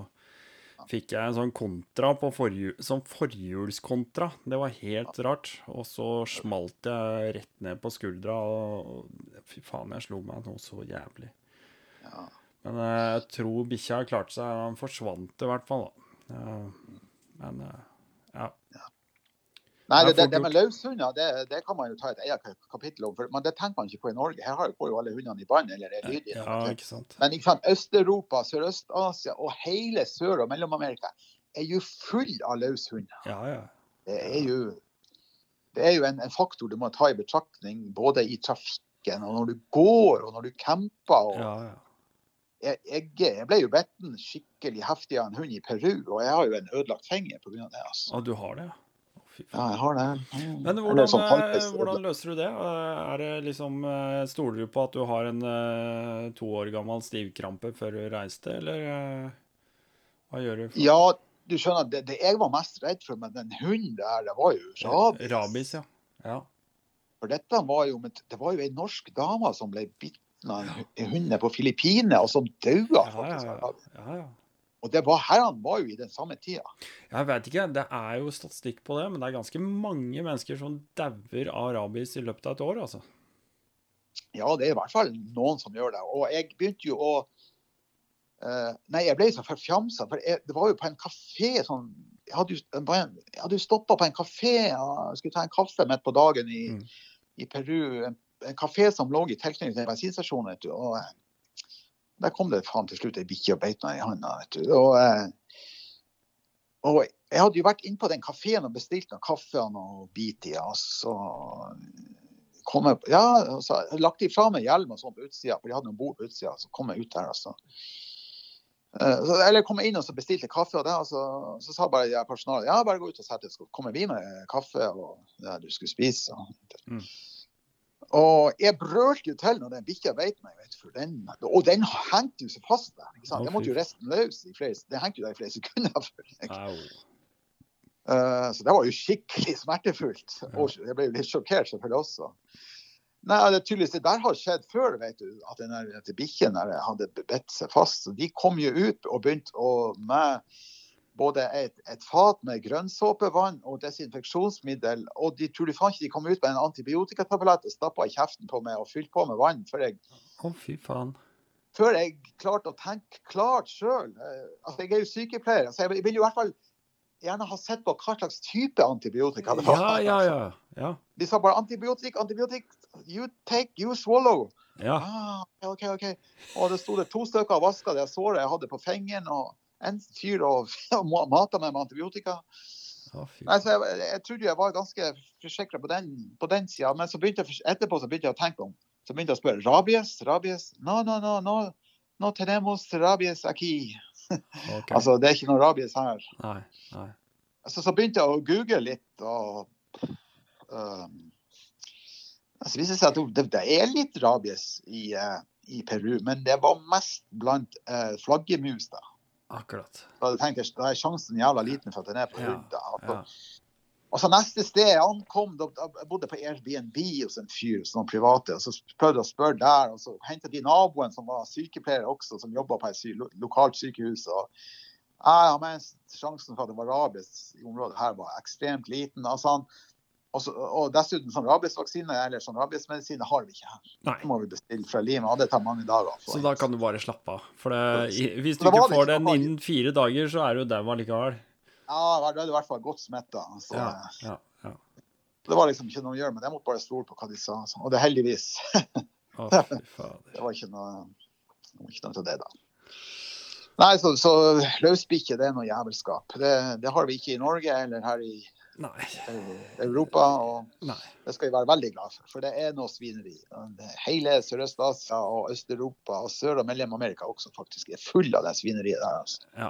fikk jeg en sånn kontra på forhjul, sånn forhjulskontra. Det var helt rart. Og så smalt jeg rett ned på skuldra, og fy faen, jeg slo meg noe så jævlig. ja. Men eh, jeg tror bikkja klarte seg. Han forsvant i hvert fall, da. Eh, men eh. Nei, Det det, det, med løshunder, det, det kan man jo ta et eget kapittel om. For, men det tenker man ikke på i Norge. Her går jo alle hundene i bånd eller er lydige. ja, ikke sant. Men ikke sant, Øst-Europa, Sørøst-Asia og hele Sør- og Mellom-Amerika er jo full av løshunder. Ja, ja. Det er jo, det er jo en, en faktor du må ta i betraktning både i trafikken og når du går og når du camper. Og ja, ja. jeg, jeg, jeg ble jo bitt skikkelig heftig av en hund i Peru, og jeg har jo en ødelagt finger pga. det. altså. Og du har det, ja? Ja, jeg har det. Men hvordan, sånn eh, hvordan løser du det? Eh, Er det liksom eh, Stoler du på at du har en to år gammel stivkrampe før du reiste, eller hva gjør du? for- Ja, du skjønner, det, det jeg var mest redd for med den hunden der, det var jo rabis. Rabis, ja. ja. For dette var jo, det var jo ei norsk dame som ble bitt av en hund på Filippinene, og som daua Ja, ja, faktisk. ja. ja, ja. Og det var her han var jo i den samme tida. Jeg vet ikke, det er jo statistikk på det, men det er ganske mange mennesker som dauer av rabies i løpet av et år, altså. Ja, det er i hvert fall noen som gjør det. Og jeg begynte jo å uh, Nei, jeg ble så forfjamsa, for jeg, det var jo på en kafé sånn Jeg hadde jo, jo stoppa på en kafé og skulle ta en kaffe midt på dagen i, Mm. i Peru. En, en kafé som lå i tilknytning til en bensinstasjon. vet du, og Der kom det faen til slutt ei bikkje og beit meg i handa. og eh, og jeg hadde jo vært inne på den kafeen og bestilt noen kaffe og noe bit i. Og så kom jeg, ja, så jeg lagt ifra meg hjelm og sånn på utsida, for de hadde noen bord på utsida. Så kom jeg ut der, altså. så Eh, Eller kom jeg inn og så bestilte kaffe, og, det, og så, så sa bare jeg personalet ja, bare gå ut og sett deg, så kommer vi med kaffe og det du skulle spise. Og, Mm. Og jeg brølte jo til når den bikkja beit meg, vet du, den, og den hengte jo seg fast der. ikke sant? Jeg måtte jo riste den løs i flere, det hengte jo der i flere sekunder. Eh, så det var jo skikkelig smertefullt. Og jeg ble jo litt sjokkert selvfølgelig også. Nei, det er tydeligvis det der har skjedd før, vet du. At den bikkjen hadde bedt seg fast. Så de kom jo ut og begynte å med både et, et fat med grønnsåpevann og desinfeksjonsmiddel. Og de tror de faen ikke de kom ut med en antibiotikatablett og stappa i kjeften på meg og fylte på med vann før jeg, oh, før jeg klarte å tenke klart sjøl. Altså, jeg er jo sykepleier, så jeg vil jo i hvert fall gjerne ha sett på hva slags type antibiotika det var. Ja, ja, ja. Ja. De sa bare antibiotikk, antibiotikk, you take, you swallow. ja. Ah, OK, OK. Og det sto det to stykker og vaska det såret jeg hadde på fingeren, og en fyr og, og mata meg med antibiotika. Oh. Nei, så jeg, jeg trodde jeg var ganske forsikra på den, på den sida, men så begynte jeg, etterpå så begynte jeg å tenke om. Så begynte jeg å spørre rabies, rabies. No, no, no, no. No tenemos rabies aquí. Okay. Altså, det er ikke noe rabies her. Nei, nei. Altså, så begynte jeg å google litt, og um, altså, viste seg at det, det er litt rabies i, uh, i Peru, men det var mest blant uh, flaggermus. da. Akkurat. Da tenkte jeg, da er sjansen jævla liten for at den er på Ja, hund. da. Altså, Ja. Og så neste sted jeg ankom, da, jeg bodde på Airbnb hos en fyr, sånn private, og så prøvde jeg å spørre der, og så hentet de naboen som var sykepleier også, som jobbet på et sy lokalt sykehus. og ja, men Sjansen for at det var rabies i området her var ekstremt liten. Altså, han, og, så, og dessuten sånn rabiesvaksine eller sånn rabiesmedisin har vi ikke her. Nei. Det må vi bestille fra Lima, og det tar mange dager. Så da kan du bare slappe av. For det, hvis du det ikke får liksom- den innen fire dager, så er du dau allikevel. Ja, da er det i hvert fall godt smitta. Så, Ja, ja, ja. Det var liksom ikke noe å gjøre, men jeg måtte bare stole på hva de sa. altså. Og det heldigvis. Det var ikke noe, ikke noe til det, da. Nei, så, så løsbikkje, det er noe jævelskap. Det, det har vi ikke i Norge eller her i Nei. eh, Europa. og Nei. Det skal vi være veldig glad for, for det er noe svineri. Hele Sørøst-Asia og Øst-Europa og Sør- og Mellom-Amerika også faktisk er full av det svineriet der. altså. Ja.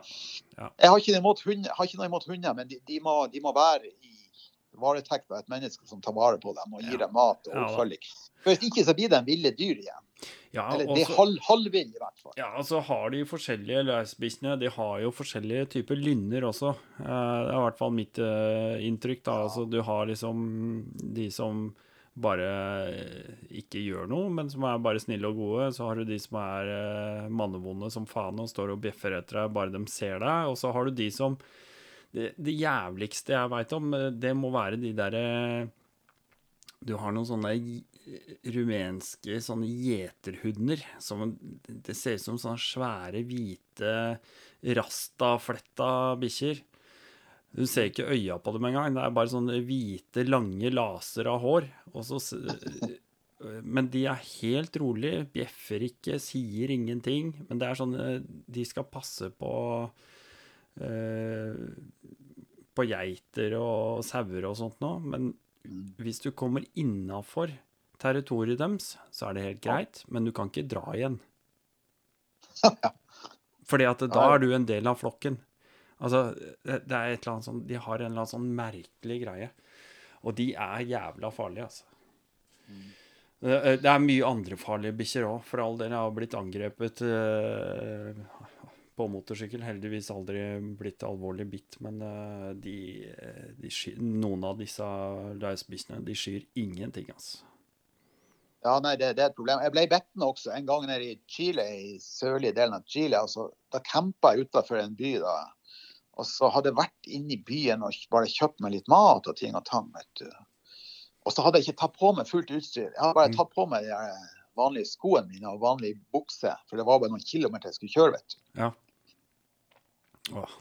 Ja. Jeg har ikke, hund, har ikke noe imot hunder, men de, de, må, de må være i varetekt av et menneske som tar vare på dem og gir Ja. dem mat og oppfølging. Hvis ikke så blir de ville dyr igjen. Ja, Eller også, de så- halv, halvville i hvert fall. Ja, altså har de forskjellige løsbikkjene. De har jo forskjellige typer lynner også. Eh, Det er i hvert fall mitt eh, inntrykk. da. Altså, du har liksom de som bare eh, ikke gjør noe, men som er bare snille og gode. Så har du de som er mannevonde som faen og står og bjeffer etter deg bare de ser deg. Og så har du de som Det, det jævligste jeg veit om, det må være de derre Du har noen sånne rumenske sånne gjeterhunder. Som, det ser ut som sånne svære, hvite, rastafletta bikkjer. Du ser ikke øya på dem engang. Det er bare sånne hvite, lange laser av hår. Så, men de er helt rolig, bjeffer ikke, sier ingenting. Men det er sånn De skal passe på eh, På geiter og sauer og sånt nå. Men hvis du kommer innafor territoriet deres, så er det helt greit. Men du kan ikke dra igjen. Fordi at da er du en del av flokken. Altså, det er et eller annet sånn De har en eller annen sånn merkelig greie. Og de er jævla farlige, altså. Det det er mye andre farlige bikkjer òg, for all del. Jeg har blitt angrepet eh, på motorsykkel. Heldigvis aldri blitt alvorlig bitt, men eh, de, de skyr, noen av disse løsbikkjene de skyr ingenting, altså. Ja, nei, det, det er et problem. Jeg ble betten også en gang nede i Chile, i sørlige delen av Chile. Altså, da campa jeg utafor en by. da. Og så hadde jeg vært inne i byen og bare kjøpt meg litt mat og ting og tang. vet du. Og så hadde jeg ikke tatt på meg fullt utstyr. Jeg hadde bare Mm. tatt på meg de vanlige skoene mine og vanlig bukse. For det var bare noen kilometer jeg skulle kjøre. vet du. Ja. Åh.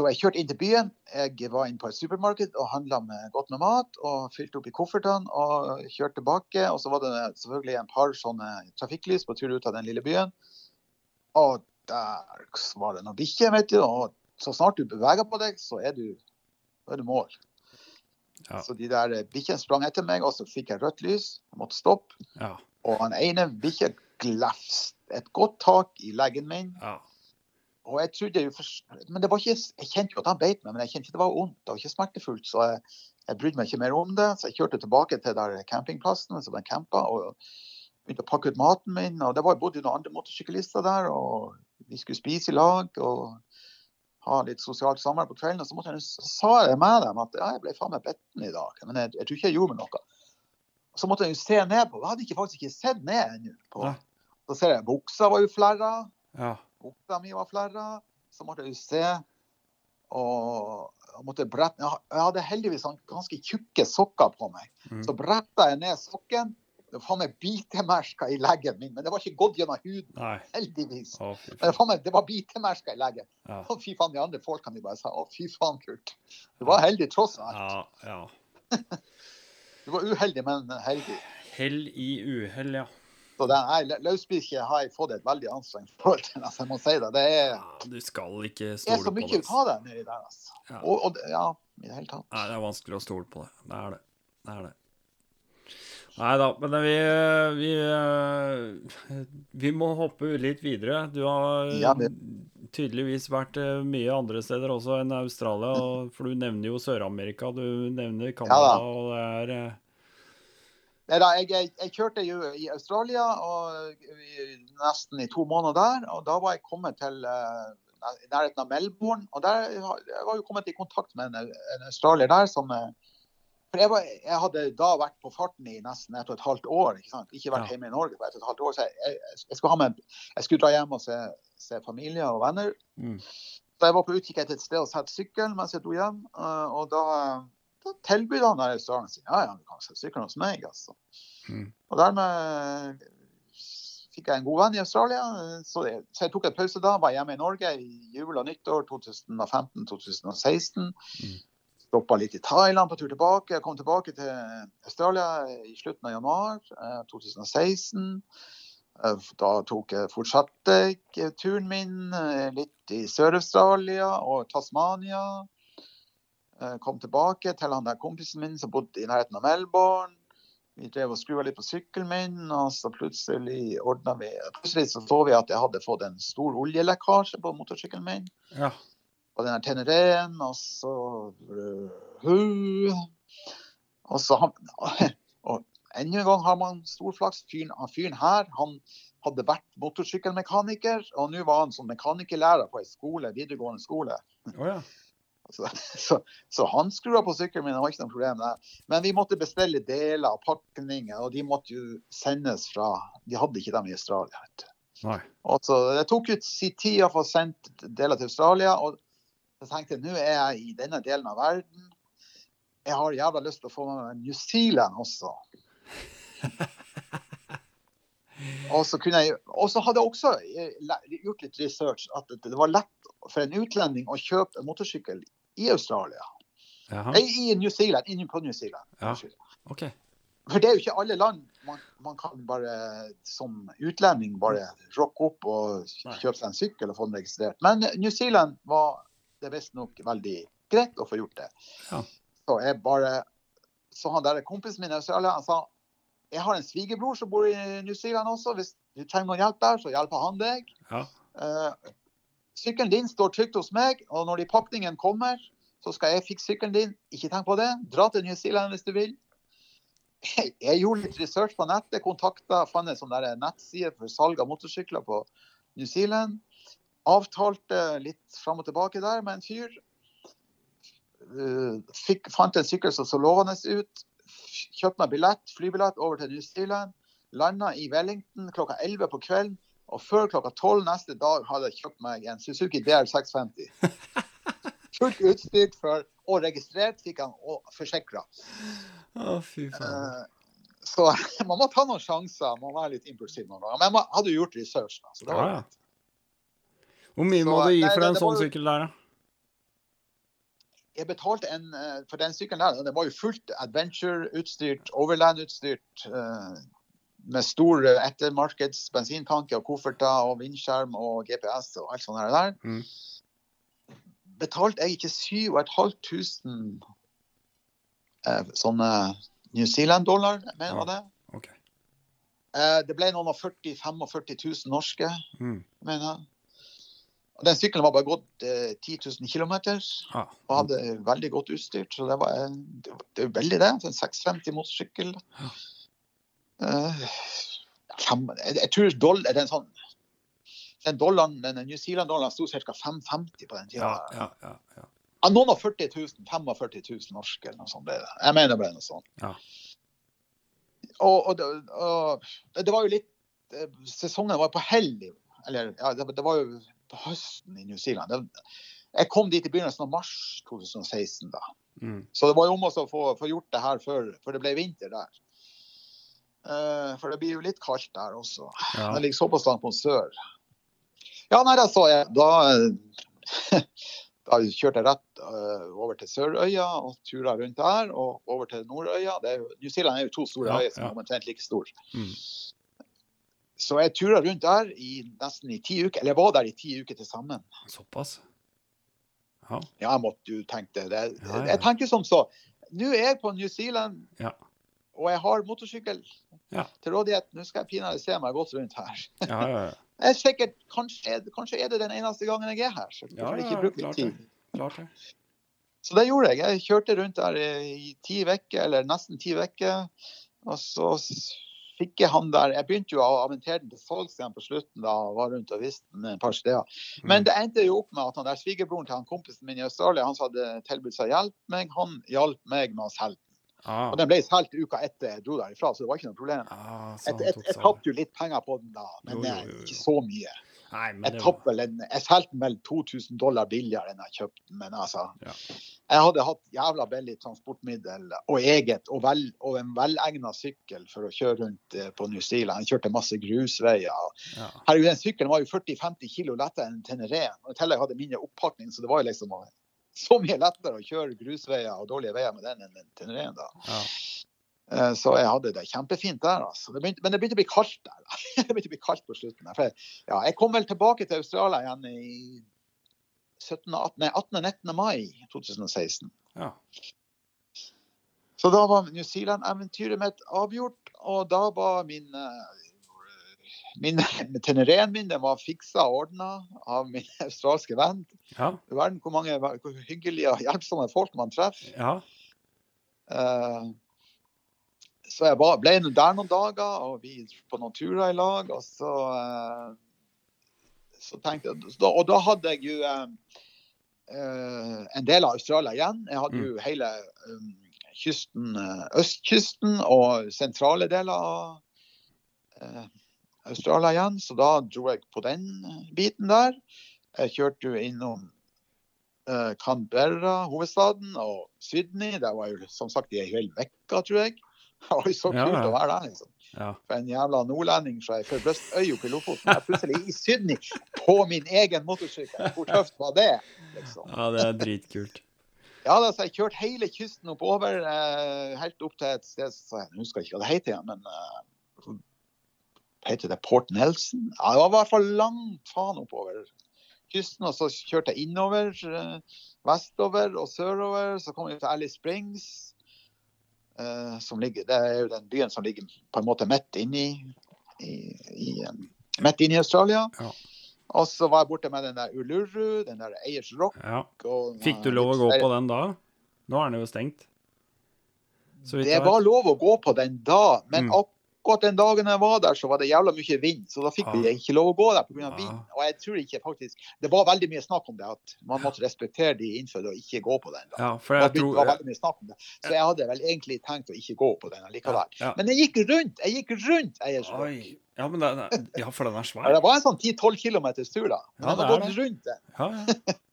Så jeg kjørte inn til byen. Jeg var inne på et supermarked og handla med godt med mat. Og fylte opp i koffertene og kjørte tilbake. Og så var det selvfølgelig en par sånne trafikklys på tur ut av den lille byen. Og der var det noen bikkjer, vet du. Og så snart du beveger på deg, så er du, er du mål. Ja. Så de der bikkjene sprang etter meg, og så fikk jeg rødt lys. Jeg måtte stoppe. Ja. Og han ene bikkja glefste et godt tak i leggen min. ja. Og jeg trodde jo men det var ikke, Jeg kjente jo at han beit meg, men jeg kjente ikke det var vondt. Det var ikke smertefullt. Så jeg, jeg brydde meg ikke mer om det. Så jeg kjørte tilbake til der campingplassen som jeg campa, og begynte å pakke ut maten min. Og det var bodde jo noen andre motorsyklister der, og vi skulle spise i lag og ha litt sosialt samvær på kvelden. Og så, jeg, så sa jeg med dem at ja, jeg ble faen meg betten i dag, men jeg, jeg tror ikke jeg gjorde meg noe. Så måtte jeg jo se ned på Jeg hadde ikke, faktisk ikke sett ned ennå. på- Så ser jeg buksa var jo flerra. ja. Buksa mi var flerra. Så måtte jeg se. Og jeg måtte brette Jeg hadde heldigvis sånn ganske tjukke sokker på meg. Mm. Så bretta jeg ned sokken. Det var faen meg bitemerker i leggen min, men det var ikke gått gjennom huden, Nei. heldigvis. Å, Men det, faen meg, det var bitemerker i leggen. Ja. Å, fy faen, de andre folkene de bare sa å, fy faen, Kurt. Du var heldig tross alt. Ja, ja. Du var uheldig, men heldig. Hell i uhell, ja. Så den løsbikkje har jeg fått et veldig anstrengt forhold til. Altså, jeg må si det. Det er, ja. Du skal ikke det er stole så på mye det. ut av det nedi der. Altså. Ja. Og, og, det- ja, i det hele tatt. Nei, det er vanskelig å stole på det. Det er det. Det er det. Nei da, men vi, vi, eh, vi må hoppe litt videre. Du har Ja, det- tydeligvis vært eh, mye andre steder også enn Australia, for du nevner jo Sør-Amerika, du nevner Canada, ja, og det er eh, Nei da, jeg, jeg, jeg kjørte jo i Australia og i, nesten i to måneder der. Og da var jeg kommet til uh, nærheten av Melbourne. Og der jeg var jo kommet i kontakt med en, en australier der som eh, For jeg, var, jeg hadde da vært på farten i nesten et og et halvt år. Ikke sant? Ikke vært Ja. hjemme i Norge på et og et halvt år. Så jeg, jeg, skulle ha med, jeg skulle dra hjem og se, se familie og venner. mm, Så jeg var på utkikk etter et sted å sette sykkelen mens jeg dro hjem. eh, Og da, da tilbød han restauranten sin ja, ja, du kan sykkelen hos meg. altså. Mm. Og dermed fikk jeg en god venn i Australia. Så jeg, så jeg tok en pause da. Var hjemme i Norge i jul og nyttår 2015-2016. Mm. Stoppa litt i Thailand på tur tilbake. Jeg kom tilbake til Australia i slutten av januar eh, 2016. Eh, Da tok jeg, fortsatte turen min eh, litt i Sør-Australia og Tasmania. Eh, Kom tilbake til han der kompisen min som bodde i nærheten av Melbourne. Vi drev og skrua litt på sykkelen min, og så plutselig ordna vi Plutselig så så vi at jeg hadde fått en stor oljelekkasje på motorsykkelen min. Ja. Og den her Tenereen, og så Og så Og enda en gang har man stor flaks. Fyren, fyren her han hadde vært motorsykkelmekaniker, og nå var han som mekanikerlærer på en skole, videregående skole. Oh, ja. Så, så, så han skrua på sykkelen min, det var ikke noe problem. Men vi måtte bestille deler og pakninger, og de måtte jo sendes fra De hadde ikke dem i Australia. vet du. Så Det tok ut sin tid å få sendt deler til Australia. og så tenkte jeg nå er jeg i denne delen av verden. Jeg har jævla lyst til å få med meg New Zealand også. Og så, kunne jeg, og så hadde jeg også eh, gjort litt research at det det var lett for en utlending å kjøpe en motorsykkel i Australia. Jaha. I New Zealand. Inne på New Zealand. Ja. Okay. Ok. For det er jo ikke alle land man, man kan bare som utlending bare rocke opp og kjøpe seg en sykkel og få den registrert. Men New Zealand var det visstnok veldig greit å få gjort det. Ja. Så jeg bare Så han der kompisen min i Australia han sa jeg har en svigerbror som bor i New Zealand også. Hvis du trenger noen hjelp der, så hjelper han deg. Ja. Eh, sykkelen din står trygt hos meg, og når de pakningen kommer, så skal jeg fikse sykkelen din. Ikke tenk på det. Dra til New Zealand hvis du vil. Jeg, gjorde litt research på nettet, kontakta, fant en sånn nettside for salg av motorsykler på New Zealand. Avtalte litt fram og tilbake der med en fyr. Eh, fikk, fant en sykkel som så lovende ut. Kjøpte meg billett, flybillett over til New Zealand. Landa i Wellington klokka 11 på kvelden. Og før klokka 12 neste dag hadde jeg kjøpt meg en Suzuki DR 650. Fullt utstyrt for, og registrert fikk han og forsikra. Oh, uh. Eh, Så man må ta noen sjanser. Man må være litt impulsiv noen ganger. Men man hadde jo gjort research. Da, så det var ja. Hvor mye Så, må du gi for nei, en sånn sykkel der, da? jeg betalte en eh, for den sykkelen der. Det var jo fullt adventure-utstyrt, overland-utstyrt. Eh, Med stor eh, ettermarkeds bensintanke og kofferter og vindskjerm og GPS og alt sånt der. Mm. Betalte jeg ikke 7500 eh, sånne New Zealand-dollar, mener jeg Ja. det. Okay. Eh, det ble noen og 40 45 000 norske, Mm. mener jeg. Og Den sykkelen var bare gått eh, 10 000 km Ja. og hadde veldig godt utstyrt. Så det, var, en- det, det er veldig det. En 650 motorsykkel. Eh, fem, jeg, jeg tror dollar, den, sånn, den dollaren, den New Zealand-dollaren sto ca. 550 på den tida. Ja, ja, ja, noen og 40 000, 45 000 norske eller noe sånt. det. Jeg mener det ble noe sånt. Ja. Og, og, det- og det var jo litt eh, Sesongen var på hell. Eller ja, det, det var jo på høsten i New Zealand. Det, jeg kom dit i begynnelsen av mars 2016. da. Mm. Så det var jo om å få, få gjort det her før, før det ble vinter der. Eh, for det blir jo litt kaldt der også. ja. Den ligger såpass langt mot sør. Ja, nei, så jeg Da, da kjørte jeg rett eh, over til Sørøya og tura rundt der. Og over til Nordøya. Det er jo, New Zealand er jo to store Ja, øyer som er omtrent like store. Mm. Så jeg tura rundt der i nesten i ti uker. Eller jeg var der i ti uker til sammen. Såpass? Ja. Ja, jeg måtte jo tenke det. ja. Jeg tenker som så. Nå er jeg på New Zealand, Ja. Og jeg har motorsykkel Ja. til rådighet. Nå skal jeg pinadø se meg godt rundt her. Ja, ja, ja. Jeg er sikkert, kanskje, kanskje er det den eneste gangen jeg er her. Så Ja, ja, ikke bruke klart litt tid? Klart det. Så det gjorde jeg. Jeg kjørte rundt der i ti uker, eller nesten ti uker. Og så fikk jeg han der Jeg begynte jo å aventere den til salgs igjen på slutten. da, var rundt og viste den et par steder. Men Mm. det endte jo opp med at han der svigerbroren til han kompisen min i Australia, han som hadde tilbudt seg å hjelpe meg, han hjalp meg med å selge. Ah. Og den ble solgt uka etter jeg dro derifra, så det var ikke noe problem. Ah, Jeg, han jeg, jeg tapte jo litt penger på den da, men Jo, jo, jo, ikke så mye. Nei, Jeg var... en, jeg solgte den vel 2000 dollar billigere enn jeg kjøpte den, men altså Ja. Jeg hadde hatt jævla billig transportmiddel og eget, og, vel, og en velegna sykkel for å kjøre rundt eh, på New Zealand. Jeg kjørte masse grusveier. ja. Herregud, den sykkelen var jo 40-50 kilo lettere enn Teneré. I tillegg hadde jeg mindre oppakning, så det var jo liksom så mye lettere å kjøre grusveier og dårlige veier med den enn Teneré. da. Ja. Eh, Så jeg hadde det kjempefint der. altså. Det begynte, men det begynte å bli kaldt der. da. Det begynte å bli kaldt på slutten. jeg, ja, jeg kom vel tilbake til Australia igjen i 17. 18. nei, 18. 19. mai 2016. ja. Så da var New Zealand-eventyret mitt avgjort, og da var min eh, Min Tenereen min den var fiksa og ordna av min australske venn. Ja. Verden hvor mange hvor hyggelige og hjelpsomme folk man treffer. ja. Uh, så jeg var, ble der noen dager, og vi på noen turer i lag. Og så, uh, så tenkte jeg, da, Og da hadde jeg jo uh, en del av Australia igjen. Jeg hadde jo hele um, kysten, østkysten og sentrale deler av Australia igjen. Så da dro jeg på den eh, biten der. Jeg kjørte jo innom uh, Canberra, hovedstaden, og Sydney. Der var jo som sagt i ei hel uke, tror jeg. Det var jo så kult ja. å være der, liksom. Ja. For en jævla nordlending fra ei forbløst øy oppe i Lofoten. Jeg plutselig i Sydney på min egen motorsykkel. Hvor tøft var det? liksom? ja, det er dritkult. Ja, altså, jeg kjørte hele kysten oppover, eh, helt opp til et sted så Jeg husker ikke hva det heter igjen, men eh, Heter det Port Nelson? Ja, det var i hvert fall langt faen oppover kysten. Og så kjørte jeg innover, eh, vestover og sørover. Så kom jeg til Alice Springs. eh, som ligger, det er jo den byen som ligger på en måte midt inni i, i, eh, midt inne i Australia. Ja. Og så var jeg borte med den der Uluru, den der Eiers Rock. Ja. Fikk du lov å gå på den da? Nå er den jo stengt. Det var lov å gå på den da, men Mm. Akkurat den dagen jeg var der, så var det jævla mye vind. Så da fikk Ah. vi ikke lov å gå der pga. Ah. vind. Og jeg tror ikke faktisk Det var veldig mye snakk om det, at man måtte respektere de innfødte og ikke gå på den. da. Ja, for Det jeg var- tror var veldig mye snakk om det. Så jeg hadde vel egentlig tenkt å ikke gå på den likevel. Ja. Men jeg gikk rundt! Jeg gikk rundt Eiersvåg. Ja, men den er, ja, for den er Ja. Det var en sånn 10-12 km tur, da. Men Ja, jeg det er gått rundt den. Ja, ja.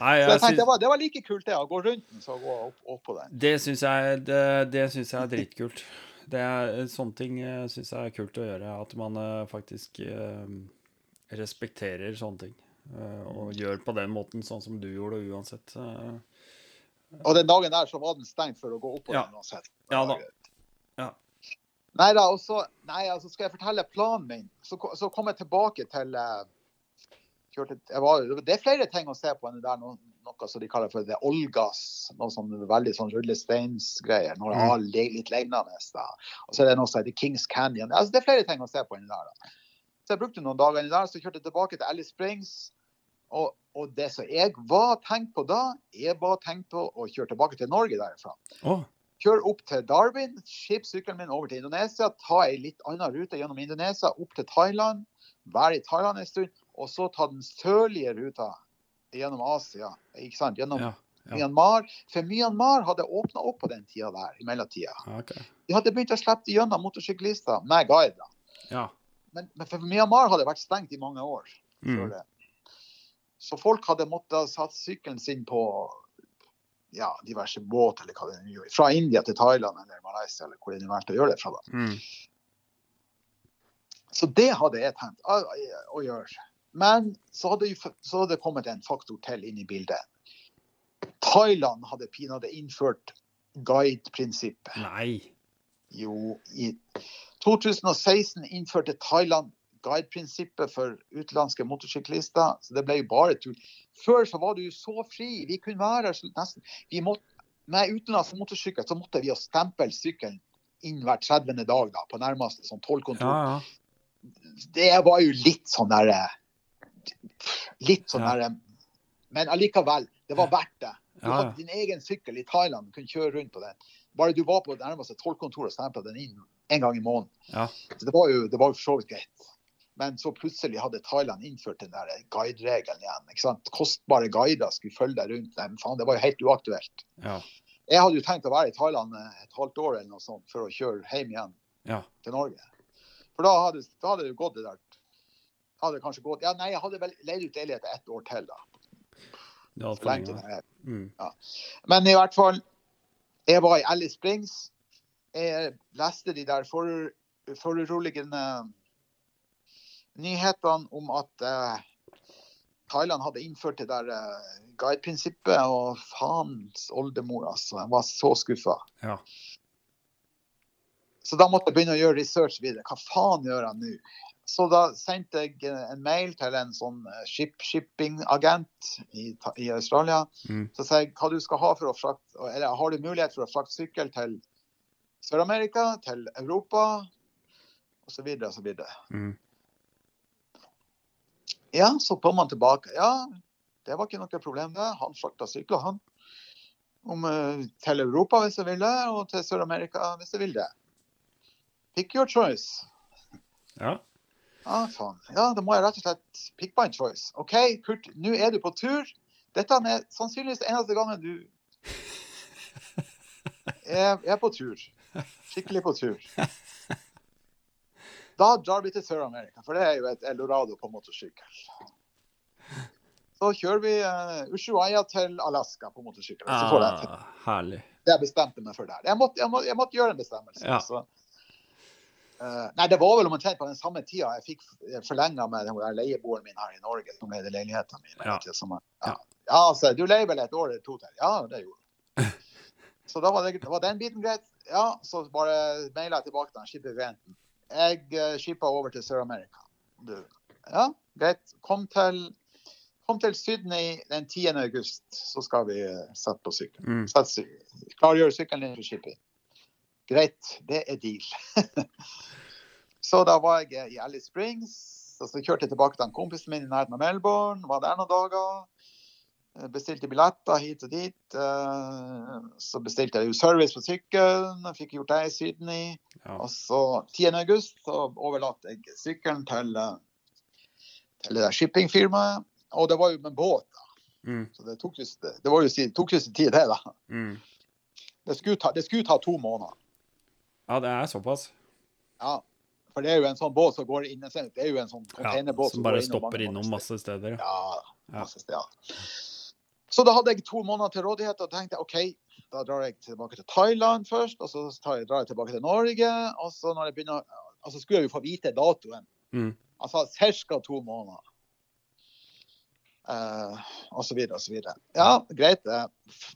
Nei, Så jeg jeg tenkte det var, det var like kult det, å gå rundt den så å gå opp, opp på den. det syns jeg, det, det syns jeg er dritkult. Det er, sånne ting syns jeg er kult å gjøre. At man eh, faktisk eh, respekterer sånne ting. eh, og gjør på den måten, sånn som du gjorde uansett. eh. Og den dagen der så var den stengt for å gå opp på Ja. den uansett. Ja da. Ja. Nei da, og så nei, altså skal jeg fortelle planen min. Så, så kom jeg tilbake til eh, kjørte, jeg var, Det er flere ting å se på enn det der noe, noe som de kaller for the Olgas. Noe sånn veldig sånn rullesteinsgreier. Noe Mm. litt lignende. Og så er det noe som heter Kings Canyon. Altså, det er flere ting å se på inni der. Da. Så jeg brukte noen dager inni der, så kjørte jeg tilbake til Alice Springs. Og, og det som jeg var tenkt på da, jeg var tenkt på å kjøre tilbake til Norge derfra. Oh. Kjøre opp til Darwin, skip sykkelen min over til Indonesia, ta ei litt annen rute gjennom Indonesia, opp til Thailand, være i Thailand en stund, og så ta den sørlige ruta gjennom Asia, ikke sant? gjennom ja. ja. Myanmar. For Myanmar hadde åpna opp på den tida der, i mellomtida. ja. De hadde begynt å slippe gjennom motorsyklister med guide. Ja. Men, men for Myanmar hadde vært stengt i mange år. Mm. Så folk hadde måttet satt sykkelen sin på ja, diverse båt eller hva det nå. Fra India til Thailand eller Malaysia eller hvor de valgte å gjøre det fra. da. Mm. Så det hadde jeg tenkt å, å gjøre. Men så hadde, så hadde det kommet en faktor til inn i bildet. Thailand hadde pinadø innført guide-prinsippet. Nei. Jo, i 2016 innførte Thailand guide-prinsippet for utenlandske motorsyklister. Så det ble jo bare tull. Før så var du så fri. Vi kunne være her nesten vi måtte, Med utenlandsk motorsykkel så måtte vi jo stemple sykkelen inn hver 30. dag da, på nærmeste sånn tollkontor. Ja, ja. Det var jo litt sånn derre Litt sånn Ja. derre Men allikevel, det var verdt det. Du Ja, ja. hadde din egen sykkel i Thailand, du kunne kjøre rundt på den. Bare du var på nærmeste tollkontoret og stempla den inn en gang i måneden. Ja. Så det var jo det var for så vidt greit. Men så plutselig hadde Thailand innført den der guide-regelen igjen. ikke sant? Kostbare guider skulle følge deg rundt. Nei, men faen, det var jo helt uaktuelt. Ja. Jeg hadde jo tenkt å være i Thailand eh, et halvt år eller noe sånt for å kjøre hjem igjen Ja. til Norge. For da hadde, da hadde det gått det der hadde kanskje gått, ja nei, Jeg hadde vel leid ut leilighet ett år til, da. Det er Så for lenge Ja. Mm. Men i hvert fall, jeg var i Alice Springs. Jeg leste de der for, foruroligende nyhetene om at eh, Thailand hadde innført det der eh, guide-prinsippet, og faens oldemor, altså. Jeg var så skuffa. Ja. Så da måtte jeg begynne å gjøre research videre. Hva faen gjør jeg nå? Så da sendte jeg en mail til en sånn eh, ship shipping-agent i, i Australia. Mm. Så sa jeg hva du skal ha for å frakte, eller har du mulighet for å frakte sykkel til Sør-Amerika, til Europa osv. osv. Mm. Ja, så kom han tilbake. Ja, det var ikke noe problem det. Han frakta sykler, han. Om, eh, til Europa hvis jeg ville, og til Sør-Amerika hvis jeg ville. Pick your choice. Ja. Ja, faen. Ja, da må jeg rett og slett pick my choice. OK, Kurt, nå er du på tur. Dette er sannsynligvis eneste gangen du er, er på tur. Skikkelig på tur. Da drar vi til Sør-Amerika, for det er jo et eldorado på motorsykkel. Så kjører vi uh, Ushuaia til Alaska på motorsykkel. Så får jeg til. Ah, herlig. det jeg bestemte meg for der. Jeg måtte, jeg måtte, jeg måtte gjøre en bestemmelse. Ja. Så, eh, nei, det var vel omtrent på den samme tida jeg fikk forlenga med den leieboeren min her i Norge, som leide leiligheten min. Ja. ja. Ja. altså, du leier vel et år eller to til? Ja, det gjorde du. Så da var, det, var den biten greit. Ja, så bare maila jeg tilbake til han skipperagenten. Jeg uh, skippa over til Sør-Amerika. Ja, greit. Kom til, kom til Sydney den 10. august, så skal vi uh, sette på sykkelen. Mm. Sett sy- Klargjøre sykkelen din for shipping. Greit, det er deal. så da var jeg i Alice Springs, og så kjørte jeg tilbake til en kompisen min i nærheten av Melbourne. Var der noen dager. Eh, Bestilte billetter hit og dit. eh, Så bestilte jeg jo service på sykkelen. Fikk gjort det i Sydney. Ja. Og så 10. august så overlatte jeg sykkelen til, eh, til det shippingfirmaet. Og det var jo med båt, da. Mm. Så det tok jo, det var jo, det tok jo sin tid, det, da. Mm. Det skulle, ta, det skulle ta to måneder. Ja, det er såpass. Ja. For det er jo en sånn båt som går inn Det er jo en sånn Ja, containerbåt som går bare stopper innom masse steder. Ja, Ja. masse steder. Så da hadde jeg to måneder til rådighet og tenkte OK, da drar jeg tilbake til Thailand først, og så tar jeg, drar jeg tilbake til Norge. Og så når jeg begynner Altså skulle jeg jo få vite datoen. Mm. Altså ca. to måneder. Eh, så videre. Ja, greit. det.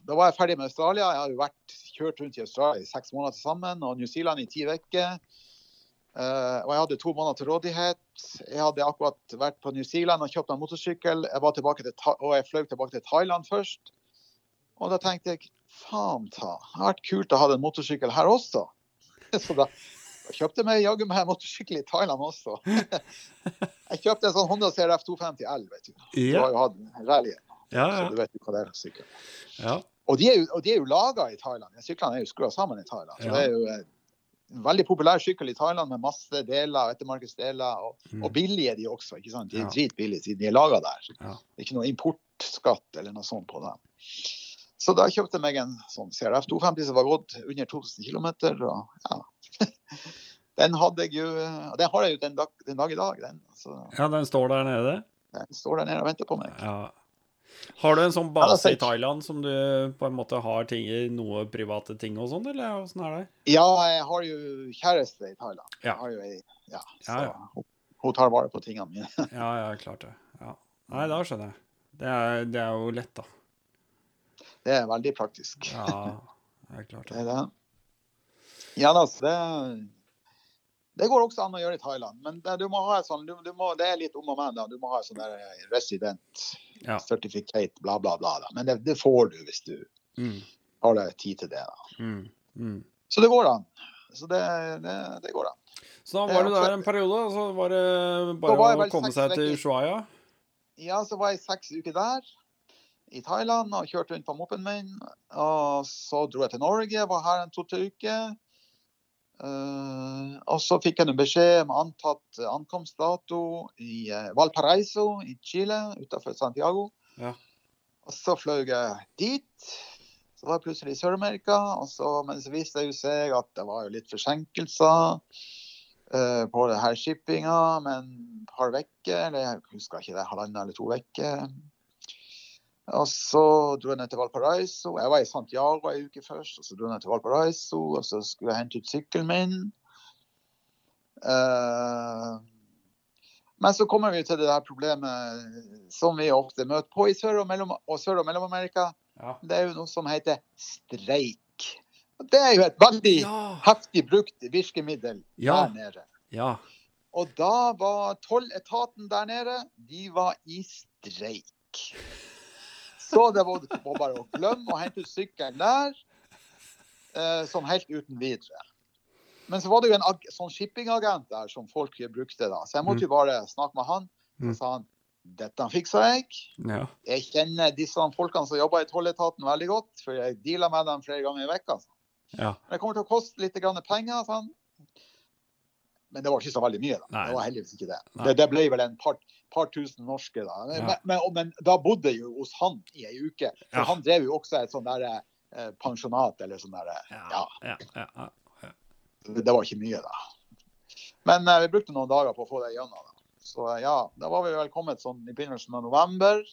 Da var jeg ferdig med Australia. Jeg har jo vært kjørt rundt i Australia i seks måneder sammen, og New Zealand i ti uker. Uh, og jeg hadde to måneder til rådighet. Jeg hadde akkurat vært på New Zealand og kjøpt meg motorsykkel. Jeg til, og jeg fløy tilbake til Thailand først. Og da tenkte jeg faen ta, det hadde vært kult å ha en motorsykkel her også. Så da, da kjøpte jeg meg jaggu meg motorsykkel i Thailand også. Jeg kjøpte en sånn Honda CRF 250L, vet du. Du Ja, har jo hatt rally, ja, så du vet jo hva det er for sykkel. ja. Og de er jo, de er jo laga i Thailand. Syklene er jo skrua sammen i Thailand. Så Ja. det er jo eh, en veldig populær sykkel i Thailand med masse deler, ettermarkedsdeler. Og, Mm. og billige de også. ikke sant? De er Ja. dritbillige siden de er laga der. Ja. Det er ikke noe importskatt eller noe sånt på dem. Så da kjøpte jeg meg en sånn CRF 250 som var gått under 2000 km. Og ja. Den hadde jeg jo Den har jeg jo den dag, den dag i dag. Den, så ja, den står der nede. den står der nede og venter på meg. Ja. Har du en sånn base i Thailand som du på en måte har ting i, noe private ting og sånn, eller åssen er det? Ja, jeg har jo kjæreste i Thailand. Ja. Jeg ja, så Ja, ja. Hun, hun tar vare på tingene mine. Ja, ja, klart det. Ja. Nei, da skjønner jeg. Det er, det er jo lett, da. Det er veldig praktisk. Ja, det er klart Det det. er det. Ja altså, det det går også an å gjøre i Thailand, men det, du må ha sånn, du, du må, det er litt om og men. Du må ha sånn der resident Ja. certificate, bla, bla, bla. Da. Men det, det får du hvis du Mm, har deg tid til det. mm, mm. Så det går an. Så det, det, det går an. Så da var du der en periode, og så var det bare var å komme seg til. Ushuaia? Ja, så var jeg seks uker der i Thailand og kjørte rundt på moppen min. Og så dro jeg til Norge, var her en to-tre uker. Eh, og så fikk jeg en beskjed om antatt ankomstdato i eh, Valparaiso i Chile, utenfor Santiago. Ja. Og så fløy jeg dit. Så var jeg plutselig i Sør-Amerika. Men så viste det seg at det var litt forsinkelser uh, på det her shippinga Men et par uker. Eller jeg husker ikke det, halvannen eller to uker. Og så dro jeg ned til Valparaiso. Jeg var i Santiago ei uke først. og Så dro jeg ned til Valparaiso, og så skulle jeg hente ut sykkelen min. Uh, men så kommer vi til det der problemet som vi ofte møter på i Sør- og Mellom- Mellom-Amerika. Ja. Det er jo noe som heter streik. Og Det er jo et veldig Ja. heftig brukt virkemiddel Ja. der nede. ja. Og da var tolletaten der nede, de var i streik. Så det var, var bare å glemme å hente ut sykkelen der, eh, sånn helt uten videre. Men så var det jo en sånn shippingagent der som folk brukte da, så jeg måtte jo bare snakke med han. Mm. Så sa han dette fiksa jeg. ja. Jeg kjenner disse folkene som jobber i tolletaten veldig godt, for jeg dealer med dem flere ganger i vekka. ja. Det kommer til å koste litt penger. Sånn. Men det var ikke så veldig mye. da. Nei. Det var heldigvis ikke det. Det, det ble vel en par, par tusen norske. da. Men, Ja. men, men da bodde jeg jo hos han i ei uke. For Ja. han drev jo også et sånn der eh, pensjonat eller sånn der. Ja. Ja. Ja. Ja. ja. Det, var ikke mye, da. Men eh, vi brukte noen dager på å få det gjennom. Da. Så eh, ja, da var vi vel kommet sånn i begynnelsen av november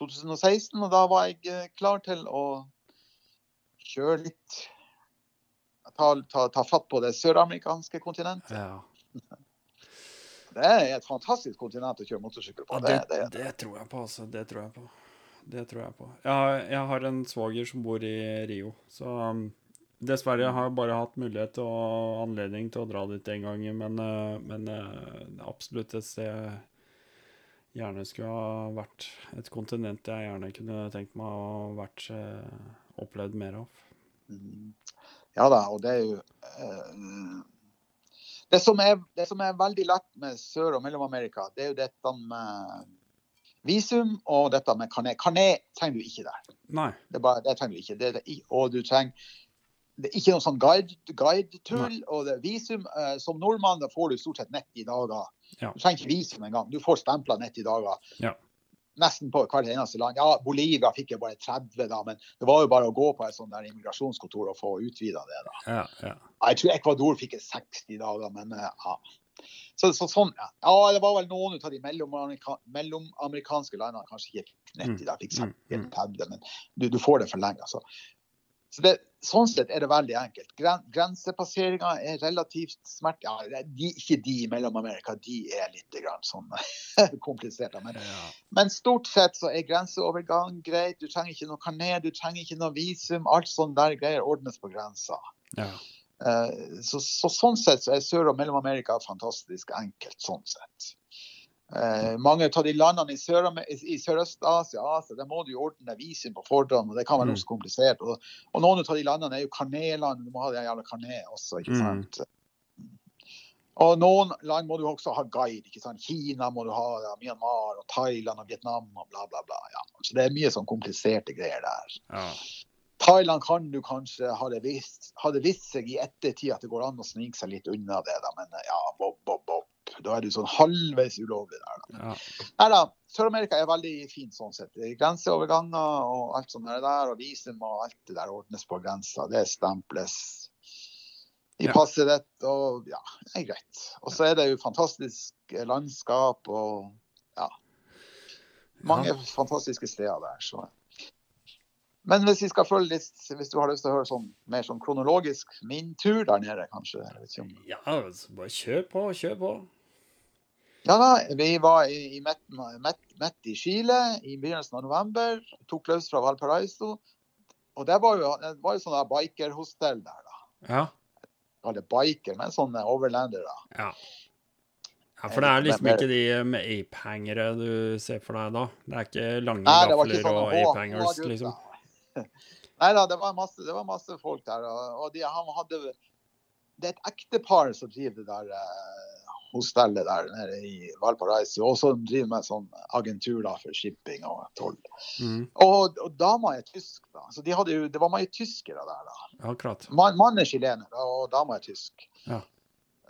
2016, og da var jeg eh, klar til å kjøre litt ta, ta, ta fatt på det søramerikanske kontinentet. Ja. Det er et fantastisk kontinent å kjøre motorsykkel på. Det, det, det, det tror jeg på, altså. Det tror jeg på. Det tror jeg på. Jeg har, jeg har en svoger som bor i Rio, så um, dessverre har jeg bare hatt mulighet og anledning til å dra dit en gang, men, uh, men uh, det absolutt et sted gjerne skulle ha vært. Et kontinent jeg gjerne kunne tenkt meg å ha vært uh, opplevd mer av. Mm. Ja da, og det er jo eh, det, som er, det som er veldig lett med Sør- og Mellom-Amerika, det er jo dette med visum og dette med kané. Kané trenger du ikke der. Nei. Det, bare, det trenger du ikke. Det, det, og du trenger det er ikke noe sånn guide, guide-tull. og det er visum, eh, Som nordmann da får du stort sett 90 dager. Ja. Du trenger ikke visum engang. Du får stempla 90 dager. Ja. Nesten på hvert eneste land. Ja, Bolivia fikk jeg bare 30, da, men det var jo bare å gå på et sånt der immigrasjonskontor og få utvida det. da. Ja, ja. Jeg tror Ecuador fikk jeg 60 dager, men eh, ja. Så, så sånn, ja. ja. Det var vel noen av de mellomamerikanske mellom landene kanskje ikke fikk 90, da fikk 60 Mm, mm. eller 30, men du, du får det for lenge. altså. Så det, Sånn sett er det veldig enkelt. Gren, Grensepasseringer er relativt smert... Ja, de, ikke de i Mellom-Amerika, de er litt grann sånn kompliserte. Men, ja. men stort sett så er grenseovergang greit. Du trenger ikke noe kané, du trenger ikke noe visum. Alt sånn der greier ordnes på grensa. ja. Eh, Så, så sånn sett så er Sør- og Mellom-Amerika fantastisk enkelt. sånn sett. Eh, mange av de landene i Sør- i Sørøst-Asia Asia, der må du ordne visum på forhånd, og det kan være Mm. noe så komplisert. Og, og noen av de landene er jo kaneland, du må ha det jævla kané også. ikke Mm. Og noen land må du også ha guide. ikke sant? Kina må du ha, ja, Myanmar, og Thailand og Vietnam og bla, bla, bla. ja. Så det er mye sånn kompliserte greier der. ja. Thailand kan du kanskje ha det visst, ha det visst seg i ettertid at det går an å snike seg litt unna det, da. men ja, bob, bob, bob. Da er du sånn halvveis ulovlig der. Da. ja. Da, Sør-Amerika er veldig fint sånn sett. Er Grenseoverganger og alt sånt der, og visum og alt det der ordnes på grensa. Det stemples i Ja. passet ditt, og ja, det er greit. Og så er det jo fantastisk landskap og ja, mange Ja. fantastiske steder der. så... Men hvis vi skal følge litt, hvis du har lyst til å høre sånn, mer sånn kronologisk, min tur der nede, kanskje? Jeg vet ikke om... ja altså, bare kjør på, kjør på. Ja da, vi var i, Met i Chile i begynnelsen av november. Tok løs fra Valparaiso. Og det var jo, det var jo sånn bikerhostell der, da. Ja. Kaller biker, men sånne overlander, da. Ja. ja, for det er liksom ikke de med ape-hangere du ser for deg da? Det er ikke lange Nei, gafler sånn og «Å, ape-hangers, liksom? Nei da, det var masse, det var masse folk der. Og, og de, han hadde Det er et ektepar som driver det der eh, hostellet der nede i Valparaiso, og så driver med sånn agentur da for shipping og toll. Mm, Og, og dama er tysk, da. Så de hadde jo, det var mange tyskere der, da. akkurat. Man, Mannen er chilener, da, og dama er tysk. Ja.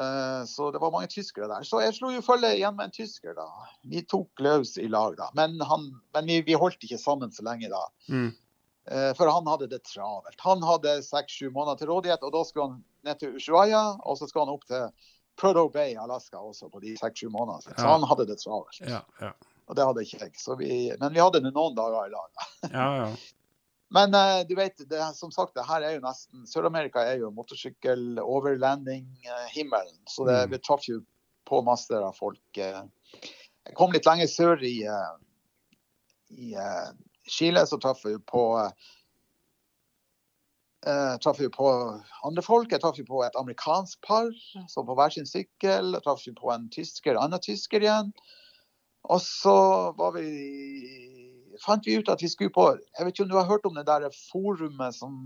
Eh, så det var mange tyskere der. Så jeg slo jo følge igjen med en tysker, da. Vi tok løs i lag, da. Men, han, men vi, vi holdt ikke sammen så lenge, da. Mm, Eh, For han hadde det travelt. Han hadde seks-sju måneder til rådighet, og da skulle han ned til Ushuaia, og så skulle han opp til Prudhoe Bay, Alaska også, på de seks-sju månedene. siden, Så Ja. han hadde det travelt. ja, ja. Og det hadde ikke jeg. Så vi, men vi hadde det noen dager i lag. Ja, ja. Men uh, du vet, det, som sagt, det her er jo nesten Sør-Amerika er jo motorsykkel-overlanding-himmelen. Så det, Mm. vi traff jo på masse av folk. eh. Jeg kom litt lenger sør i, eh, i eh, Chile, så traff vi på eh, eh, traff vi på andre folk. Jeg traff jo på et amerikansk par som på hver sin sykkel. Jeg traff jo på en tysker, en annen tysker igjen. Og så vi, fant vi ut at vi skulle på Jeg vet ikke om du har hørt om det der forumet som,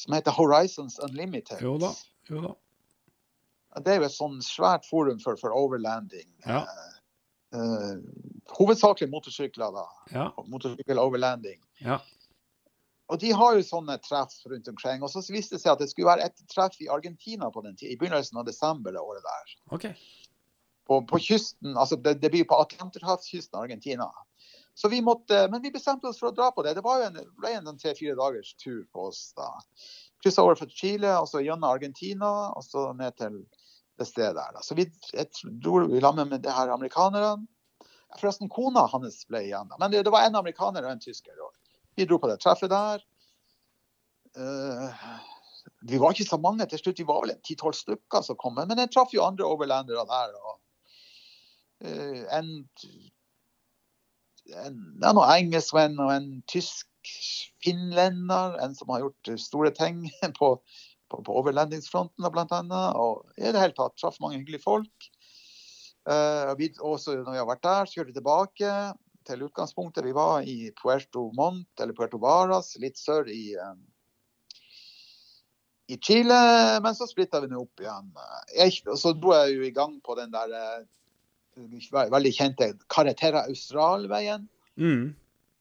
som heter Horizons Unlimited? Jo da. Jo da. Det er jo et sånn svært forum for, for overlanding. Ja. Eh, hovedsakelig motorsykler, da. Ja. Motorsykkel-overlanding. Ja. Og de har jo sånne treff rundt omkring. Og så viste det seg at det skulle være et treff i Argentina på den tiden, i begynnelsen av desember det året der. Okay. På, på kysten, altså det, det blir på Atlanterhavskysten av Argentina. Så vi måtte, Men vi bestemte oss for å dra på det. Det var jo en, ble en tre-fire dagers tur på oss da. Kryssa over fra Chile, og så gjennom Argentina, og så ned til det stedet der. da. Så vi dro sammen med det her amerikanerne. Forresten, kona hans ble igjen. da. Men det, det var en amerikaner og en tysker. Og vi dro på det treffet der. eh, Vi var ikke så mange til slutt, vi var vel en ti-tolv stykker som kom. Men jeg traff jo andre overlandere der. og eh, en, en, er noen og en tysk finlender, en som har gjort store ting på, på, på overlandingsfronten bl.a. Og i det hele tatt traff mange hyggelige folk. Uh, vi, også når vi har vært der, så kjørte vi tilbake til utgangspunktet. Vi var i Puerto Mont, eller Puerto Varas, litt sør i, eh, i Chile. Men så splitta vi nå opp igjen. Jeg, og så dro jeg jo i gang på den der eh, veldig kjente Carretera Austral-veien. Mm.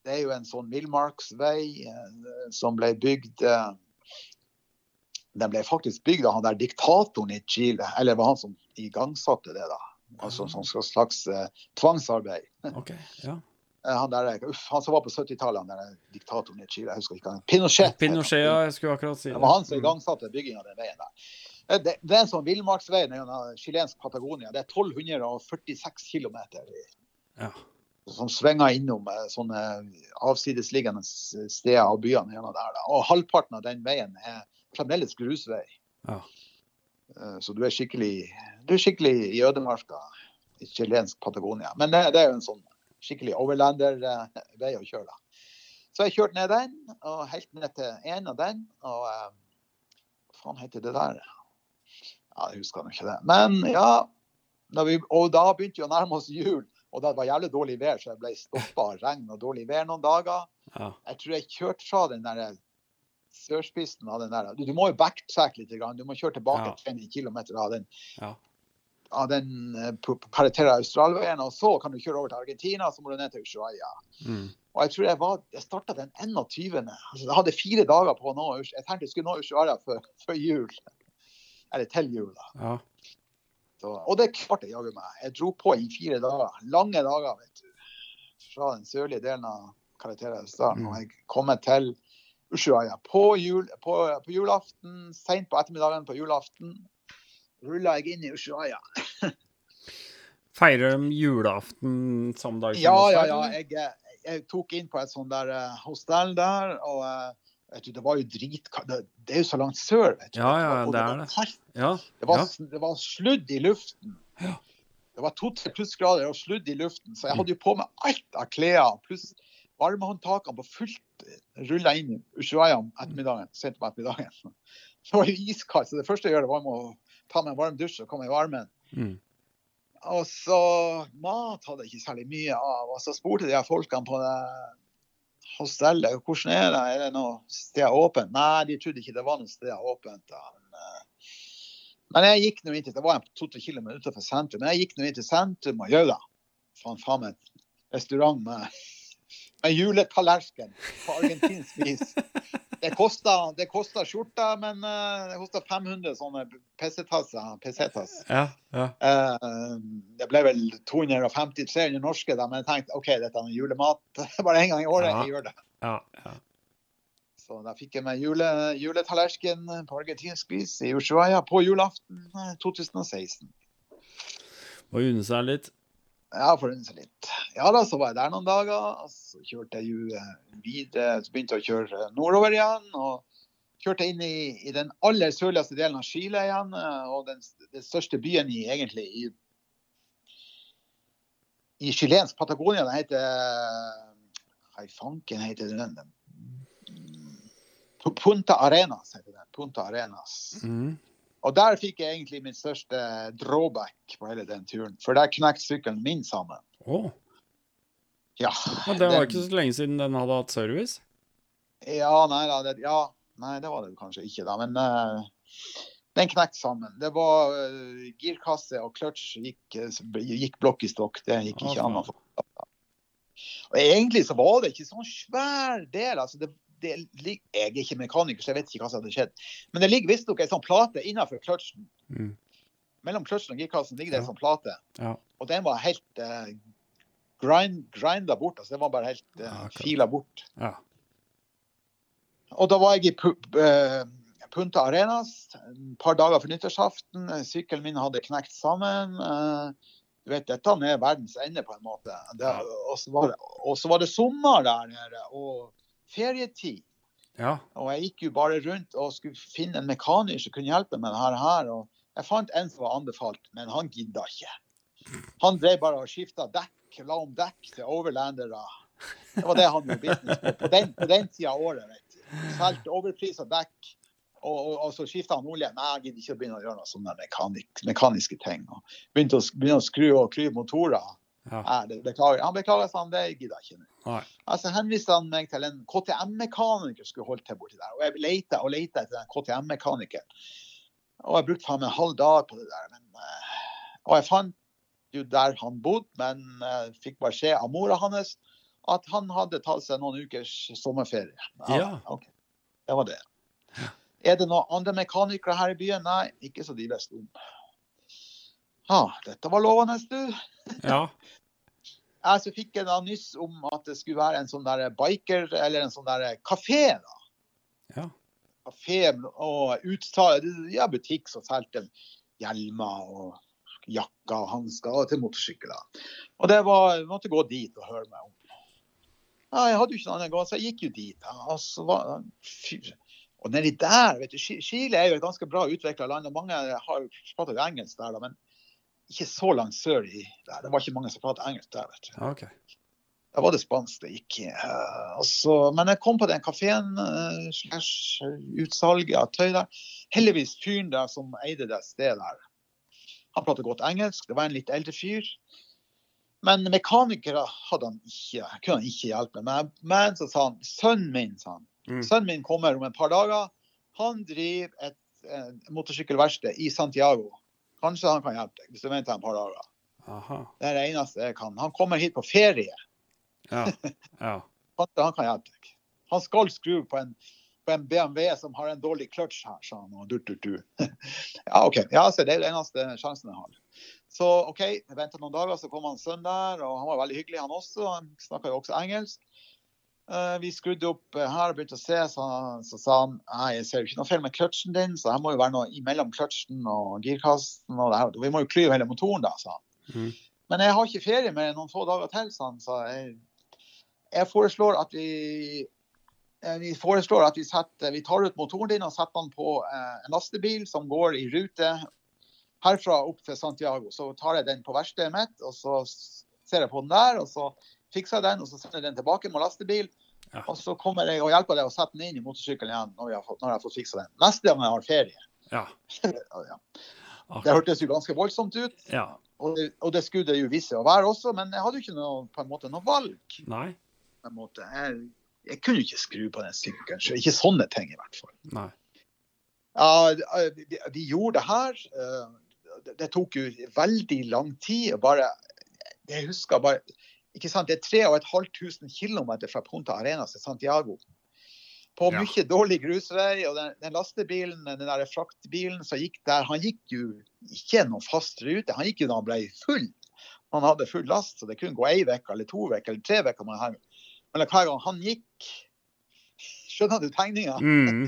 Det er jo en sånn villmarksvei eh, som ble bygd Den ble faktisk bygd av han der diktatoren i Chile, eller var han som igangsatte det, da. Altså som slags uh, tvangsarbeid. Ok, ja. Eh, Han, der, uff, han som var på 70-tallet, han der diktatoren i Chile, jeg husker ikke hva Pinochet. Pinochet, ja, jeg skulle akkurat si Det det. var han som igangsatte bygginga av den veien der. Eh, Det, det er en sånn villmarksvei gjennom chilensk Patagonia. Det er 1246 km Ja. som svinger innom eh, sånne avsidesliggende steder og byene gjennom der. Og halvparten av den veien er fremdeles grusvei. Ja. Eh, Så du er skikkelig, du er skikkelig i ødemarka i chilensk Patagonia. Men det, det er jo en sånn skikkelig overlander-vei å kjøre. da. Så jeg kjørte ned den, og helt ned til en av den. Og eh, hva faen heter det der? Ja, jeg husker nå ikke det. Men ja, vi, og da begynte vi å nærme oss jul. Og det var jævlig dårlig vær, så jeg ble stoppa av regn og dårlig vær noen dager. Ja. Jeg tror jeg kjørte fra den der sørspissen av den der. Du, du må jo backtrack litt. grann. Du må kjøre tilbake Ja. 30 km av den, Ja. Av den karakteren på- på Australveien. Og så kan du kjøre over til Argentina, så må du ned til Ushuaia. Mm. Og jeg tror jeg var, jeg starta den 21. Altså, jeg hadde fire dager på å nå Jeg tenkte jeg skulle nå Ushuaia før, før jul. Eller til jul, da. ja. Så, og det klarte jeg jaggu meg. Jeg dro på i fire dager. Lange dager, vet du. Fra den sørlige delen av Carretera Austral. Og jeg kom til Ushuaia på, jul, på, på julaften, seint på ettermiddagen på julaften. Rulla jeg inn i Ushuaia. Feirer de julaften samme dag som Ja, oss ja, ja. Jeg, eh, jeg tok inn på et sånt der eh, hostell der, og eh, vet du, det var jo dritkaldt. Det, det er jo så langt sør, vet du. Ja, ja, det er det. Ja, Det var, ja. det var sludd i luften. Ja. Det var to-tre plussgrader og sludd i luften, så jeg hadde jo på meg alt av klær. Pluss varmehåndtakene på fullt rulla inn Ushuaia om ettermiddagen. Sent på ettermiddagen. Det var jo iskaldt, så det første jeg gjør, var med å ta meg en varm dusj og komme i varmen. Mm. Og så mat hadde jeg ikke særlig mye av. Og så spurte de folkene på det hostellet hvordan er det, er det noe sted åpent? Nei, de trodde ikke det var noe sted åpent. Men, eh, men jeg gikk nå inn til det var en to-tre km utenfor sentrum, men jeg gikk nå inn til sentrum og jau Faen, faen meg restaurant med, med juletallerken på argentinsk vis. Det kosta, det kosta skjorta, men eh, det kosta 500 sånne PC-tasser. Ja, ja. Eh, det ble vel 250-300 norske, da, men jeg tenkte OK, dette er julemat bare én gang i året. Ja. Jeg gjør det. ja, ja. Så da fikk jeg meg jule, juletallerken på argentinsk vis i Ushuaia på julaften eh, 2016. Må unne seg litt. Ja, for å unne seg litt. Ja da, så var jeg der noen dager. Så kjørte jeg jo eh, videre, så begynte jeg å kjøre nordover igjen. og Kjørte inn i, i den aller sørligste delen av Chile igjen, eh, og den, den største byen i egentlig i, i chilensk Patagonia. Den heter Hva i fanken heter den? Punta Arenas heter den. Punta Arenas. Mm. Og der fikk jeg egentlig min største drawback på hele den turen. For der knekte sykkelen min sammen. Oh. Ja, men det var den- ikke så lenge siden den hadde hatt service. Ja, nei da. Det, ja, nei, det var det kanskje ikke, da. Men uh, den knekte sammen. Det var uh, girkasse og clutch gikk, eh, gikk blokk i stokk. Det gikk ikke okay. an å få Og egentlig så var det ikke sånn svær del. altså det, det, ligger, Jeg er ikke mekaniker, så jeg vet ikke hva som hadde skjedd. Men det ligger visstnok ei sånn plate innenfor kløtsjen. Mm. Mellom kløtsjen og girkassen ligger det Ja. en sånn plate. Ja. Og den var helt uh, grind, grinda bort. altså Den var bare helt uh, Ja, fila bort. Ja. Og da var jeg i eh, Punta Arenas et par dager før nyttårsaften. Sykkelen min hadde knekt sammen. Uh, Du vet, Dette er verdens ende, på en måte. Og, så var var det sommer der nede, og ferietid. Ja. Og jeg gikk jo bare rundt og skulle finne en mekaniker som kunne hjelpe meg med det her. Og jeg fant en som var anbefalt, men han gidda ikke. Han drev bare og skifta dekk, la om dekk til overlandere. Det var det han gjorde business på på den, på den tida av året. vet du. Solgte overprisa dekk, og, og, og så skifta han olje. Nei, jeg gidder ikke å begynne å gjøre noe sånne mekanik, mekaniske ting. Og begynte å, begynne å skru og klyve motorer. Ja. Det beklager. Han beklager, sa han. Det gidder jeg ikke nå. Altså henviste han meg til en KTM-mekaniker skulle holdt til borti der. Og jeg leita og leita etter den KTM-mekanikeren. Og jeg brukte faen meg en halv dag på det der. Men, eh, og jeg fant jo der han bodde, men jeg fikk beskjed av mora hans at han hadde tatt seg noen ukers sommerferie. Ja. ok. Det var det. Er det noen andre mekanikere her i byen? Nei, ikke så de visste om. Ja, dette var lovende, du. Ja. Jeg så fikk jeg da nyss om at det skulle være en sånn der biker, eller en sånn der kafé. da. Ja. Kafé og utsalg, ja, butikk som solgte hjelmer og jakker og hansker og til motorsykler. Og det var, jeg måtte gå dit og høre meg om. Ja, jeg hadde jo ikke noe annet å gang, så jeg gikk jo dit. Da. Og, så var, fyr. og nedi der, vet du, Chile er jo et ganske bra utvikla land, og mange har jo pratet engelsk der, da, men ikke så langt sør i. Det var ikke mange som pratet engelsk der, vet du. Okay. Da var det spansk det gikk eh, men jeg kom på den kafeen, uh, slash utsalget av tøy der. Heldigvis fyren der som eide det stedet der. Han pratet godt engelsk, det var en litt eldre fyr. Men mekanikere hadde han ikke, kunne han ikke hjelpe med. Men så sa han sønnen min, sa han. Mm. Sønnen min kommer om et par dager. Han driver et et motorsykkelverksted i Santiago. Kanskje han kan hjelpe deg hvis du venter et par dager. Aha. Det er det eneste jeg kan. Han kommer hit på ferie. Ja. Ja. Kanskje han kan hjelpe deg. Han skal skru på en, på en BMW som har en dårlig kløtsj her, sa han. Og dur, dur, dur. ja, OK. Ja, så det er den eneste sjansen jeg har. Så OK, jeg venta noen dager, så kom han sønnen der, og han var veldig hyggelig, han også. Han snakka jo også engelsk. Eh, vi skrudde opp eh, her og begynte å se, så, så sa han jeg ser jo ikke noe feil med kløtsjen din, så her må jo være noe imellom kløtsjen og girkassen. og det her. Vi må jo klyve hele motoren, da, sa han. Mm. Men jeg har ikke ferie mer enn noen få dager til, sa han. Så jeg, jeg foreslår at vi eh, vi foreslår at vi, setter, vi tar ut motoren din og setter den på en lastebil som går i rute herfra opp til Santiago. Så tar jeg den på verkstedet mitt, og så ser jeg på den der. og så fikser den, og så sender jeg den tilbake med lastebil. Ja. Og så kommer jeg og hjelper deg å sette den inn i motorsykkelen igjen når, har fått, når jeg har fått fiksa den. Neste gang jeg har ferie. Ja. ja. Det hørtes jo ganske voldsomt ut, ja. og det, og det skulle det jo vise å være også, men jeg hadde jo ikke noe, på en måte, noe valg. Nei. På en måte. Jeg, jeg kunne jo ikke skru på den sykkelen, så ikke sånne ting i hvert fall. Nei. Ja, vi, vi gjorde det her. eh, Det, det tok jo veldig lang tid. bare, Jeg husker bare ikke sant, Det er 3500 km fra Punta Arenas til Santiago. På Ja. mye dårlig grusvei. Og den, den lastebilen, den der fraktbilen som gikk der, han gikk jo ikke noen fast rute. Han gikk jo da han ble full. Han hadde full last, så det kunne gå ei uke eller to uker eller tre uker. Men hver gang han gikk Skjønner du tegninga? Mm.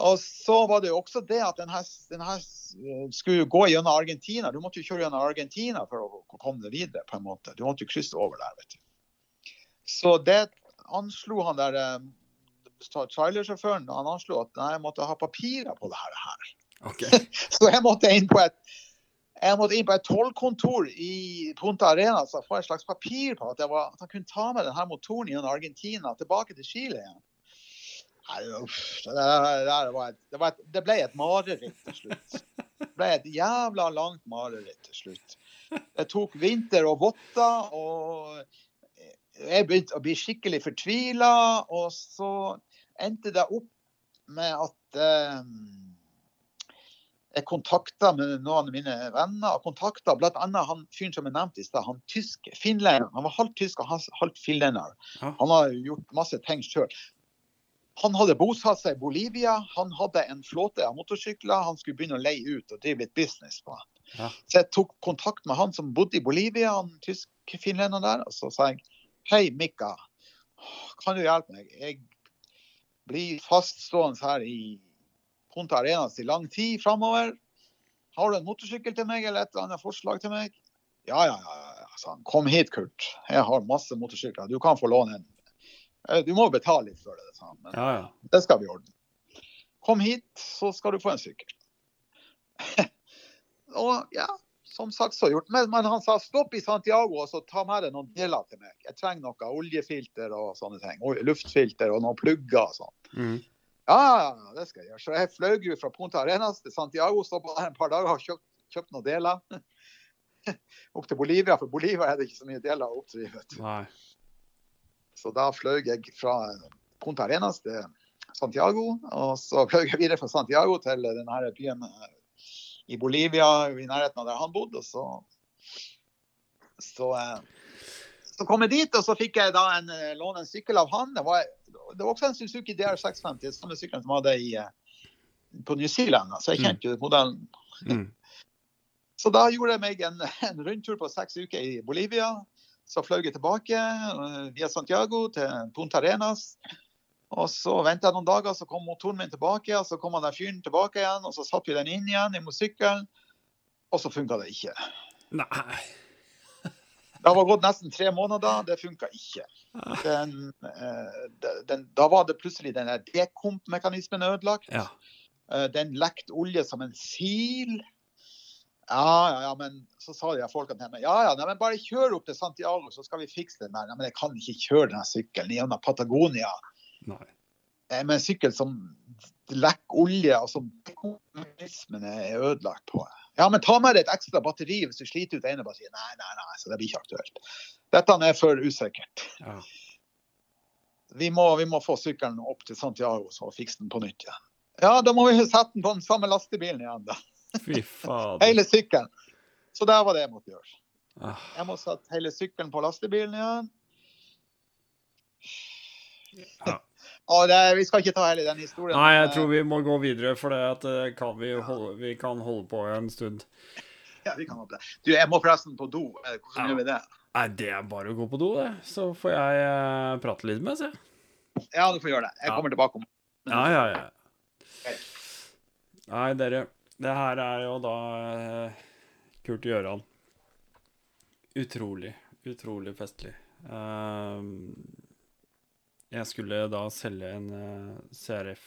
Og så var det jo også det at den her, den her eh, skulle gå gjennom Argentina. Du måtte jo kjøre gjennom Argentina for å å komme deg videre. på en måte. Du måtte jo krysse over der. vet du. Så det anslo han der eh, trailersjåføren han anslo at nei, jeg måtte ha papirer på det her. Okay. Så jeg måtte inn på et jeg måtte inn på et tollkontor i Punta Arena så få et slags papir på at, var, at han kunne ta med denne motoren gjennom Argentina tilbake til Chile igjen. Det, ble et mareritt til slutt. Det ble et jævla langt mareritt til slutt. Det tok vinter og votter, og jeg begynte å bli skikkelig fortvila. Og så endte det opp med at eh, jeg kontakta med noen av mine venner. og kontakta bl.a. han fyren som jeg nevnte i stad, han tyske finlenderen. Han var halvt tysk og halvt finlender. Han har gjort masse ting sjøl. Han hadde bosatt seg i Bolivia. Han hadde en flåte av motorsykler. Han skulle begynne å leie ut og drive litt business på. Ja. Så jeg tok kontakt med han som bodde i Bolivia, han tysk-finlenderen der. Og så sa jeg hei, Mikka, kan du hjelpe meg? Jeg blir faststående her i Punta Arenas i lang tid framover. Har du en motorsykkel til meg, eller et eller annet forslag til meg? Ja, ja, ja, ja, sa han. Kom hit, Kurt. Jeg har masse motorsykler. Du kan få låne en. Eh, Du må jo betale litt for det, sa han. Men Ja, ja. det skal vi ordne. Kom hit, så skal du få en sykkel. og ja, som sagt så gjort. Men, men han sa stopp i Santiago og så ta med deg noen deler til meg. Jeg trenger noe oljefilter og sånne ting. Luftfilter og noen plugger og sånn. Mm. Ja, det skal jeg gjøre. Så jeg fløy jo fra Punta Arenas til Santiago, stoppa der en par dager og kjøpt, kjøpt noen deler. opp til Bolivia, for Bolivia er det ikke så mye deler å oppdrive. Så da fløy jeg fra Punta Arenas til Santiago, og så fløy jeg videre fra Santiago til denne byen eh, i Bolivia, i nærheten av der han bodde. Og så, så, eh, så kom jeg dit, og så fikk jeg da en, eh, låne en sykkel av han. Det var, det var også en Suzuki DR650, samme sykkelen som jeg hadde i, på New Zealand. Så jeg kjente jo modellen. Mm. Så da gjorde jeg meg en, en rundtur på seks uker i Bolivia. Så fløy jeg tilbake eh, via Santiago til Punta Arenas. Og så venta jeg noen dager, så kom motoren min tilbake. Og så kom den fyren tilbake igjen, og så satte vi den inn igjen i sykkelen. Og så funka det ikke. Nei. Det var gått nesten tre måneder, det funka ikke. Den, eh, den, da var det plutselig den dekomp-mekanismen ødelagt. Ja. Eh, Den lekte olje som en sil. Ja, ja, ja, men så sa de folkene meg ja, ja, nei, men bare kjør opp til Santiago, så skal vi fikse den der. Nei, men jeg kan ikke kjøre denne sykkelen gjennom Patagonia Nei. eh, med en sykkel som lekker olje, og som mekanismen er ødelagt på. Ja, men ta med deg et ekstra batteri hvis du sliter ut ene batteriet. Nei, nei, nei, så det blir ikke aktuelt. Dette er for usikkert. Ja. Vi må, vi må få sykkelen opp til Santiago så fikse den på nytt igjen. Ja, da må vi sette den på den samme lastebilen igjen, da. Fy faen. Hele sykkelen. Så det var det jeg måtte gjøre. Ah, Jeg må sette hele sykkelen på lastebilen igjen. Ja. Og det, vi skal ikke ta hele den historien. Nei, jeg men, tror vi må gå videre, for det at kan vi, holde, vi kan holde på en stund. Ja, vi kan holde på det. Du, jeg må forresten på do. Eh, Hvordan Ja. gjør vi det? Nei, det er bare å gå på do, det. Så får jeg eh, prate litt med, deg, Ja, du får gjøre det. Jeg Ja. kommer tilbake om Ja, ja, ja. Nei, dere. Det her er jo da eh, Kurt Gjøran. Utrolig, utrolig festlig. Ehm, jeg skulle da selge en eh, CRF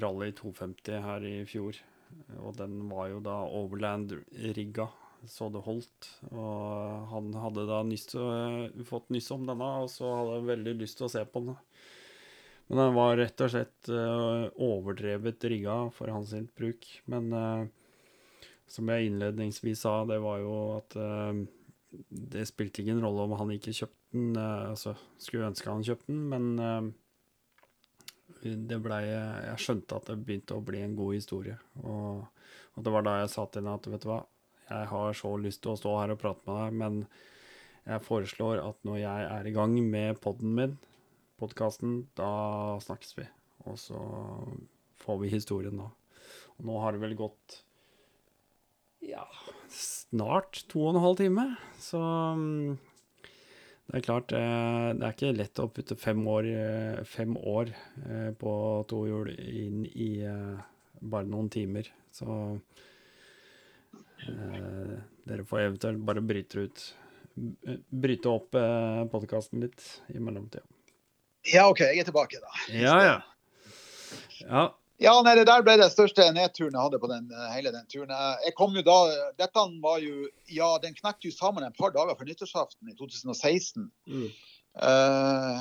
Rally 250 her i fjor. Og den var jo da Overland-rigga, så det holdt. Og han hadde da nyss, eh, fått nyss om denne, og så hadde jeg veldig lyst til å se på den. Men den var rett og slett eh, overdrevet rigga for hans bruk. Men eh, som jeg innledningsvis sa, det var jo at eh, det spilte ingen rolle om han ikke kjøpte den. altså, skulle ønske han kjøpte den, men det blei Jeg skjønte at det begynte å bli en god historie. Og, og det var da jeg sa til henne at vet du hva, jeg har så lyst til å stå her og prate med deg, men jeg foreslår at når jeg er i gang med poden min, podkasten, da snakkes vi. Og så får vi historien da. Og nå har det vel gått ja, snart to og en halv time. Så mm, det er klart, eh, det er ikke lett å putte fem år, eh, fem år eh, på to hjul inn i bare noen timer. Så dere får eventuelt bare bryte ut Bryte opp podkasten litt i mellomtida. Ja, OK, jeg er tilbake, da. Ja, ja. Ja, Ja, nei, det der ble den største nedturen jeg hadde på den, eh, hele den turen. Eh, Jeg kom jo da, Dette var jo Ja, den knekte jo sammen et par dager før nyttårsaften i 2016. Mm. Uh,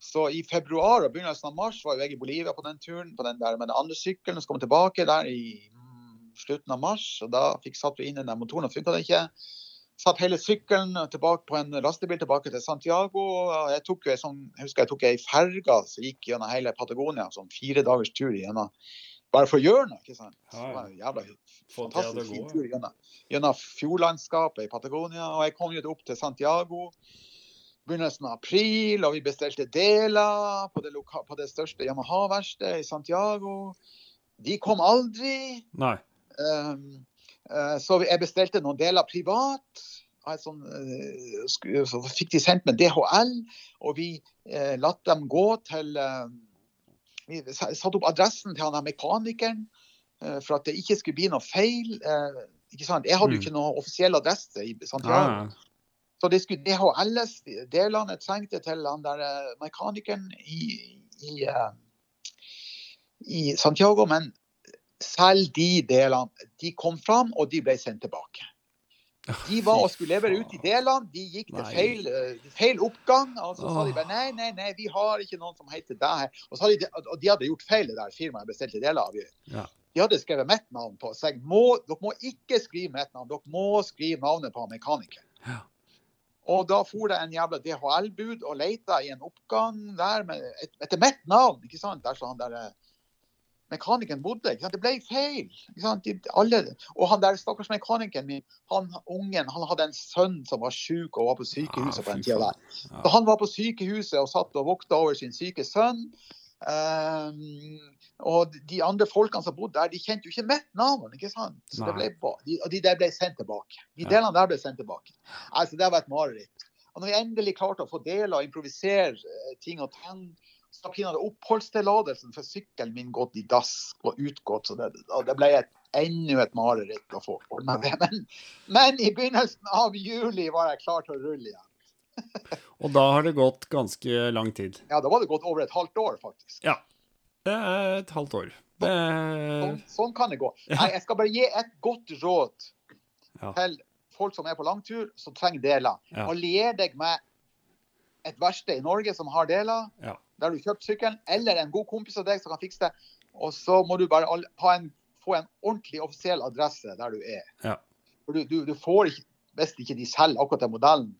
så i februar og begynnelsen av mars var jo jeg i Bolivia på den turen på den der med den andre sykkelen. Så kom jeg tilbake der i mm, slutten av mars, og da fikk satt vi inn den der motoren, og funka det ikke. Satt hele sykkelen tilbake på en lastebil tilbake til Santiago. Jeg tok jo sånn, jeg husker jeg tok ei ferge som gikk gjennom hele Patagonia, sånn fire dagers tur gjennom bare for å gjøre noe. ikke sant? Så det var en jævla fantastisk fin tur gjennom, gjennom fjordlandskapet i Patagonia. Og jeg kom jo opp til Santiago begynnelsen av april, og vi bestilte deler på det, loka på det største Yamaha-verkstedet i Santiago. De kom aldri. Nei. Um, så jeg bestilte noen deler privat. sånn, eh, Så fikk de sendt med DHL, og vi latt lot dem gå til eh, Vi sa- satte opp adressen til han mekanikeren eh, for at det ikke skulle bli noe feil. eh, ikke sant? Jeg hadde jo Mm. ikke noen offisiell adresse i Santiago. ja. Så det skulle DHLs delene jeg trengte til han der eh, mekanikeren i, i, eh, i Santiago. Men selv de delene, de kom fram, og de ble sendt tilbake. De var og skulle levere ut de delene. De gikk til feil, eh, feil oppgang. Og så sa de bare nei, nei, nei, vi har ikke noen som heter deg her. Og, de, og de hadde gjort feil, det der firmaet bestilte deler av. Ja. De hadde skrevet mitt navn på. seg. må, dere må ikke skrive mitt navn, dere må skrive navnet på mekanikeren. Ja. Og da for det en jævla DHL-bud og leita i en oppgang der med, etter mitt navn. ikke sant? Der så han der eh, mekanikeren bodde. Det ble feil. De, alle, og han der stakkars mekanikeren min, han ungen, han hadde en sønn som var syk og var på sykehuset på den fy tida der. Så han var på sykehuset og satt og vokta over sin syke sønn. Um, og de andre folkene som bodde der, de kjente jo ikke mitt navn. ikke sant? Så det ble, de, og de der ble sendt tilbake. De delene der ble sendt tilbake. Altså, Det var et mareritt. Og når vi endelig klarte å få deler og improvisere eh, ting og tang, så da oppholdstillatelsen for sykkelen min gått i dass og utgått. Så det, det ble et, enda et mareritt å få ordna det. Men, men i begynnelsen av juli var jeg klar til å rulle igjen. Og da har det gått ganske lang tid. Ja, Da var det gått over et halvt år, faktisk. Ja. Det er et halvt år. Det Sånn, sånn kan det gå. Nei, jeg skal bare gi et godt råd Ja. til folk som er på langtur, som trenger deler. Ja. Allier deg med et verksted i Norge som har deler, Ja. Der du kjøpt sykkelen, eller en god kompis av deg som kan fikse det. Og så må du bare ha en, få en ordentlig offisiell adresse der du er. Ja. For du, du, du får ikke, hvis ikke de selger akkurat den modellen.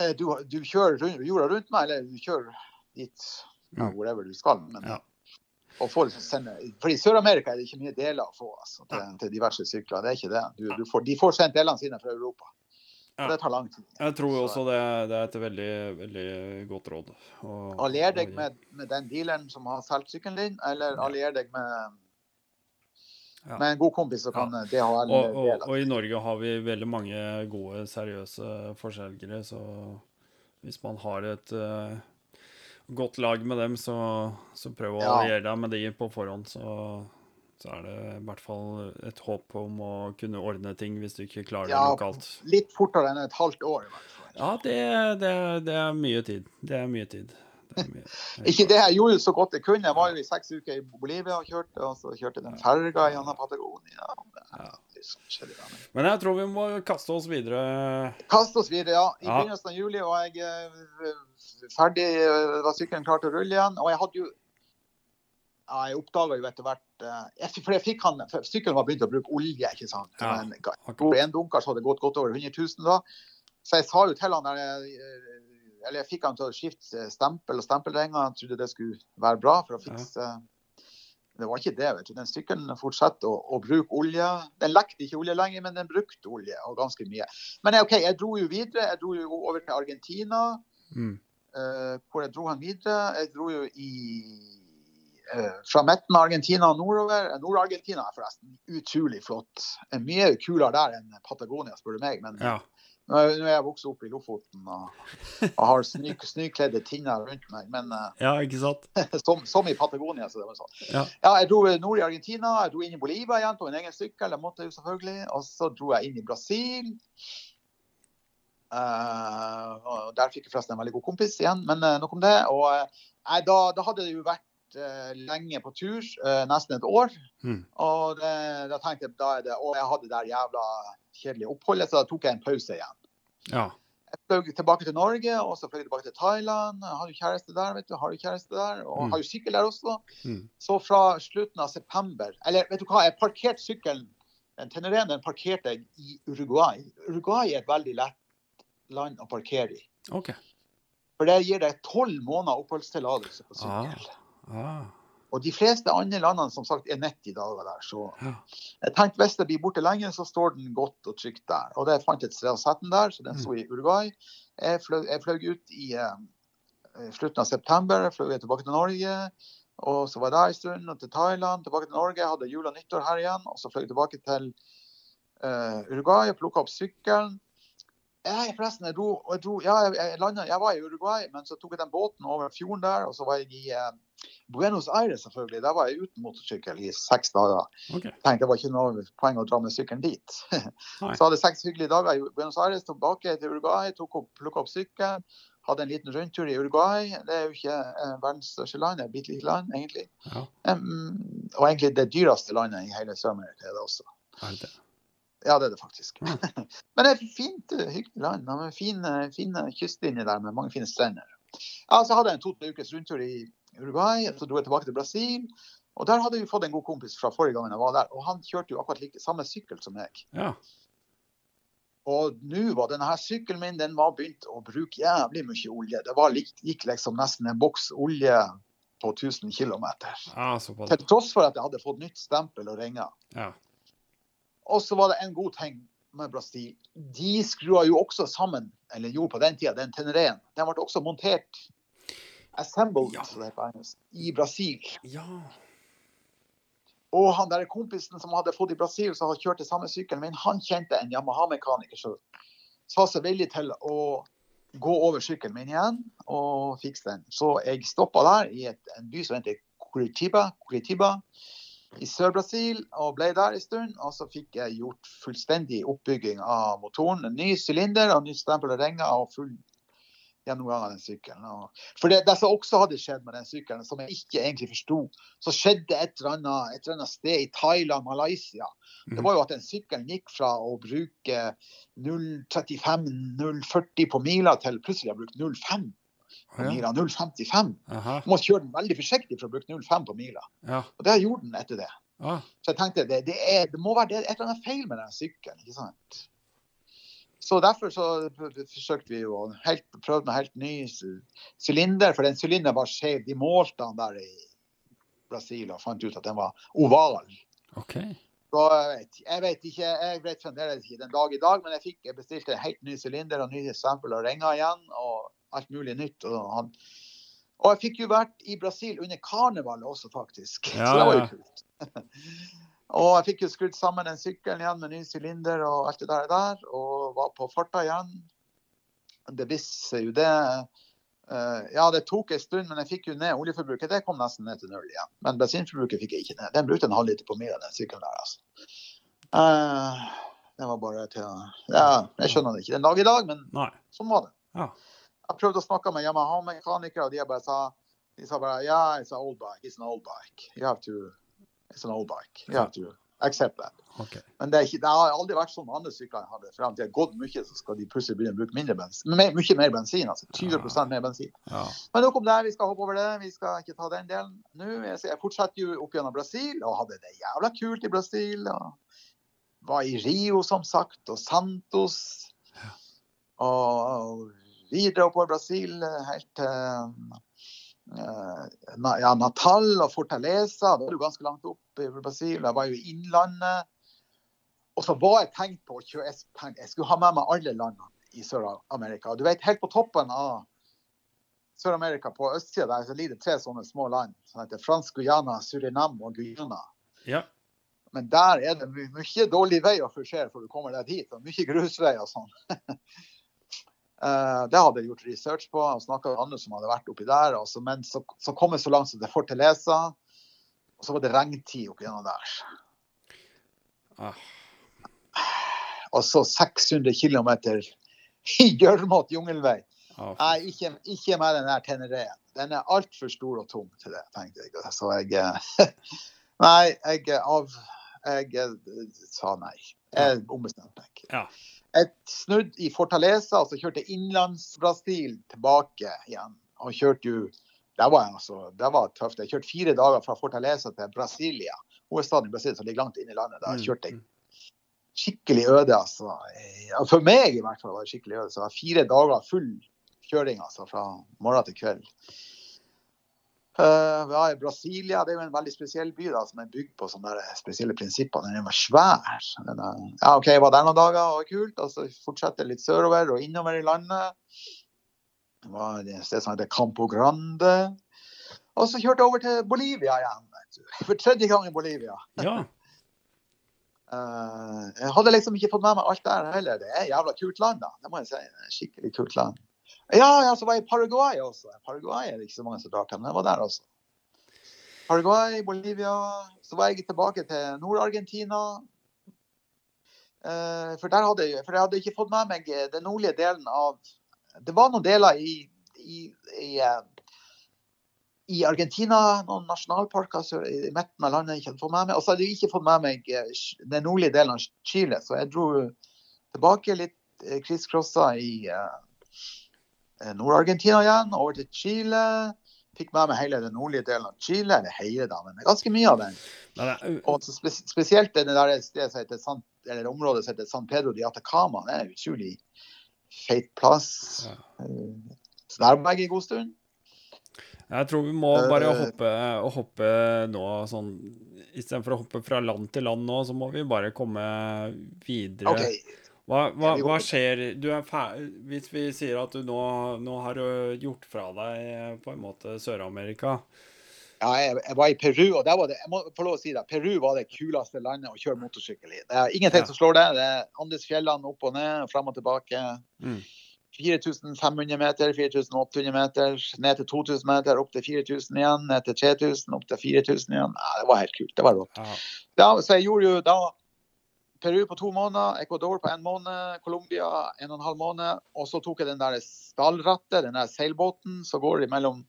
Eh, Du, du kjører rundt, jorda rundt meg, eller du kjører dit ja, wherever du skal. Men, Ja. og får liksom sende, for I Sør-Amerika er det ikke mye deler å få altså, til, til diverse sykler. Det er ikke det. Du, du får, de får sendt delene sine fra Europa. Ja. Det tar lang tid. Jeg tror også det, det er et veldig, veldig godt råd. Og- Allier deg med, med den dealeren som har solgt sykkelen din, eller allier deg med, med en god kompis som kan ja. DHL og, og, dele. og i Norge har vi veldig mange gode, seriøse forselgere, så hvis man har et uh, godt lag med dem, så, så prøv å alliere deg med de på forhånd, så, så er det i hvert fall et håp om å kunne ordne ting hvis du ikke klarer det Ja. lokalt. Litt fortere enn et halvt år. i hvert fall. Ja, det, det, det er mye tid. Det er mye tid. Det er mye. Ikke det jeg gjorde så godt jeg kunne. Jeg var jo i seks uker i Bolivia og kjørte, og så kjørte den ferga gjennom Patagonia. Ja. Men jeg tror vi må kaste oss videre. Kaste oss videre, ja. I begynnelsen av juli var jeg eh, ferdig, eh, var sykkelen klar til å rulle igjen. Og jeg hadde jo Jeg oppdaga jo etter hvert eh, For jeg fikk han, sykkelen var begynt å bruke olje, ikke sant. Ja. var En, dunker så hadde det gått godt over 100 000 da. Så jeg sa jo til han Eller jeg fikk han til å skifte stempel og stempelringer. Jeg trodde det skulle være bra for å fikse Det var ikke det. vet du. Den sykkelen fortsetter å, å bruke olje. Den lekte ikke olje lenger, men den brukte olje, og ganske mye. Men OK, jeg dro jo videre. Jeg dro jo over til Argentina. Mm. Uh, hvor jeg dro han videre. Jeg dro jo i eh, fra midten av Argentina og nordover. Nord-Argentina er forresten utrolig flott. Er Mye kulere der enn Patagonia, spør du meg. Men Ja. nå er jeg vokst opp i Lofoten og, og har sny, snøkledde tinner rundt meg. Men eh, ja, ikke sant? som, som i Patagonia. Så det var sånn. Ja. Ja, jeg dro nord i Argentina, jeg dro inn i Bolivia igjen på en egen sykkel. det måtte jeg jo selvfølgelig. Og så dro jeg inn i Brasil. Uh, og der fikk jeg forresten en veldig god kompis igjen, men uh, nok om det. Og uh, da, da hadde det jo vært eh, lenge på tur, eh, nesten et år. Mm. Og det, da tenkte jeg da er det, Og jeg hadde det der jævla kjedelige oppholdet, så da tok jeg en pause igjen. Ja. Jeg fløy tilbake til Norge, og så fløy jeg tilbake til Thailand. Har du kjæreste der, vet du. Har du kjæreste der, og Mm. har jo sykkel der også. Mm. Så fra slutten av september Eller vet du hva, jeg parkerte sykkelen den Tenereen den parkerte jeg i Uruguay. Uruguay er et veldig lett land å parkere i. Okay. For det gir deg tolv måneder oppholdstillatelse på sykkel. Ah. Ah. Og de fleste andre landene som sagt er 90 dager der. Så Ja. jeg tenkte hvis det blir borte lenge, så står den godt og trygt der. Og det fant et sted å sette den der, så den sto i Uruguay. Jeg fløy, jeg fløy ut i uh, slutten av september, jeg fløy tilbake til Norge. Og så var jeg der en stund, og til Thailand, tilbake til Norge. Jeg Hadde jul og nyttår her igjen. Og så fløy jeg tilbake til uh, Uruguay og plukka opp sykkelen. Jeg, forresten, jeg, dro, jeg, dro, ja, jeg, landet, jeg var i Uruguay, men så tok jeg den båten over fjorden der. Og så var jeg i eh, Buenos Aires, selvfølgelig. Der var jeg uten motorsykkel i seks dager. Okay. tenkte det var ikke noe poeng å dra med sykkelen dit. Så hadde jeg seks hyggelige dager i Buenos Aires, tilbake til Uruguay, tok opp, plukket opp sykkelen. Hadde en liten rundtur i Uruguay. Det er jo ikke eh, verdens største land, det er et bitte lite land, egentlig. Ja, Um, og egentlig det dyreste landet i hele Sør-Amerika er det også. er det? Ja, det er det faktisk. Men det er fint, eh, hyggelig land. Er fine, fine kystlinjer der med mange fine strender. Ja, så hadde jeg en to-tre ukers rundtur i Uruguay, så dro jeg tilbake til Brasil. Og der hadde vi fått en god kompis fra forrige gang jeg var der, og han kjørte jo akkurat like, samme sykkel som meg. Ja. Og nå var denne her sykkelen min den var begynt å bruke jævlig mye olje. Det var, gikk liksom nesten en boks olje på 1000 km. ja. Til tross for at jeg hadde fått nytt stempel og ringer. Ja. Og så var det en god ting med Brasil. De skrua jo også sammen, eller gjorde på den tida, den Tenereen. Den ble også montert, assembled, Ja. engelsk, i Brasil. ja. Og han der kompisen som hadde fått i Brasil, som hadde kjørt det samme sykkelen min, han kjente en Yamaha-mekaniker som sa seg villig til å gå over sykkelen min igjen og fikse den. Så jeg stoppa der i et, en by som heter Curitiba, Curitiba i Sør-Brasil, og ble der en stund. Og så fikk jeg gjort fullstendig oppbygging av motoren. En ny sylinder, og ny stempel og ringer og full gjennomgang av den sykkelen. For det, det som også hadde skjedd med den sykkelen, som jeg ikke egentlig forsto, så skjedde et eller, annet, et eller annet sted i Thailand, Malaysia. Det var jo at den sykkelen gikk fra å bruke 0,35-0,40 på mila til plutselig å bruke 0,5 på ja. mila. 0,55. Du må kjøre den veldig forsiktig for å bruke 0,5 på mila. Ja. Og det gjorde den etter det. Ja. Så jeg tenkte det, det, er, det må være det, et eller annet feil med den sykkelen. ikke sant? Så derfor så forsøkte vi å helt, prøve med helt ny sy- sylinder, for den sylinderen var skjev. De målte den der i Brasil og fant ut at den var oval. Okay. Så jeg vet, jeg vet ikke, jeg vet fremdeles ikke den dag i dag, men jeg fikk jeg bestilte en helt ny sylinder og nye sampler og ringer igjen, og alt mulig nytt. Og, han, og jeg fikk jo vært i Brasil under karnevalet også, faktisk. Ja, så det var jo kult. og jeg fikk jo skrudd sammen den sykkelen igjen med ny sylinder og alt det der, der og var på farta igjen. Det visste jo det. Eh, ja, det tok en stund, men jeg fikk jo ned oljeforbruket. Det kom nesten ned til null igjen. Men bensinforbruket fikk jeg ikke ned. Den brukte en halvliter på mila, den sykkelen der, altså. Uh, det var bare til å Ja, jeg skjønner det ikke den dag i dag, men Nei. sånn var det. Ja. Jeg prøvde å snakke med Yamaha-mekanikere, og de bare sa de sa bare yeah, it's an old bike. It's an old bike. You have to It's an old bike. You have to accept that. Okay. Men det, ikke, det har aldri vært sånn med andre sykler jeg hadde. Frem til det har gått mye, så skal de plutselig begynne å bruke mindre bensin. Mer- mye mer bensin. altså 20 mer bensin. Ja. Men nok om det. Vi skal hoppe over det. Vi skal ikke ta den delen nå. Jeg, jeg fortsetter jo opp gjennom Brasil og hadde det jævla kult i Brasil. og Var i Rio, som sagt, og Santos. Og videre oppover Brasil helt til eh, ja, Natal og Fortaleza. Da var du ganske langt opp i Brasil. Jeg var jo i Innlandet. Og så var jeg tenkt på å kjøre Jeg, skulle ha med meg alle landene i Sør-Amerika. Du vet, helt på toppen av Sør-Amerika, på østsida der, så ligger det tre sånne små land. som heter Fransk Guyana, Surinam og Guyana. ja. Men der er det my mye dårlig vei å forsere før du kommer deg dit. Og mye grusvei og sånn. Eh, det hadde jeg gjort research på og snakka med andre som hadde vært oppi der. Og men så, så kom jeg så langt som til Fortaleza, og så var det regntid oppi gjennom der. Ah. Og så 600 km i gjørmete jungelvei. Ah, Nei, ikke, ikke med den der Tenereen. Den er altfor stor og tung til det, tenkte jeg. Så jeg eh, Nei, jeg av Jeg eh, sa nei. Jeg ombestemte meg. Ja. Jeg snudd i Fortaleza, og så kjørte jeg innlands-Brasil tilbake igjen. Og kjørte jo Det var, altså, det var tøft. Jeg kjørte fire dager fra Fortaleza til Brasilia, hovedstaden i Brasil, som ligger langt inne i landet. Da kjørte jeg skikkelig øde, altså. For meg i hvert fall var det skikkelig øde. Så det var fire dager full kjøring, altså, fra morgen til kveld. Uh, ja, Brasilia det er jo en veldig spesiell by da, som er bygd på sånne spesielle prinsipper. Den var svær. Den er, ja, OK, jeg var der noen dager, og kult. Og så fortsetter litt sørover og innover i landet. Det var et sted som heter Campo Grande. Og så kjørte jeg over til Bolivia igjen. For tredje gang i Bolivia. ja. uh, jeg hadde liksom ikke fått med meg alt der heller. Det er et jævla kult land, da. Det må jeg si. Skikkelig kult land. Ja, ja, så var jeg i Paraguay også. Paraguay er det ikke så mange som drar til, men jeg var der også. Paraguay, Bolivia. Så var jeg tilbake til Nord-Argentina. Eh, for, der hadde jeg, for jeg hadde ikke fått med meg eh, den nordlige delen av Det var noen deler i, i, i, eh, i Argentina, noen nasjonalparker sør- i midten av landet jeg ikke hadde fått med meg. Og så hadde jeg ikke fått med meg den nordlige delen av Chile, så jeg dro tilbake litt krigscrossa i Nord-Argentina igjen, over til Chile. Fikk med meg hele den nordlige delen av Chile, eller hele da, men ganske mye av den. Og spes spesielt det der stedet som heter San, eller området som heter San Pedro de Atacama. Det er en utrolig feit plass. Ja. Eh, jeg en god stund. Jeg tror vi må bare Eh, hoppe, hoppe nå sånn Istedenfor å hoppe fra land til land nå, så må vi bare komme videre. OK. Hva, hva, hva skjer du er fer Hvis vi sier at du nå, nå har du gjort fra deg eh, på en måte Sør-Amerika Ja, jeg, jeg var i Peru, og der var det, jeg må få lov å si det, Peru var det kuleste landet å kjøre motorsykkel i. Det er ingenting Ja. som slår det. Det er Andesfjellene opp og ned, fram og tilbake. Mm. 4500 meter, 4800 meter, ned til 2000 meter, opp til 4000 igjen, ned til 3000, opp til 4000 igjen. Ja, det var helt kult. Det var rått. ja. Ja, så jeg gjorde jo da Peru på to måneder, Ecuador på en måned, Colombia en og en halv måned. Og så tok jeg den der stallrattet, den der seilbåten som går mellom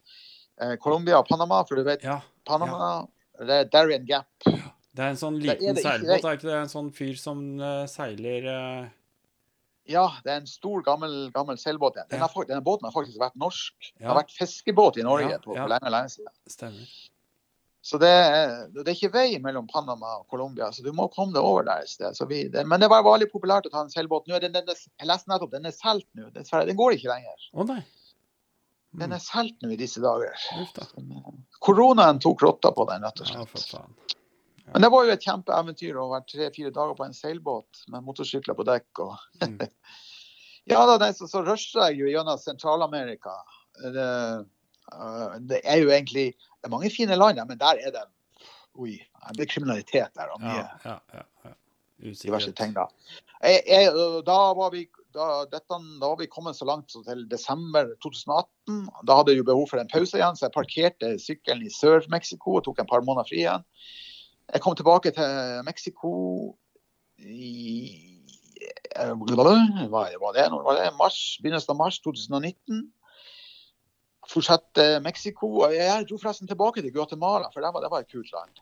eh, Colombia og Panama. For du vet, ja. Panama det er Darien Gap. Det er en sånn er liten seilbåt, det- er ikke det? En sånn fyr som uh, seiler uh... Ja, det er en stor, gammel, gammel seilbåt. Den, Ja. har, denne båten har faktisk vært norsk. Det har vært fiskebåt i Norge Ja, på, ja. for lenge, lenge siden. Stemmer. Så det, er- det er ikke vei mellom Panama og Colombia, så du må komme deg over der et sted. Så vi, det, men det var veldig populært å ta en seilbåt. Nå er den, den, jeg leste nettopp, den er solgt nå. Dessverre, den går ikke lenger. Å nei. Den Mm. er solgt nå i disse dager. Da. Koronaen tok rotta på den, rett og Ja, slett. faen. Men det var jo et kjempeeventyr å være tre-fire dager på en seilbåt med motorsykler på dekk. Og... Mm. ja, da, så, så rusher jeg jo gjennom Sentral-Amerika. Det, øh, det er jo egentlig Det er mange fine land, men der er det Oi, det er kriminalitet der og mye Ja, ja, ja. diverse ting. Da jeg, jeg, da var vi da, dette, da var vi kommet så langt så til desember 2018. Da hadde jeg jo behov for en pause igjen, så jeg parkerte sykkelen i Sør-Mexico og tok en par måneder fri igjen. Jeg kom tilbake til Mexico i eh, hva var det, var det mars, begynnelsen av mars 2019. Fortsatte Mexico. og Jeg dro forresten tilbake til Guatemala, for det var, det var et kult land.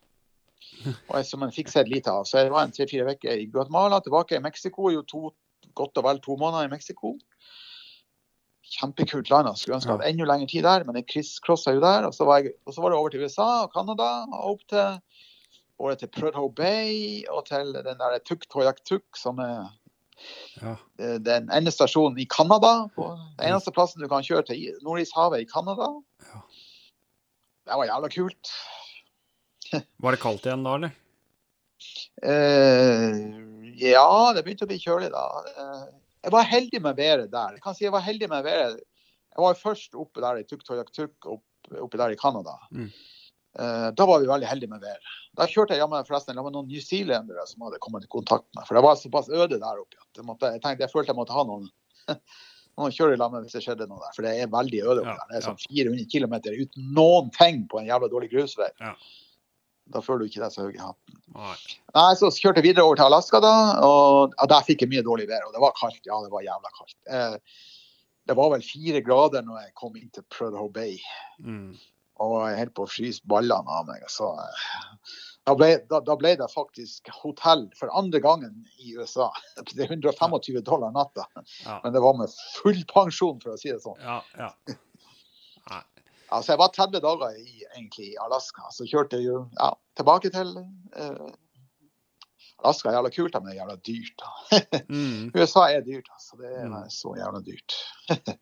Og jeg, som man fikk sett lite av. Så jeg var en tre-fire uker i Guatemala, tilbake i Mexico. Jo to, godt og vel to måneder i Mexico. Kjempekult land. Jeg skulle ønske jeg hadde enda lengre tid der, men jeg crisscrossa jo der. Og så, jeg, og så var det over til USA og Canada, og opp til, til Prudhoe Bay og til den der Tuk Toyak Tuk, som er Ja. Den ene stasjonen i Canada. Den eneste plassen du kan kjøre til Nordishavet i Canada. Ja. Det var jævla kult. Var det kaldt igjen da, eller? Uh, ja, det begynte å bli kjølig da. Uh, jeg var heldig med været der. Jeg kan si jeg var heldig med været. Jeg var først oppe der i Tuktoyak-Tuk, oppe der i Canada. Mm. Eh, da var vi veldig heldige med været. Da kjørte jeg jammen forresten med noen newzealendere som hadde kommet i kontakt med For det var såpass øde der oppe. at Jeg, måtte, jeg tenkte jeg følte jeg måtte ha noen, noen kjøre i lag med hvis det skjedde noe der. For det er veldig øde oppe Ja, der. Det er sånn 400 km uten noen ting på en jævla dårlig grusvei. Ja. Da føler du ikke deg så høy i hatten. Nei. Nei, så kjørte jeg videre over til Alaska, da, og ja, der fikk jeg mye dårlig vær. Og det var kaldt. Ja, det var jævla kaldt. Eh, det var vel fire grader når jeg kom inn til Prudhoe Bay, Mm. Og jeg holdt på å fryse ballene av meg. Så, eh, da, ble, da, da ble det faktisk hotell for andre gangen i USA. Det er 125 dollar natta, Ja. men det var med full pensjon, for å si det sånn. Ja, ja. Altså, jeg var 30 dager i, egentlig i Alaska, så kjørte jeg jo ja, tilbake til eh, Alaska er jævla kult, men det er jævla dyrt. Mm. USA er dyrt, altså. Det er Mm. så jævla dyrt.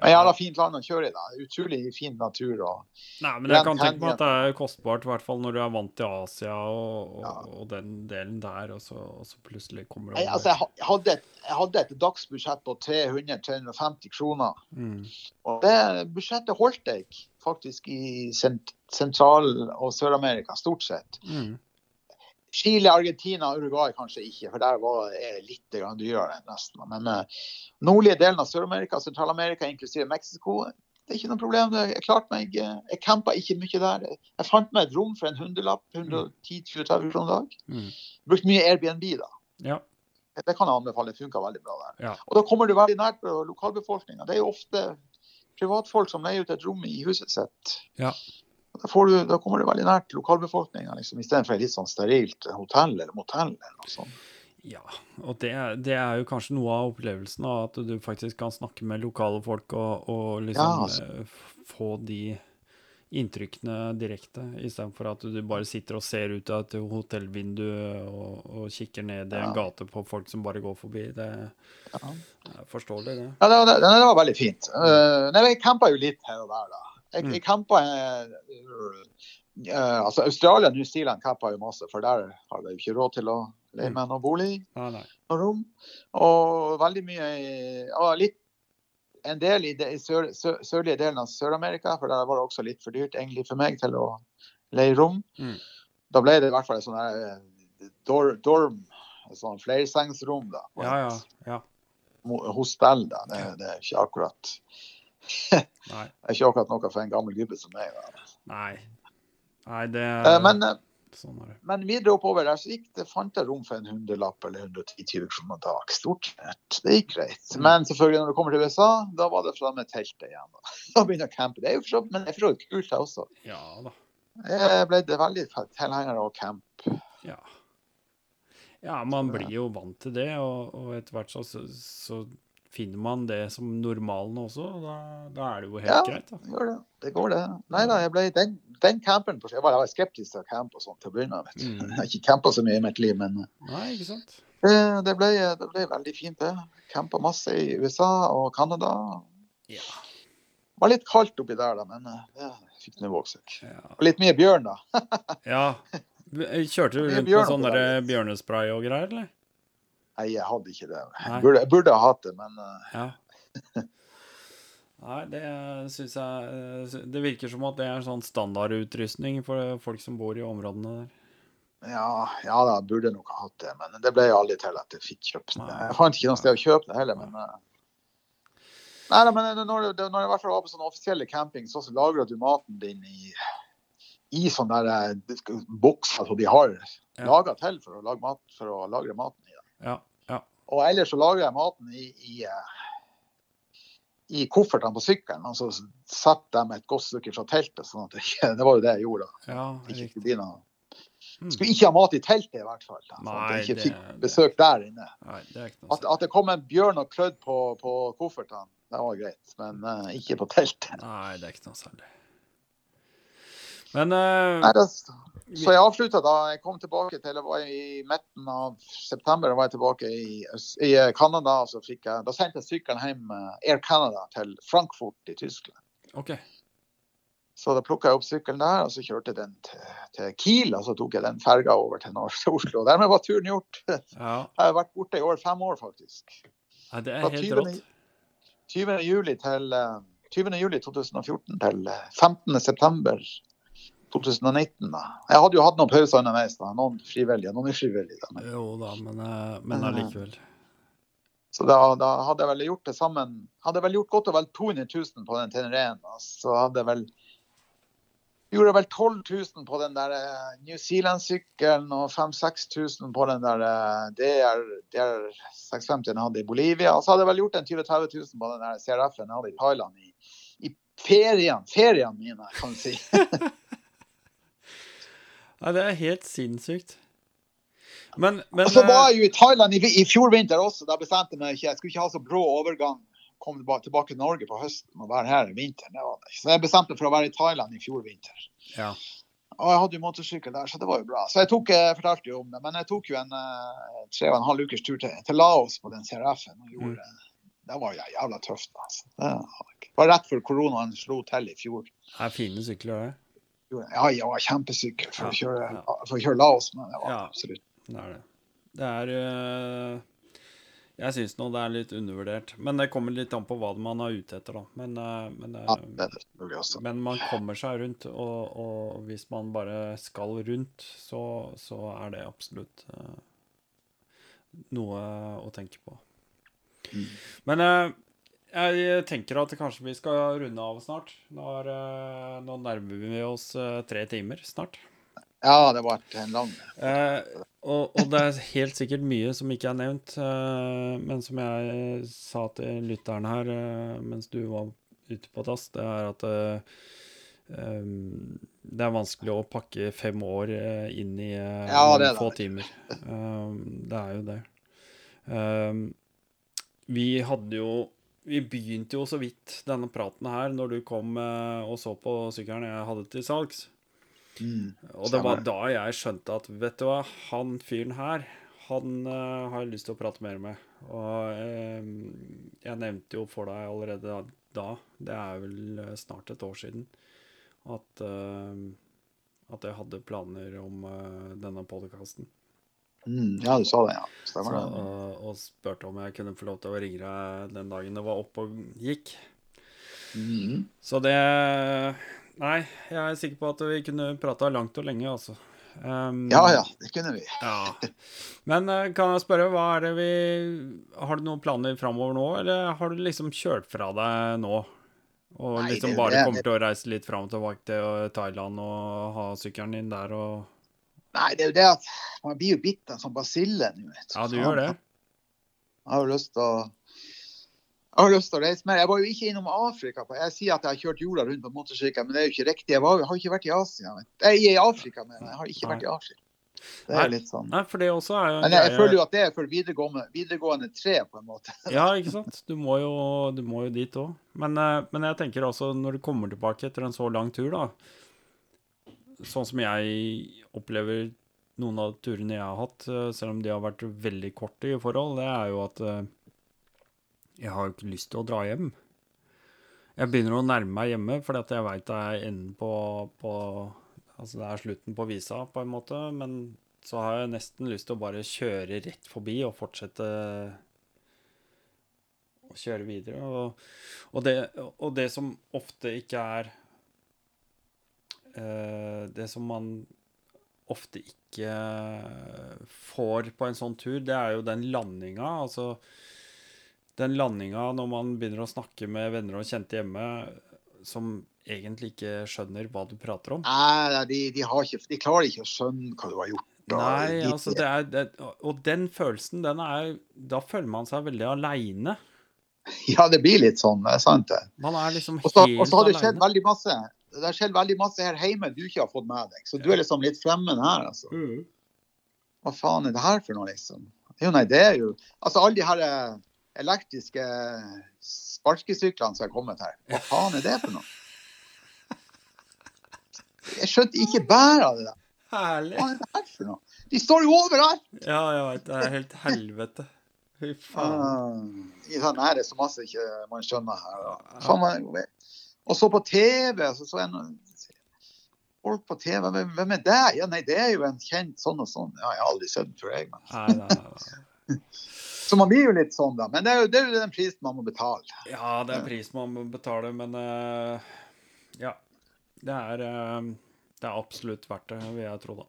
Men jævla fint land å kjøre i. da. Utrolig fin natur. og Nei, men jeg kan tenke meg at det er kostbart, i hvert fall når du er vant til Asia og, og, Ja. og den delen der, og så, og så plutselig kommer det over. altså, jeg, ha- jeg, hadde et, jeg hadde et dagsbudsjett på 300-350 kroner. mm. Og det budsjettet holdt jeg faktisk i sent Sentral- og Sør-Amerika, stort sett. Mm. Chile, Argentina, Uruguay kanskje ikke, for der var det litt dyrere nesten. Men uh, nordlige delen av Sør-Amerika, Sentral-Amerika, inklusive Mexico, det er ikke noe problem. Jeg klarte meg, eh, jeg campa ikke mye der. Jeg fant meg et rom for en hundrelapp, 110-20 kroner dag. Mm. Brukte mye Airbnb da. Ja. Det kan jeg anbefale. Det funka veldig bra der. Ja. Og da kommer du veldig nært lokalbefolkninga. Det er jo ofte privatfolk som leier ut et rom i huset sitt. Ja. Da, får du, da kommer du veldig nært lokalbefolkninga, liksom, istedenfor et litt sånn sterilt hotell eller motell. eller noe sånt. Ja, og det, det er jo kanskje noe av opplevelsen av at du faktisk kan snakke med lokale folk og, og liksom Ja, altså. eh, få de inntrykkene direkte, istedenfor at du bare sitter og ser ut av et hotellvindu og, og kikker ned i en Ja. gate på folk som bare går forbi. Det Ja. er forståelig, det. Ja, det, det, det var veldig fint. Uh, nei, vi campa jo litt her og der, da. Jeg, Mm. campa eh, eh, Altså, Australia og New Zealand campa jo masse, for der har jeg jo ikke råd til å leie meg noe bolig. Nei. rom. Og veldig mye ja, litt, En del i, den i sør, sør, sørlige delen av Sør-Amerika, for der var det også litt for dyrt egentlig for meg til å leie rom. Mm. Da ble det i hvert fall et sånt eh, dor, dorm, et sånt flersengsrom, da. Ja, ja. ja. Hostell, da. Det, det er ikke akkurat Nei. det er ikke akkurat noe for en gammel gubbe som meg. Nei. Nei, det er... Men, eh, Sånn er det. men videre oppover der så gikk det, fant jeg rom for en hundrelapp eller 110 kroner dag. Stort sett. Det gikk greit. Mm. Men selvfølgelig når du kommer til USA, da var det fra med teltet igjen. Da, da begynner jeg å campe. Det er jo for så vidt- men det er for kult, det også. Ja da. Jeg ble det veldig tilhenger av camp. Ja. Ja, man blir jo vant til det, og, og etter hvert så, så finner man det som normalen også, da, da er det jo helt Ja. greit, da. Det det. Det går, det. Nei da, jeg ble den, den campen på Jeg var, jeg var skeptisk til å campe og sånt til å begynne med. Mm. Jeg har ikke campa så mye i mitt liv, men Nei, ikke sant? eh, det ble, det ble veldig fint, det. Campa masse i USA og Canada. Ja. Det var litt kaldt oppi der, da, men jeg det fikk nå vågsøk. Ja. Og litt mye bjørn, da. ja. Kjørte du rundt med sånn bjørnespray og greier, eller? Nei, jeg hadde ikke det. Jeg burde, jeg burde ha hatt det, men eh, Ja. Nei, det syns jeg eh, Det virker som at det er sånn standardutrustning for folk som bor i områdene der. ja, ja da, jeg burde nok ha hatt det. Men det ble aldri til at jeg fikk kjøpt det. Jeg fant ikke noe sted å kjøpe det heller, men eh, Nei men når, det- når jeg var på sånn offisielle camping, så lagrer du maten din i, i sånne der bokser som de har Ja. laga til for å, lage mat, for å lagre maten. Ja. Ja. Og ellers så lager jeg maten i, i, eh, i koffertene på sykkelen. Og så setter med et godt stykke fra teltet. sånn at det, det var jo det jeg gjorde. ja Det ikke skulle noe. Skulle ikke ha mat i teltet i hvert fall. Da, Nei, at jeg ikke det- fikk besøk der inne. Nei, det At, at det kom en bjørn og klødd på, på koffertene, det var greit. Men uh, ikke på teltet. Nei, det er ikke noe særlig. Men uh... Nei, det, så jeg avslutta da jeg kom tilbake til jeg var i midten av september. Da var jeg tilbake i, i eh, Canada. Så fikk jeg, da sendte jeg sykkelen hjem eh, Air Canada til Frankfurt i Tyskland. OK. Så da plukka jeg opp sykkelen der, og så kjørte jeg den til, til Kiel. Og så tok jeg den ferga over til Oslo. Og dermed var turen gjort. Jeg har vært borte i år fem år, faktisk. Ja, det er helt 20. rått. 20. juli til eh, 20. juli 2014 til eh, 15. september 2019. Da. Jeg hadde jo hatt noen pauser underveis. da, Noen frivillige, noen ufrivillige. Da. Men, Jo da, men, eh, men allikevel. så da, da hadde jeg vel gjort det sammen Hadde jeg vel gjort godt og vel 200 000 på den Tenereen. Så hadde jeg vel Gjorde jeg vel 12 000 på den der eh, New Zealand-sykkelen og 5000-6000 på den der DR, DR 650 jeg hadde i Bolivia. Og så hadde jeg vel gjort en 20 000-30 000 på den der CRF-en jeg hadde i Thailand i, i ferien, feriene mine, kan du si. Nei, det er helt sinnssykt. Men, men så eh, var jeg jo i Thailand i, i fjor vinter også. Da bestemte jeg meg ikke. Jeg skulle ikke ha så brå overgang. Komme tilbake, til Norge på høsten og være her i vinteren. Så jeg bestemte meg for å være i Thailand i fjor vinter. ja. Og jeg hadde jo motorsykkel der, så det var jo bra. Så jeg tok, jeg fortalte jo om det. Men jeg tok jo en eh, tre og en halv ukers tur til, til Laos på den CRF-en. og gjorde Det var jo jævla tøft. altså. Det var rett før koronaen slo til i fjor. Det er fine sykler, det. Ja, ja, kjempesykkel for, å kjøre, for å kjøre Laos. Men det var absolutt Det er det. Det er eh, Jeg syns nå det er litt undervurdert. Men det kommer litt an på hva man er ute etter, da. Men, eh, men, eh, Ja, det det men man kommer seg rundt, og, og hvis man bare skal rundt, så, så er det absolutt noe å tenke på. Mm. Men jeg tenker at kanskje vi skal runde av snart. Nå, er, eh, nå nærmer vi oss eh, tre timer snart. Ja, det har vært en lang Eh, og, og det er helt sikkert mye som ikke er nevnt, eh, men som jeg sa til lytteren her eh, mens du var ute på dass, det er at eh, det er vanskelig å pakke fem år inn i Ja, noen få timer. Det er jo det. Vi hadde jo Vi begynte jo så vidt denne praten her når du kom eh, og så på sykkelen jeg hadde til salgs. mm. Og det var da jeg skjønte at vet du hva, han fyren her, han uh, har jeg lyst til å prate mer med. Og uh, jeg nevnte jo for deg allerede da, det er vel snart et år siden, at, uh, at jeg hadde planer om denne podkasten. Mm. Ja, du sa det, ja. Så, det. og, og spurte om jeg kunne få lov til å ringe deg den dagen det var oppe og gikk. Mm. Så det Nei, jeg er sikker på at vi kunne prata langt og lenge, altså. Um, Ja ja, det kunne vi. Ja. Men eh, kan jeg spørre, hva er det vi Har du noen planer framover nå, eller har du liksom kjørt fra deg nå? Og Nei, liksom det- bare det- kommer til å reise litt fram og tilbake til Thailand og ha sykkelen din der og Nei, det er jo det at man blir jo bitt av en sånn basille nå. Ja, du gjør det? Jeg har lyst til å jeg har lyst til å reise mer. Jeg var jo ikke innom Afrika. Jeg sier at jeg har kjørt jorda rundt på motorsykkel, men det er jo ikke riktig. Jeg, var, jeg har ikke vært i Asia. Jeg er i Afrika, men jeg har ikke vært i Asia. Det er litt sånn. Nei, for det også er jo Men jeg, jeg føler jo at det er for videregående, videregående tre, på en måte. Ja, ikke sant? Du må jo, du må jo dit òg. Men, eh, men jeg tenker også, når du kommer tilbake etter en så lang tur, da Sånn som jeg opplever noen av turene jeg har hatt, eh, selv om de har vært veldig korte i forhold, det er jo at eh, jeg har ikke lyst til å dra hjem. Jeg begynner å nærme meg hjemme, fordi at jeg veit det er enden på, på Altså det er slutten på visa, på en måte, men så har jeg nesten lyst til å bare kjøre rett forbi og fortsette å kjøre videre. Og, og, det, og det som ofte ikke er eh, Det som man ofte ikke får på en sånn tur, det er jo den landinga. Altså den landinga når man begynner å snakke med venner og kjente hjemme som egentlig ikke skjønner hva du prater om. Nei, de, de, har ikke, de klarer ikke å skjønne hva du har gjort. Nei, de- altså det er det, Og den følelsen, den er Da føler man seg veldig aleine. Ja, det blir litt sånn. Sant, det. Man er liksom helt aleine. og så har det skjedd veldig masse det har skjedd veldig masse her hjemme du ikke har fått med deg. Så du er liksom litt fremmed her, altså. Mm. Hva faen er det her for noe, liksom? Jo, nei, det er jo Altså, alle de her eh, elektriske sparkesyklene som er kommet her, hva faen er det for noe? Jeg skjønte ikke bæret av det der. Herlig. Hva er det her for noe? De står jo overalt! Ja, jeg veit. Det er helt helvete. Fy faen. Uh, I sånn er det så masse ikke man skjønner her. Faen, man- Og så på TV, så så en Folk på TV, hvem, hvem er det? Ja, nei, det er jo en kjent sånn og sånn. Ja, jeg har aldri sett den før, jeg. Men. Nei, nei, nei. Så man blir jo litt sånn, da. Men det er jo, det er jo den prisen man må betale. Ja, det er prisen man må betale, men uh, ja. Det er, uh, det er absolutt verdt det, vil jeg tro, da.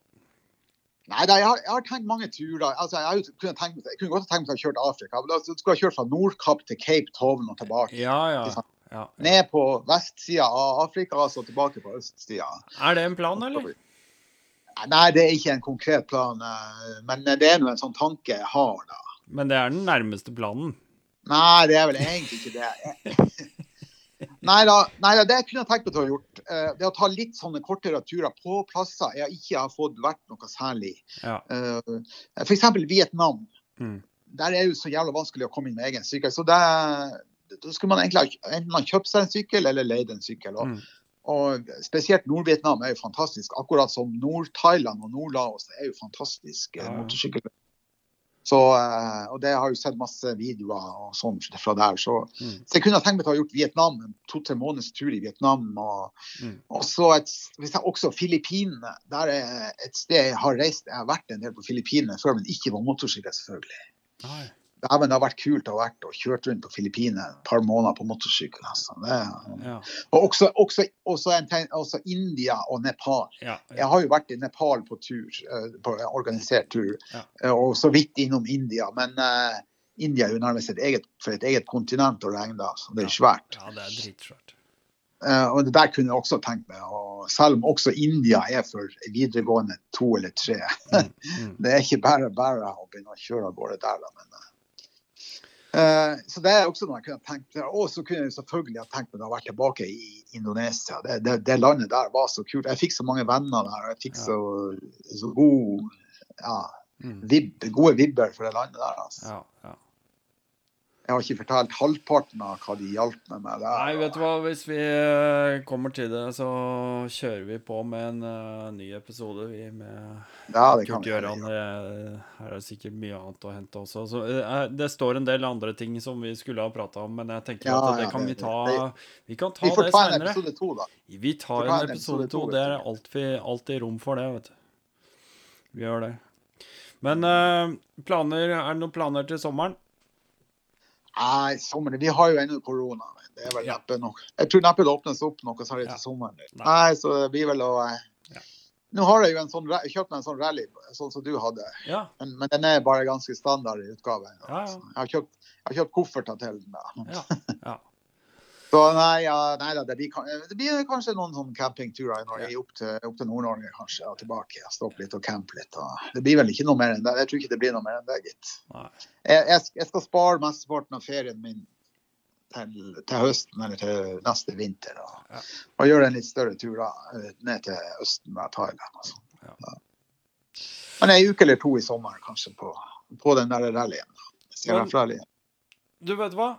Nei, da, jeg, har, jeg har tenkt mange turer. Altså, jeg, har jo tenkt, jeg kunne godt tenkt meg å kjøre til Afrika. men Da skulle jeg kjørt fra Nordkapp til Cape Town og tilbake. Ja, ja. Sant? Ja. Ned på vestsida av Afrika, altså tilbake på østsida. Er det en plan, eller? Nei, det er ikke en konkret plan, eh, men det er nå en sånn tanke jeg har, da. Men det er den nærmeste planen. Nei, det er vel egentlig ikke det. Nei da, det kunne tenkt meg å ha gjort. Eh, Det å ta litt sånne kortere turer på plasser jeg ikke har fått vært noe særlig. Ja. F.eks. Vietnam. Mm. Der er det jo så jævla vanskelig å komme inn med egen sykkel. Så det, da skulle man egentlig enten ha kjøpt seg en sykkel eller leid en sykkel. Og, Mm. og spesielt Nord-Vietnam er jo fantastisk. Akkurat som Nord-Thailand og Nord-Laos er jo fantastisk eh, Ja, ja. motorsykkel. Så, eh, og det har jo sett masse videoer og sånn fra der. Så, Mm. så jeg kunne tenkt meg til å ha gjort Vietnam, en to-tre måneders tur i Vietnam. Og, Mm. og så et, hvis jeg også Filippinene. Der er et sted jeg har reist. Jeg har vært en del på Filippinene før, men ikke på motorsykkel, selvfølgelig. Nei. Ja, men det har vært kult å ha vært og kjørt rundt på Filippinene et par måneder på motorsykkel. Altså. Ja. og også, også, også, en også India og Nepal. Ja. Jeg har jo vært i Nepal på tur, eh, på organisert tur, Ja. eh, og så vidt innom India. Men uh, India er jo nærmest et eget, for et eget kontinent å regne, da, så det er svært. ja, det er dritsvært. Uh, og det der kunne jeg også tenkt meg, og selv om også India er for videregående to eller tre. Mm. Mm. Det er ikke bare bare å begynne å kjøre av gårde der, da. Men, eh, så det er også noe jeg kunne tenkt meg. Og så kunne jeg selvfølgelig ha tenkt meg å være tilbake i Indonesia. Det, det, det landet der var så kult. Jeg fikk så mange venner der. og Jeg fikk så, så god, ja, Mm. vib, gode vibber for det landet der. Altså. Ja, ja. Jeg har ikke fortalt halvparten av hva de hjalp meg med der. Nei, vet du hva, hvis vi eh, kommer til det, så kjører vi på med en uh, ny episode, vi med Ja, det kan Kurt gjøre. Eh, Her er det sikkert mye annet å hente også. Så, uh, det står en del andre ting som vi skulle ha prata om, men jeg tenker Ja, at det ja, kan vi ta det- Vi kan ta Vi får det ta en episode to, da. Vi tar en episode to. Det er alltid, alltid rom for det, vet du. Vi gjør det. Men uh, planer, er det noen planer til sommeren? Nei, sommeren Vi har jo ennå korona. Det er vel Ja. neppe nok. Jeg tror neppe det åpnes opp noe særlig Ja. til sommeren. Nei. Nei, så det blir vel å Ja. Nå har jeg jo en sånn, jeg kjøpt meg en sånn rally, sånn som du hadde. Ja. Men, men den er bare ganske standard i utgaven. Ja, ja. Jeg, har kjøpt, jeg har kjøpt kofferter til den. Ja. ja. Så nei, ja, nei da, det blir, det blir kanskje noen sånne campingturer Ja. opp til, opp til Nord-Norge kanskje, og tilbake. Stoppe litt og campe litt. Og det blir vel ikke noe mer enn det. Jeg tror ikke det blir noe mer enn det, gitt. Jeg, jeg, jeg skal spare mesteparten av ferien min til, til høsten eller til neste vinter. Og, Ja. og gjøre en litt større tur da, eh, ned til Østen med Thailand. Og sånn. Ja. Ja. Men ei uke eller to i sommer kanskje på, på den der rallyen. Du vet hva?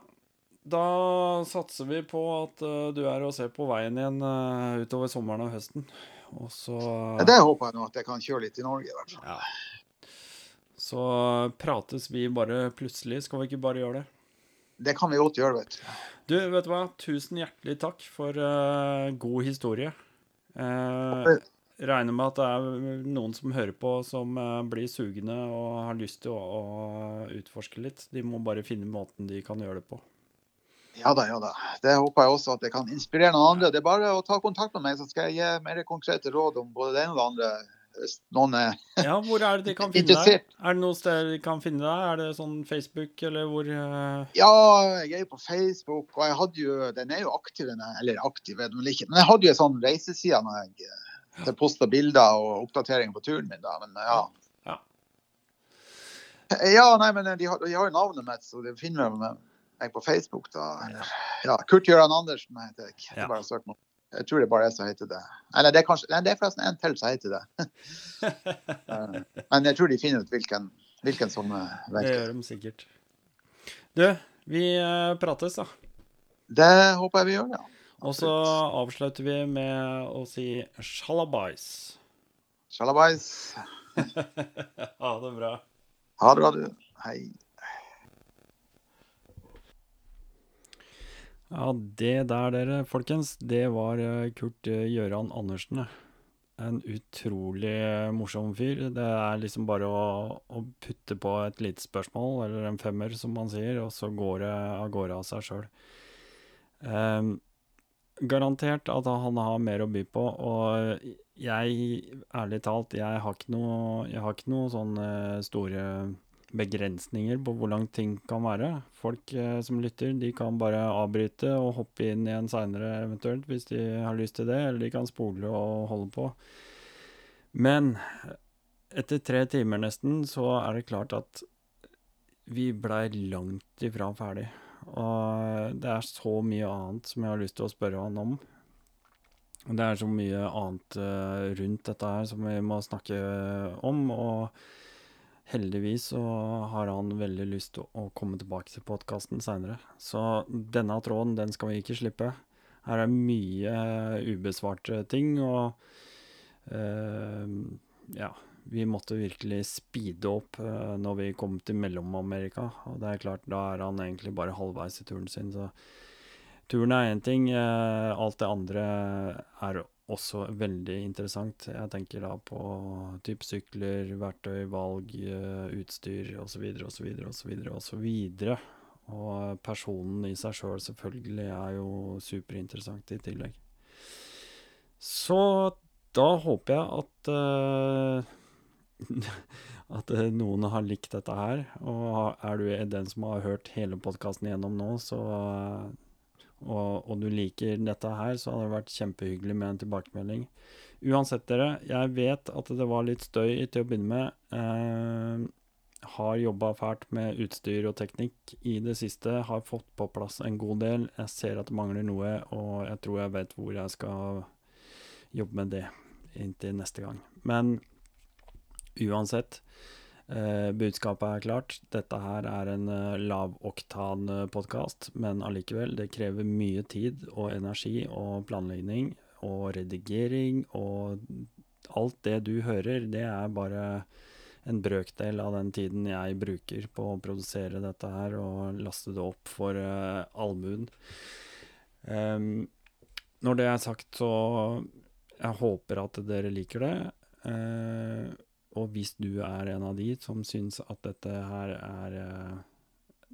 Da satser vi på at uh, du er og ser på veien igjen uh, utover sommeren og høsten. Og så det håper jeg nå at jeg kan kjøre litt i Norge. i hvert fall. Ja. Så prates vi bare plutselig. Skal vi ikke bare gjøre det? Det kan vi godt gjøre, vet du. Du, vet du hva? Tusen hjertelig takk for uh, god historie. Eh, regner med at det er noen som hører på, som blir sugne og har lyst til å, å utforske litt. De må bare finne måten de kan gjøre det på. Ja da, ja da. Det håper jeg også at det kan inspirere noen andre. Det er bare å ta kontakt med meg, så skal jeg gi mer konkrete råd om både det ene og det andre. Hvis noen er Ja, hvor er det de kan finne deg? Er det noe sted de kan finne deg? Er det sånn Facebook, eller hvor eh, Ja, jeg er jo på Facebook, og jeg hadde jo Den er jo aktiv, den er, eller aktiv er den vel ikke. Men jeg hadde jo en sånn reiseside når jeg eh, posta bilder og oppdateringer på turen min, da. Men ja. Ja. Ja, nei, men de har, de har jo navnet mitt, så de finner meg, meg på Facebook, da. Eller, ja, Kurt Gøran Andersen heter jeg. Det er bare å søke meg. Jeg tror det bare er som heter det. Eller det er kanskje Nei, det er forresten en til som heter det. Eh, Men jeg tror de finner ut hvilken, hvilken som velger. Det gjør de sikkert. Du, vi eh, prates, da. Det håper jeg vi gjør, ja. Og så avslutter vi med å si shalabais. Shalabais. Ha det bra. Ha det bra, du. Hei. Ja, det der, dere, folkens, det var eh, Kurt eh, Gjøran Andersen. En utrolig eh, morsom fyr. Det er liksom bare å, å putte på et lite spørsmål, eller en femmer, som man sier, og så går det av gårde av seg sjøl. garantert at han har mer å by på, og jeg, ærlig talt, jeg har ikke noe, har ikke noe sånne store begrensninger på hvor langt ting kan være. Folk eh, som lytter, de kan bare avbryte og hoppe inn igjen seinere eventuelt, hvis de har lyst til det, eller de kan spole og holde på. Men etter tre timer nesten, så er det klart at vi blei langt ifra ferdig. Og det er så mye annet som jeg har lyst til å spørre han om. Det er så mye annet eh, rundt dette her som vi må snakke om, og heldigvis så har han veldig lyst til å komme tilbake til podkasten seinere. Så denne tråden, den skal vi ikke slippe. Her er mye ubesvarte ting, og uh, ja, vi måtte virkelig speede opp uh, når vi kom til Mellom-Amerika. Og det er klart, da er han egentlig bare halvveis i turen sin, så Turen er én ting, Uh, alt det andre er også veldig interessant. Jeg tenker da på type sykler, verktøy, valg, eh, utstyr osv. osv. osv. osv. Og personen i seg sjøl selvfølgelig er jo superinteressant i tillegg. Så da håper jeg at uh, at noen har likt dette her. Og er du den som har hørt hele podkasten igjennom nå, så og, og, du liker dette her, så hadde det vært kjempehyggelig med en tilbakemelding. Uansett, dere, jeg vet at det var litt støy til å begynne med. Eh, har jobba fælt med utstyr og teknikk i det siste. Har fått på plass en god del. Jeg ser at det mangler noe, og jeg tror jeg vet hvor jeg skal jobbe med det inntil neste gang. Men uansett, Eh, budskapet er klart. Dette her er en uh, lavoktan-podkast, men allikevel, det krever mye tid og energi og planlegging og redigering og alt det du hører, det er bare en brøkdel av den tiden jeg bruker på å produsere dette her og laste det opp for uh, allmuen. Um, når det er sagt, så jeg håper at dere liker det. Uh, og hvis du er en av de som syns at dette her er, uh,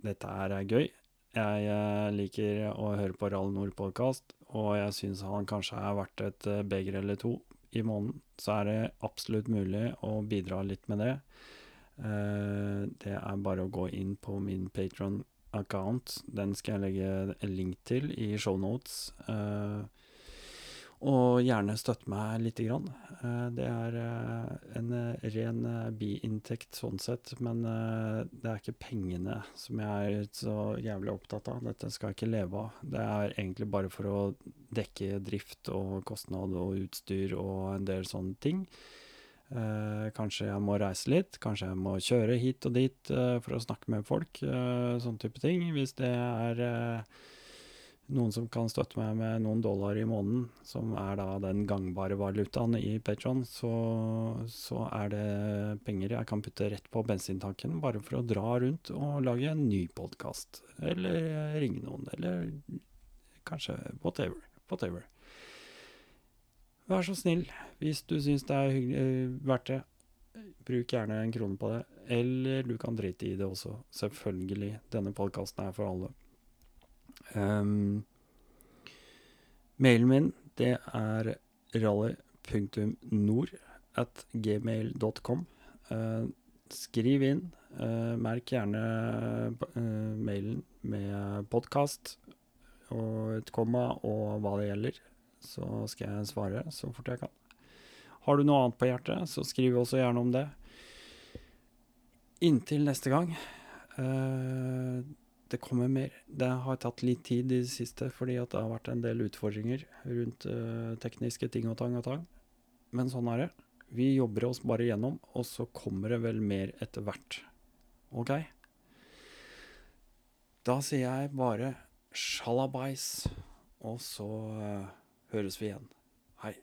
dette her er gøy Jeg uh, liker å høre på Rall Nord-podkast, og jeg syns han kanskje er verdt et uh, beger eller to i måneden, så er det absolutt mulig å bidra litt med det. det er bare å gå inn på min Patron-account. Den skal jeg legge en link til i shownotes. Uh, og gjerne støtte meg lite grann. Eh, det er eh, en eh, ren biinntekt sånn sett, men det er ikke pengene som jeg er så jævlig opptatt av. Dette skal jeg ikke leve av. Det er egentlig bare for å dekke drift og kostnad og utstyr og en del sånne ting. Kanskje jeg må reise litt, kanskje jeg må kjøre hit og dit for å snakke med folk. Sånn type ting. Hvis det er noen som kan støtte meg med noen dollar i måneden, som er da den gangbare valutaen i Patron, så, så, er det penger jeg kan putte rett på bensintanken bare for å dra rundt og lage en ny podkast. Eller ringe noen, eller kanskje whatever. Whatever. Vær så snill, hvis du syns det er eh, verdt det, bruk gjerne en krone på det. Eller du kan drite i det også. Selvfølgelig. Denne podkasten er for alle. Um, mailen min, det er rally.nord at gmail.com. Uh, eh, skriv inn. Uh, merk gjerne uh, mailen med podkast og et komma og hva det gjelder. Så skal jeg svare så fort jeg kan. Har du noe annet på hjertet, så skriv også gjerne om det. Inntil neste gang. Uh, det kommer mer. Det har tatt litt tid i det siste fordi det har vært en del utfordringer rundt uh, tekniske ting og tang og tang. Men sånn er det. Vi jobber oss bare gjennom, og så kommer det vel mer etter hvert. OK? Da sier jeg bare sjalabais, og så uh, høres vi igjen. Hei.